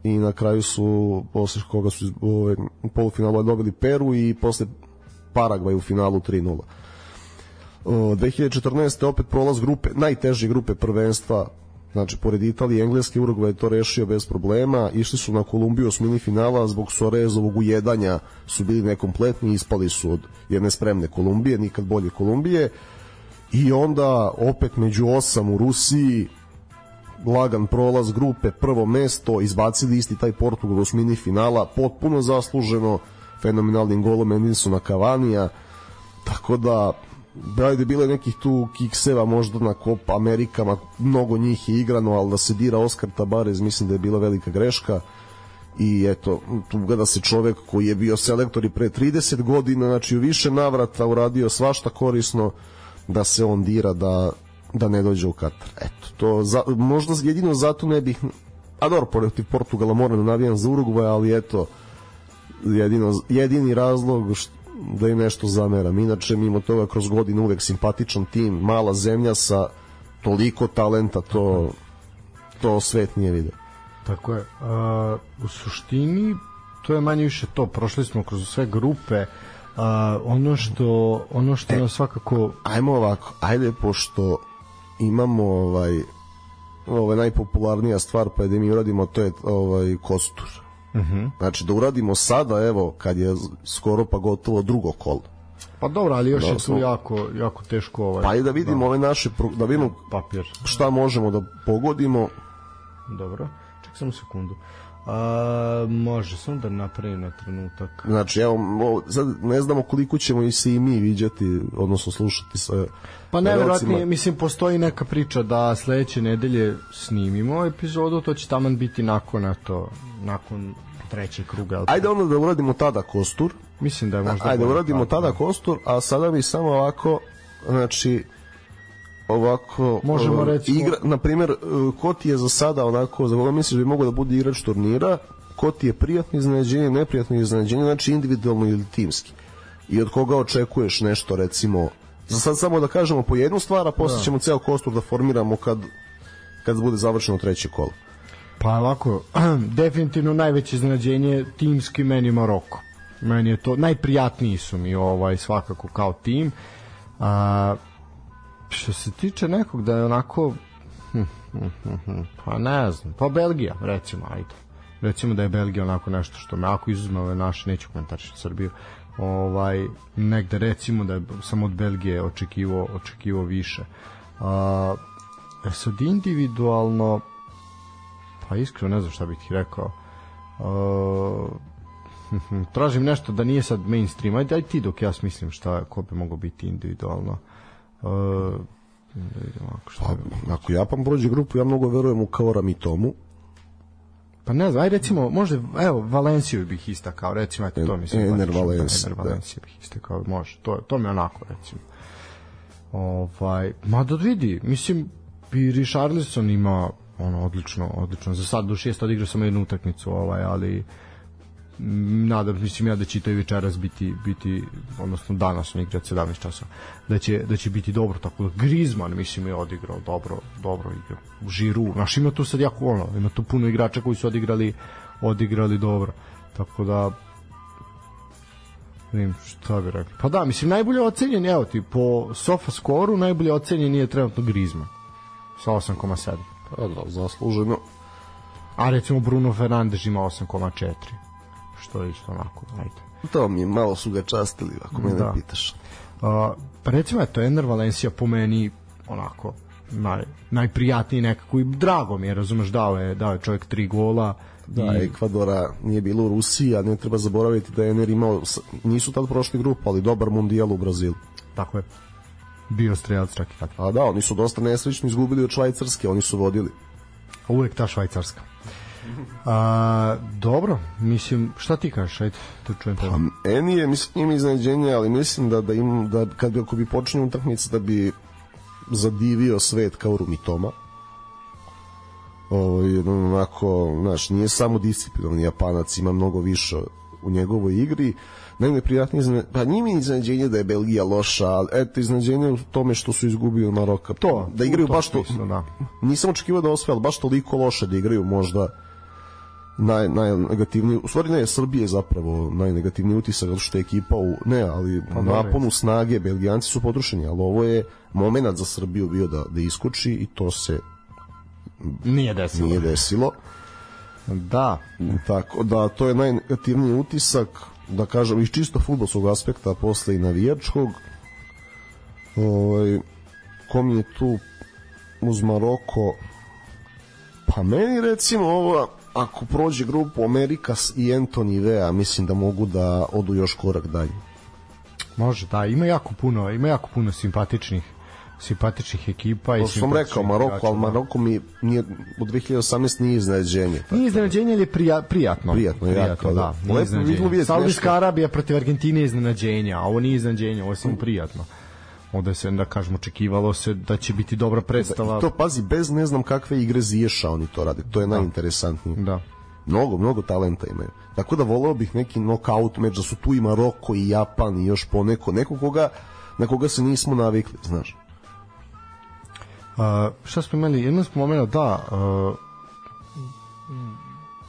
i na kraju su, posle koga su ove, u polufinalu dobili Peru i posle Paragvaj u finalu 3-0. 2014. opet prolaz grupe, najteže grupe prvenstva Znači, pored Italije i Engleske, Uruguay je to rešio bez problema. Išli su na Kolumbiju osmini finala, zbog Sorezovog ujedanja su bili nekompletni, ispali su od jedne spremne Kolumbije, nikad bolje Kolumbije. I onda opet među osam u Rusiji, lagan prolaz grupe, prvo mesto, izbacili isti taj Portugal u smini finala, potpuno zasluženo, fenomenalnim golom Edisona Kavanija, tako da da je bilo nekih tu kikseva možda na Copa Amerikama, mnogo njih je igrano, ali da se dira Oskar Tabarez, mislim da je bila velika greška i eto, tu gleda se čovek koji je bio selektor i pre 30 godina, znači u više navrata uradio svašta korisno da se on dira da, da ne dođe u Katar. Eto, to za, možda jedino zato ne bih a dobro, protiv Portugala moram da navijam za Urugvaj, ali eto, jedino, jedini razlog što, da im nešto zameram. Inače, mimo toga, kroz godinu uvek simpatičan tim, mala zemlja sa toliko talenta, to, to svet nije vidio. Tako je. Uh, u suštini, to je manje više to. Prošli smo kroz sve grupe. Uh, ono što ono što e, nas svakako ajmo ovako ajde pošto imamo ovaj ovaj najpopularnija stvar pa da mi uradimo to je ovaj kostur Uh mhm. -huh. Znači da uradimo sada, evo, kad je skoro pa gotovo drugo kolo. Pa dobro, ali još da, je tu jako, jako teško ovaj. Pa i da vidimo da. ove naše, da vidimo papir. šta možemo da pogodimo. Dobro, ček samo sekundu. A, može, samo da napravim na trenutak. Znači, evo, sad ne znamo koliko ćemo i se i mi viđati, odnosno slušati sa Pa najverovatnije, mislim, postoji neka priča da sledeće nedelje snimimo epizodu, to će taman biti nakon, to, nakon trećeg kruga. Ajde onda da uradimo tada kostur. Mislim da je možda... Ajde, uradimo tada da. kostur, a sada bi samo ovako, znači, ovako možemo reći igra na primjer ko ti je za sada onako za koga misliš da bi mogao da bude igrač turnira ko ti je prijatno iznenađenje neprijatno iznenađenje znači individualno ili timski? I od koga očekuješ nešto recimo za sad samo da kažemo po jednu stvar a posle da. ćemo ceo kostur da formiramo kad kad bude završeno treće kolo. Pa ovako (clears throat) definitivno najveće iznenađenje timski meni Maroko. Meni je to najprijatniji su mi ovaj svakako kao tim. A Što se tiče nekog da je onako pa ne znam, pa Belgija recimo, ajde. Recimo da je Belgija onako nešto što me ako izuzme ove naše, neću komentarišiti Srbiju. Ovaj, negde recimo da je, sam od Belgije očekivo, očekivo više. A, e sad individualno pa iskreno ne znam šta bih ti rekao. A, tražim nešto da nije sad mainstream. Ajde, ajde ti dok ja smislim šta, ko bi mogo biti individualno Uh, da vidimo ako šta pa, ako Japan prođe grupu, ja mnogo verujem u Kaora Mitomu. Pa ne znam, aj recimo, možda, evo, Valenciju bih istakao, recimo, eto, to mislim. Ener Valencija. Ener Valencija bih istakao, može, to, to mi onako, recimo. Ovaj, ma da vidi, mislim, i Richarlison ima ono odlično, odlično. Za sad do šest odigrao samo jednu utakmicu, ovaj, ali nadam mislim ja da će to i večeras biti biti odnosno danas on igra 17 časova da će da će biti dobro tako da Griezmann mislim je odigrao dobro dobro igra u Žiru naš ima tu sad jako ono ima tu puno igrača koji su odigrali odigrali dobro tako da ne šta bi rekli. Pa da, mislim, najbolje ocenjen, evo ti, po sofa skoru, najbolje ocenjen je trenutno Griezmann. Sa 8,7. Pa da, zasluženo. A recimo Bruno Fernandes ima 8,4 što je isto onako, ajde. To mi malo su ga častili, ako me da. ne pitaš. Uh, pa recimo, eto, Ener Valencia po meni onako naj, najprijatniji nekako i drago mi je, razumeš, dao je, dao je čovjek tri gola, Da, I... Ekvadora nije bilo u Rusiji, a ne treba zaboraviti da je Ener imao, nisu tad prošli grupu, ali dobar mundijal u Brazilu. Tako je. Bio strelac čak i tako. A da, oni su dosta nesrećno izgubili od Švajcarske, oni su vodili. Uvek ta Švajcarska. A, dobro, mislim, šta ti kažeš, ajde, da čujem Pa, eni je, mislim, ima iznenađenje, ali mislim da, da, im, da kad bi, ako bi počinio utakmica, da bi zadivio svet kao Rumitoma. Ovo, onako, znaš, nije samo disciplinovni Japanac, ima mnogo više u njegovoj igri. Najneprijatnije iznenađenje, pa nije mi iznenađenje da je Belgija loša, ali eto, iznenađenje u tome što su izgubili Maroka. To, da igraju baš to, da. nisam očekivao da osvoje, ali baš toliko loše da igraju možda naj, najnegativniji, u stvari ne, Srbije zapravo najnegativniji utisak, zato što je ekipa u, ne, ali pa, naponu snage, Belgijanci su potrošeni, ali ovo je moment za Srbiju bio da, da iskoči i to se nije desilo. Nije desilo. Da. Tako da, to je najnegativniji utisak, da kažem, iz čisto futbolskog aspekta, posle i navijačkog. Ovaj, ko mi je tu uz Maroko Pa meni recimo ovo, ako prođe grupu Amerikas i Anthony Vea, mislim da mogu da odu još korak dalje. Može, da, ima jako puno, ima jako puno simpatičnih simpatičnih ekipa i sam rekao Maroko, ali da. Maroko mi nije, u 2018 nije iznenađenje. Nije iznenađenje, ali je prija, prijatno. Prijatno, prijatno jako, da. da Lepo Saudijska Arabija protiv Argentine je iznenađenje, a ovo nije iznenađenje, ovo je samo prijatno. Onda se, da kažemo, očekivalo se da će biti dobra predstava. I to, pazi, bez ne znam kakve igre ziješa oni to rade. To je da. najinteresantnije. Da. Mnogo, mnogo talenta imaju. Tako da voleo bih neki knockout meč da su tu i Maroko i Japan i još po neko, neko koga, na koga se nismo navikli, znaš. Uh, šta smo imali? Imali smo da, uh,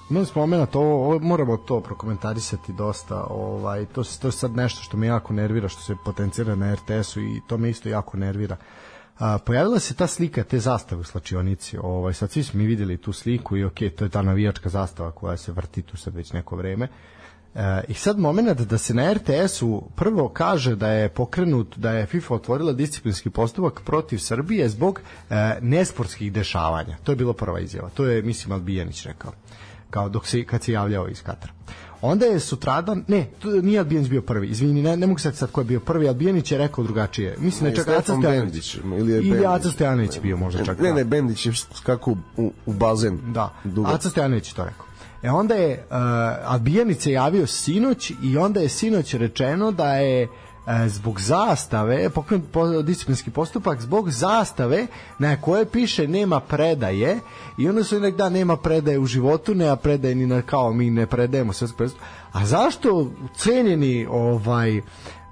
imali smo moment, ovo, ovo, moramo to prokomentarisati dosta, ovaj, to, to je sad nešto što me jako nervira, što se potencira na RTS-u i to me isto jako nervira. A, pojavila se ta slika te zastave u slačionici. Ovaj sad svi smo mi videli tu sliku i ok, to je ta navijačka zastava koja se vrti tu sad već neko vreme. E, I sad moment da se na RTS-u prvo kaže da je pokrenut, da je FIFA otvorila disciplinski postupak protiv Srbije zbog e, nesportskih dešavanja. To je bilo prva izjava. To je, mislim, Albijanić rekao. Kao dok se, kad se javljao iz Katara. Onda je sutradan, ne, nije Albijanić bio prvi, izvini, ne, ne mogu sad sad ko je bio prvi, Albijanić je rekao drugačije. Mislim da je čak Aca Stojanović. Ili, je ili Aca Stojanović bio možda čak. Ne, ne, Bendić je kako u, u bazen. Da, dugo. Aca Stojanović to rekao. E onda je uh, Albijanić se javio sinoć i onda je sinoć rečeno da je e, zbog zastave, pokrenut po, disciplinski postupak zbog zastave na koje piše nema predaje i onda su nek da nema predaje u životu, nema predaje ni na kao mi ne predajemo sve A zašto cenjeni ovaj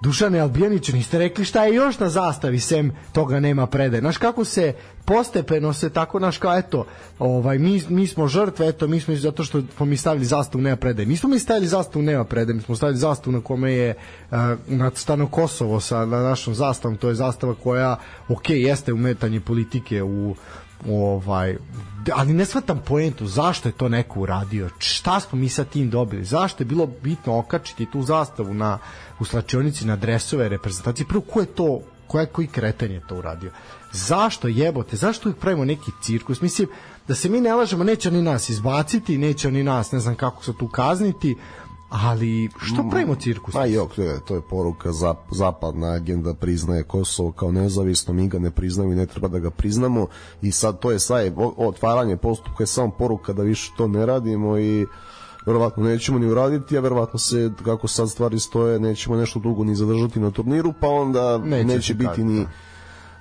Dušane Albijaniću, niste rekli šta je još na zastavi sem toga nema predaje. Znaš kako se postepeno se tako naš kao eto, ovaj mi mi smo žrtve, eto mi smo zato što smo mi stavili zastavu nema predaje. Nismo mi stavili zastavu nema predaje, mi smo stavili zastavu na kome je uh, nacrtano Kosovo sa na našom zastavom, to je zastava koja ok, jeste umetanje politike u ovaj ali ne shvatam poentu zašto je to neko uradio? Šta smo mi sa tim dobili? Zašto je bilo bitno okačiti tu zastavu na u slačionici na dresove reprezentacije? Prvo ko je to koja koji kreten je to uradio? Zašto jebote zašto uvijek pravimo neki cirkus? Mislim da se mi ne lažemo neće oni nas izbaciti neće oni nas ne znam kako se tu kazniti ali što mm, pravimo cirkus? Pa jok, to je, to je poruka zap, zapadna agenda priznaje Kosovo kao nezavisno, mi ga ne priznamo i ne treba da ga priznamo i sad to je sad otvaranje postupka je samo poruka da više to ne radimo i verovatno nećemo ni uraditi, a verovatno se, kako sad stvari stoje, nećemo nešto dugo ni zadržati na turniru, pa onda neće, neće biti ni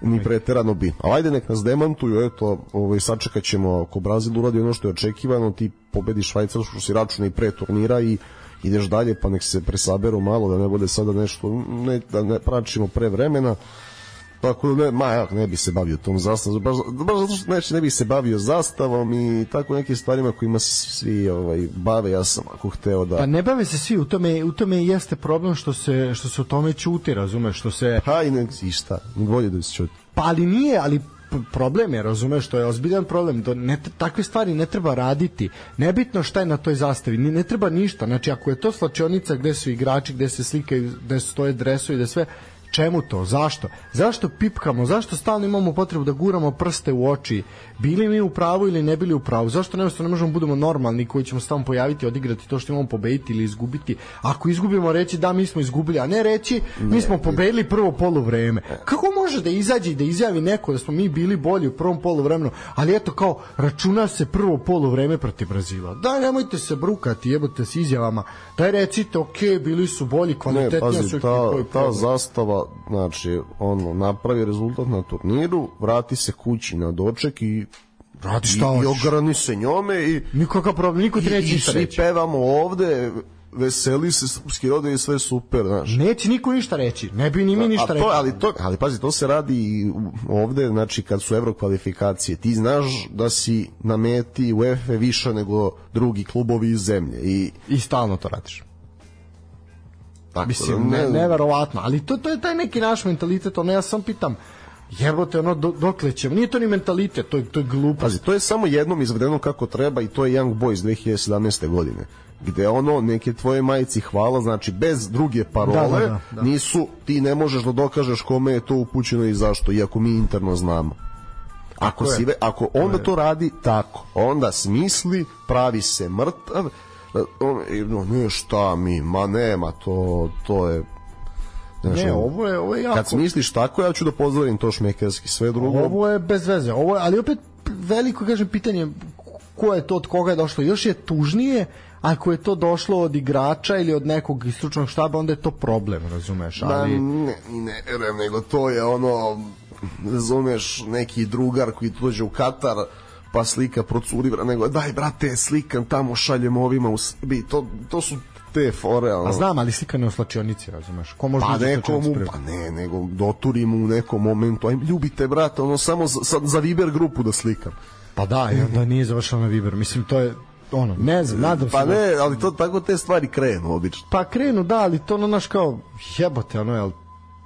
da. ni preterano bi. A ajde nek nas demantuju, eto, ovaj, sačekat ćemo ako Brazil uradi ono što je očekivano, ti pobedi Švajcarsku si računa i pre turnira i ideš dalje pa nek se presaberu malo da ne bude sada nešto ne, da ne pračimo pre vremena. Tako da ne, ma ja ne bi se bavio tom zastavom baš, baš zato što neće, ne bi se bavio zastavom i tako nekim stvarima kojima se svi ovaj, bave ja sam ako hteo da pa ne bave se svi u tome, u tome jeste problem što se, što se o tome ćuti razumeš što se pa i ne i šta bolje da se ćuti. Pa ali nije ali problem je, razumeš, što je ozbiljan problem, da ne, takve stvari ne treba raditi. Nebitno šta je na toj zastavi, ne, ne treba ništa. Znači, ako je to slačionica gde su igrači, gde se slikaju, gde stoje dresovi, gde sve, Čemu to? Zašto? Zašto pipkamo? Zašto stalno imamo potrebu da guramo prste u oči? Bili mi u pravu ili ne bili u pravu? Zašto ne, ne možemo da budemo normalni koji ćemo stalno pojaviti, odigrati to što imamo pobediti ili izgubiti? Ako izgubimo reći da mi smo izgubili, a ne reći ne, mi smo pobedili prvo poluvreme. Kako može da izađe i da izjavi neko da smo mi bili bolji u prvom poluvremenu, ali eto kao računa se prvo poluvreme protiv Brazila. Da nemojte se brukati, jebote s izjavama. Daj recite, ok, bili su bolji, kvalitetniji su ta, ta zastava znači, ono, napravi rezultat na turniru, vrati se kući na doček i Radi šta i, i ograni se njome i nikakav problem, niko ti neće ništa reći. I svi pevamo ovde, veseli se srpski rode i sve super, znaš. Neće niko ništa reći, ne bi ni mi ništa rekli. Ali, to, ali pazi, to se radi ovde, znači kad su evro kvalifikacije, ti znaš da si na meti UEFA više nego drugi klubovi iz zemlje. I, I stalno to radiš. Tako, Mislim, da ne, neverovatno, ali to, to je taj neki naš mentalitet, ono ja sam pitam, jebote, ono, do, dokle ćemo, nije to ni mentalitet, to je, to je glupost. Pazi, to je samo jednom izvedeno kako treba i to je Young Boys 2017. godine gde ono neke tvoje majici hvala znači bez druge parole da, da, da, da. nisu ti ne možeš da dokažeš kome je to upućeno i zašto iako mi interno znamo Ako, si, ako onda to radi tako, onda smisli, pravi se mrtav, no, ne šta mi, ma nema, to, to je Znaš, Ne, ovo je, ovo je jako... Kad smisliš tako, ja ću da pozdravim to šmekerski, sve drugo. Ovo je bez veze. Ovo je, ali opet veliko kažem pitanje ko je to od koga je došlo. Još je tužnije ako je to došlo od igrača ili od nekog stručnog štaba, onda je to problem, razumeš? Da, Ali ne, ne, verujem, nego to je ono, razumeš, neki drugar koji dođe u Katar, pa slika procuri, nego daj brate, slikam tamo, šaljem ovima u Srbiji, to, to su te fore, ono. a znam, ali slika ne u slačionici, razumeš? Ko može Pa nekomu, pa ne, nego doturim u nekom momentu, aj ljubite brate, ono samo za, za, za Viber grupu da slikam. Pa da, i onda nije završeno na Viber. Mislim, to je ono, ne znam, nadam Pa se. da- ne, ali to tako te stvari krenu obično. Pa krenu, da, ali to ono, naš kao, jebote, ono, jel,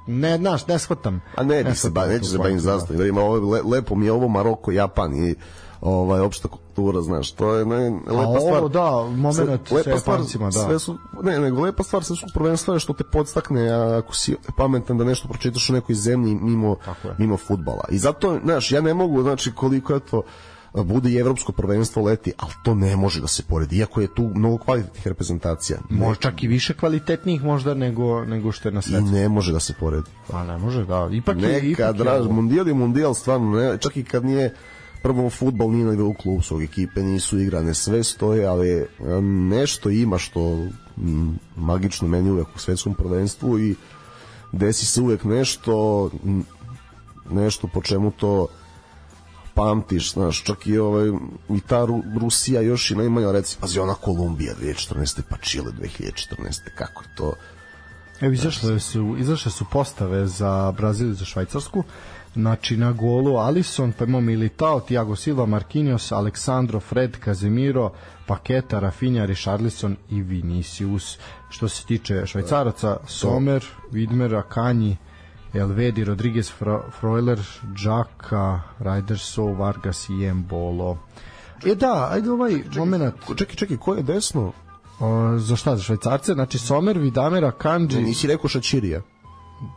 ne, znaš, ne shvatam. A ne, ne se ba, neće se bavim da. zastavom. Da ima ovo, le, lepo mi je ovo Maroko, Japan i ovaj opšta kultura, znaš, to je ne, lepa ovo, stvar. da, moment Sve- sa Japancima, da. Sve su, ne, nego lepa stvar, sve su prvenstveno što te podstakne, a ako si pametan da nešto pročitaš u nekoj zemlji mimo, je. mimo futbala. I zato, znaš, ja ne mogu, znači, koliko je to bude i evropsko prvenstvo leti, ali to ne može da se poredi, iako je tu mnogo kvalitetnih reprezentacija. Možda čak i više kvalitetnijih možda nego, nego što je na I svetu. ne može da se poredi. Pa ne može, da. Ipak je, Neka ipak je draž, ovo. mundijal je mundijal, stvarno, ne, čak i kad nije prvo futbal nije na nivou klubskog ekipe, nisu igrane, sve stoje, ali nešto ima što magično meni uvek u svetskom prvenstvu i desi se uvek nešto nešto po čemu to pamtiš, znaš, čak i ovaj, i ta Ru- Rusija još i najmanja, reci, pazi, ona Kolumbija 2014. pa Čile 2014. Kako je to? Evo, izašle su, izašle su postave za Brazil i za Švajcarsku. Znači, na golu Alisson, pa imamo Militao, Thiago Silva, Marquinhos, Aleksandro, Fred, Casemiro, Paketa, Rafinha, Richarlison i Vinicius. Što se tiče švajcaraca, Somer, Widmer, Akanji, Elvedi, Rodriguez, Fro, Freuler, Džaka, Rajderso, Vargas i Embolo. E da, ajde ovaj moment. Čekaj, čekaj, ko je desno? O, za šta, za švajcarce? Znači, Somer, Vidamera, Kanji... Nisi rekao Šačirija.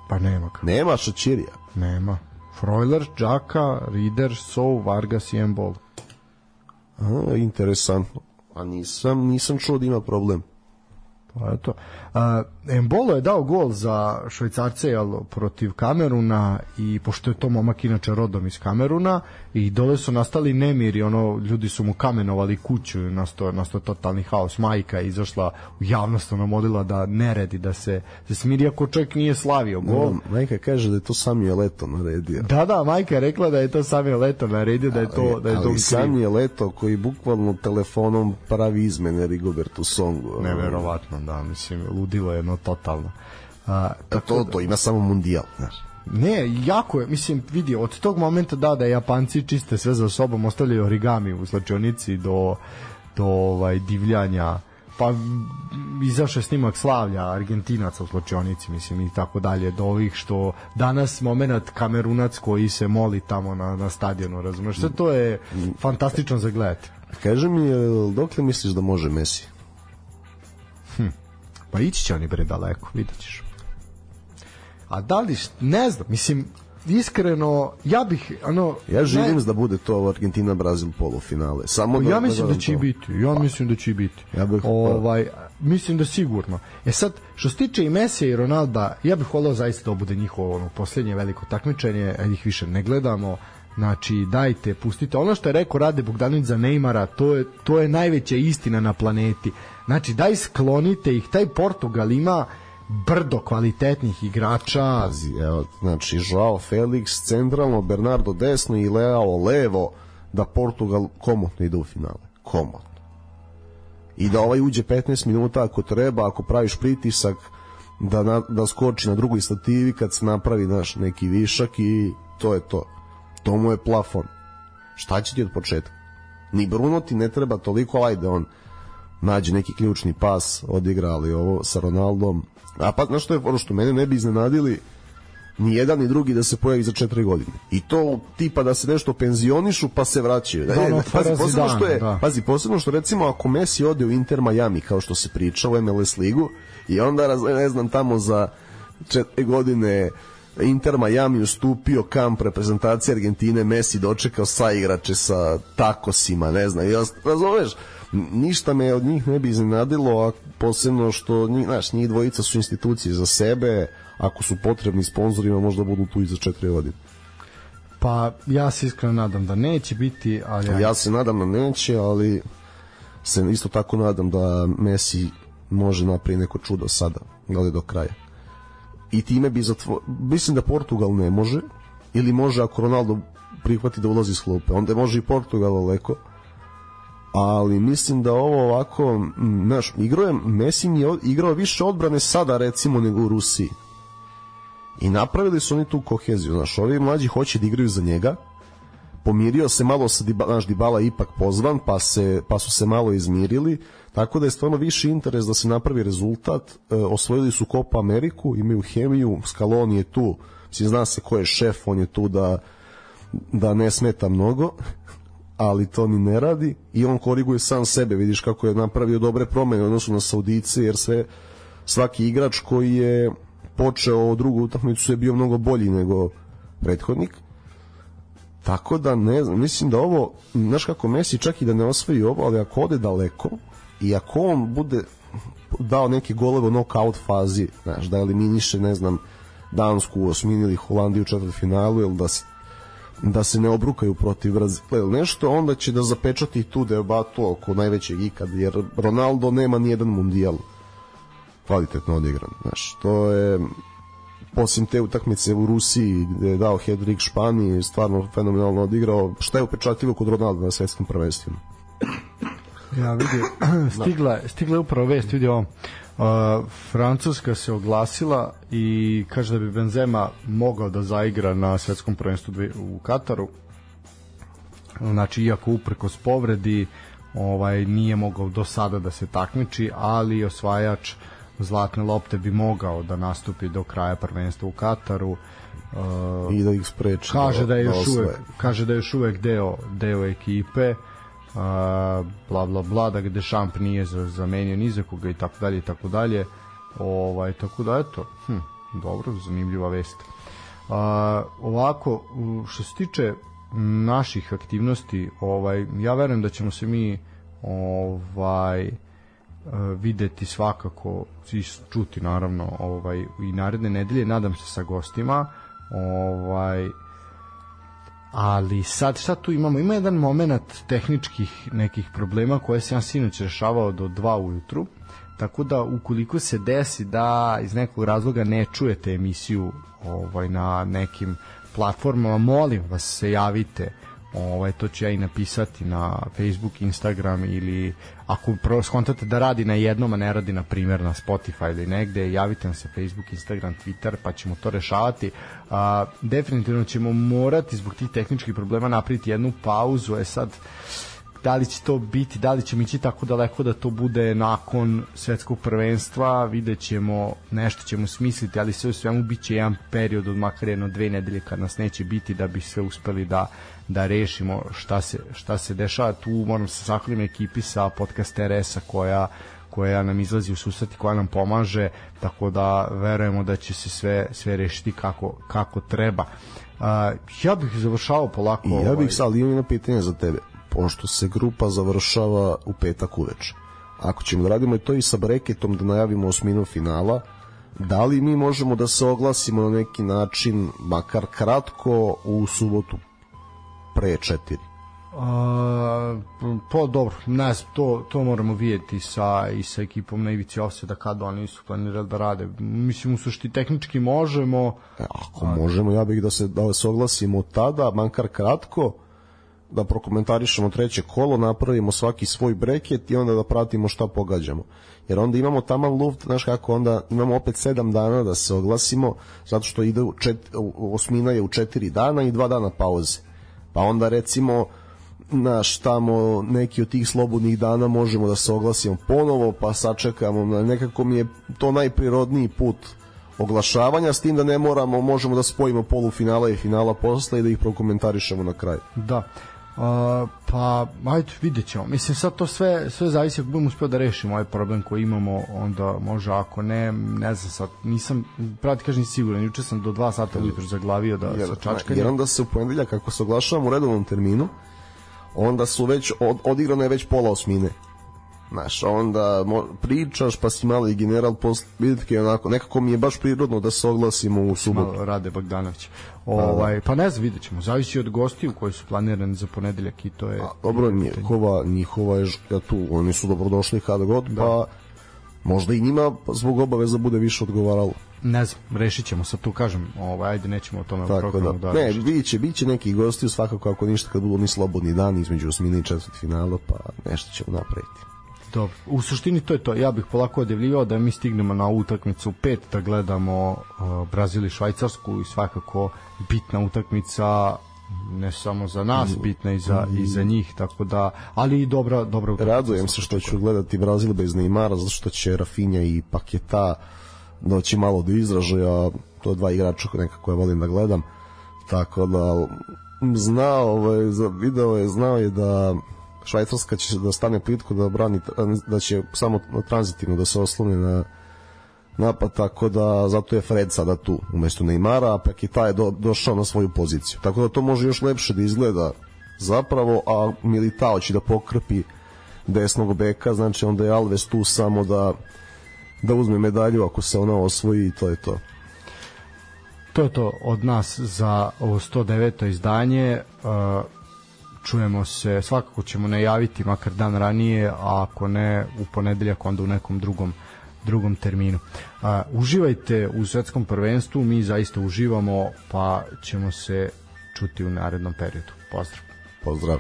Pa nema ga. Nema Šačirija. Nema. Freuler, Džaka, Rieder, Sou, Vargas i Embol. A, interesantno. A nisam, nisam čuo da ima problem. Pa eto. A, Embolo je dao gol za švajcarce jel, protiv Kameruna i pošto je to momak inače rodom iz Kameruna i dole su nastali nemiri, ono, ljudi su mu kamenovali kuću, nasto, nasto totalni haos. Majka je izašla u javnost, ona molila da neredi, da se, se smiri, ako čovjek nije slavio gol. Um, majka kaže da je to Samuel Leto naredio. Da, da, majka je rekla da je to Samuel Leto naredio, da je to, da je to ali. Samuel Leto koji bukvalno telefonom pravi izmene Rigobertu Songu. Neverovatno, da, mislim, ludilo je jedno totalno. A, A, to, to ima samo mundijal, znaš. ne, jako je, mislim, vidi, od tog momenta da, da Japanci čiste sve za sobom, ostavljaju origami u slačionici do, do ovaj, divljanja, pa izašao je snimak slavlja Argentinaca u slačionici, mislim, i tako dalje, do ovih što danas moment kamerunac koji se moli tamo na, na stadionu, razumeš, sve to je fantastično za gledati. Kaže mi, jel, dokle misliš da može Messi? Pa ići će oni bre daleko, vidjet ćeš. A da li, ne znam, mislim, iskreno, ja bih, ono... Ja živim ne, da bude to Argentina-Brazil polufinale. Samo da, ja mislim da gledam će to. biti, ja mislim da će biti. Ja bih- ovaj, mislim da sigurno. E sad, što se tiče i Mesija i Ronalda, ja bih voleo zaista da bude njihovo ono, posljednje veliko takmičenje, ih više ne gledamo. Znači, dajte, pustite. Ono što je rekao Rade Bogdanović za Neymara, to je, to je najveća istina na planeti. Znači, daj sklonite ih. Taj Portugal ima brdo kvalitetnih igrača. Pazi, evo, znači, Joao Felix centralno, Bernardo desno i Leao levo, da Portugal komotno ide u finale. Komotno. I da ovaj uđe 15 minuta ako treba, ako praviš pritisak, da, na, da skoči na drugoj stativi kad se napravi naš neki višak i to je to. To mu je plafon. Šta će ti od početka? Ni Bruno ti ne treba toliko, ajde on nađe neki ključni pas, odigrali ovo sa Ronaldom. A pa, znaš što je ono što mene ne bi iznenadili, ni jedan ni drugi da se pojavi za četiri godine. I to tipa da se nešto penzionišu pa se vraćaju. Da, Da, ono, pazi, posebno što je, da. pazi, posebno što recimo ako Messi ode u Inter Miami kao što se priča u MLS ligu i onda ne znam tamo za četiri godine Inter Miami ustupio kamp reprezentacije Argentine, Messi dočekao sa igrače sa takosima, ne znam, ja, razumeš, ništa me od njih ne bi iznenadilo, a posebno što njih, znaš, njih dvojica su institucije za sebe, ako su potrebni sponzorima možda budu tu i za četiri godine. Pa ja se iskreno nadam da neće biti, ali... Ja, ja se nadam da neće, ali se isto tako nadam da Messi može napraviti neko čudo sada, ali do kraja. I time bi zatvo... Mislim da Portugal ne može, ili može ako Ronaldo prihvati da ulazi s klupe. Onda može i Portugal leko. Ali mislim da ovo ovako, znaš, igrao je, Messi je igrao više odbrane sada recimo nego u Rusiji. I napravili su oni tu koheziju, znaš, ovi mlađi hoće da igraju za njega, pomirio se malo sa Dybala, naš Dybala ipak pozvan, pa, se, pa su se malo izmirili, tako da je stvarno više interes da se napravi rezultat. E, osvojili su Copa Ameriku, imaju hemiju, Scaloni je tu, svi zna se ko je šef, on je tu da, da ne smeta mnogo, (laughs) ali to ni ne radi i on koriguje sam sebe, vidiš kako je napravio dobre promene u odnosu na Saudice, jer sve svaki igrač koji je počeo drugu utakmicu je bio mnogo bolji nego prethodnik Tako da ne znam, mislim da ovo, znaš kako Messi čak i da ne osvoji ovo, ali ako ode daleko i ako on bude dao neke goleve u knockout fazi, znaš, da eliminiše, ne znam, Dansku u osmini ili Holandiju u četvrtfinalu ili da se da se ne obrukaju protiv Brazila ili nešto, onda će da zapečati tu debatu oko najvećeg ikad, jer Ronaldo nema ni jedan mundijal kvalitetno odigran. Znaš, to je osim te utakmice u Rusiji gde je dao Hedrik Španiji stvarno fenomenalno odigrao. Šta je upečatljivo kod Ronaldo na svetskim prvenstvima ja vidi (clears throat) stigla, stigla je upravo vest vidi ovo. Uh, Francuska se oglasila i kaže da bi Benzema mogao da zaigra na svetskom prvenstvu u Kataru. Znači iako uprkos povredi ovaj nije mogao do sada da se takmiči ali osvajač uh, zlatne lopte bi mogao da nastupi do kraja prvenstva u Kataru. Uh, I da ih spreči. Kaže da, da je još uvek, kaže da je još uvek deo, deo ekipe. Uh, bla bla bla da gde Šamp nije zamenio ni za koga i tako dalje i tako dalje ovaj tako da eto hm, dobro zanimljiva vest uh, ovako što se tiče naših aktivnosti ovaj ja verujem da ćemo se mi ovaj videti svakako i čuti naravno ovaj i naredne nedelje nadam se sa gostima ovaj ali sad šta tu imamo ima jedan moment tehničkih nekih problema koje se ja sinoć rešavao do 2 ujutru tako da ukoliko se desi da iz nekog razloga ne čujete emisiju ovaj na nekim platformama molim vas se javite ovaj, to ću ja i napisati na Facebook, Instagram ili ako skontate da radi na jednom, a ne radi na primjer na Spotify ili negde, javite nam se Facebook, Instagram, Twitter, pa ćemo to rešavati. A, definitivno ćemo morati zbog tih tehničkih problema napraviti jednu pauzu, je sad da li će to biti, da li ćemo ići tako daleko da to bude nakon svetskog prvenstva, vidjet ćemo, nešto ćemo smisliti, ali sve u svemu bit će jedan period od makar jedno dve nedelje kad nas neće biti da bi sve uspeli da da rešimo šta se, šta se dešava. Tu moram se zahvalim ekipi sa podcast RS-a koja koja nam izlazi u susret i koja nam pomaže, tako da verujemo da će se sve, sve rešiti kako, kako treba. Uh, ja bih završao polako. I ja bih ovaj... sad imam jedno pitanje za tebe. Pošto se grupa završava u petak uveč, ako ćemo da radimo to i sa breketom da najavimo osminu finala, da li mi možemo da se oglasimo na neki način, makar kratko, u subotu pre četiri? A, pa dobro, ne to, to moramo vidjeti sa, i sa ekipom na ivici da kad oni su planirali da rade. Mislim, u sušti tehnički možemo. E, ako a... možemo, ja bih da se, da se oglasimo tada, mankar kratko, da prokomentarišemo treće kolo, napravimo svaki svoj breket i onda da pratimo šta pogađamo. Jer onda imamo tamo luft, znaš kako, onda imamo opet sedam dana da se oglasimo, zato što ide u čet, osmina je u četiri dana i dva dana pauze pa onda recimo naš tamo neki od tih slobodnih dana možemo da se oglasimo ponovo pa sačekamo nekako mi je to najprirodniji put oglašavanja s tim da ne moramo možemo da spojimo polufinala i finala posle i da ih prokomentarišemo na kraju. Da Uh, pa ajde vidjet ćemo. Mislim sad to sve sve zavisi ako budemo uspio da rešimo ovaj problem koji imamo onda može ako ne ne znam sad nisam prati kažem siguran. Juče sam do 2 sata ujutro zaglavio da jer, sa čačkanjem. jer onda se u ponedeljak kako se oglašavamo u redovnom terminu onda su već od, odigrano je već pola osmine Znaš, onda mo, pričaš pa si malo i general post bitke onako, nekako mi je baš prirodno da se oglasimo u subotu. malo Rade Bogdanović. Ovaj pa ne znam, videćemo. Zavisi od gostiju koji su planirani za ponedeljak i to je A, dobro, njihova, njihova je ja tu, oni su dobrodošli kada god, da. pa možda i njima zbog obaveza bude više odgovaralo. ne znam, rešit ćemo sad tu kažem, ovaj ajde nećemo o tome u Tako da, programu da. ne, rešit biće, biće neki gosti svakako ako ništa kad budu oni slobodni dani između osmine i četvrt finala, pa nešto ćemo napraviti. Dobro. U suštini to je to. Ja bih polako odjavljivao da mi stignemo na utakmicu 5 da gledamo uh, Brazil i Švajcarsku i svakako bitna utakmica ne samo za nas, bitna i za, i za njih, tako da, ali i dobra, dobra utakmica. Radujem se što ću gledati Brazil bez Neymara, zato što će Rafinha i Paketa doći malo do izražaja, to je dva igrača nekako ja volim da gledam, tako da znao, ovaj, za video je, znao je da Švajcarska će da stane plitko da brani da će samo tranzitivno da se osloni na napad, tako da zato je Fred sada tu umesto Neymara, a Paketa je do, došao na svoju poziciju. Tako da to može još lepše da izgleda zapravo, a Militao će da pokrpi desnog beka, znači onda je Alves tu samo da da uzme medalju ako se ona osvoji i to je to. To je to od nas za ovo 109. izdanje. Uh, čujemo se, svakako ćemo najaviti makar dan ranije, a ako ne u ponedeljak onda u nekom drugom drugom terminu. Uh, uživajte u svetskom prvenstvu, mi zaista uživamo, pa ćemo se čuti u narednom periodu. Pozdrav! Pozdrav!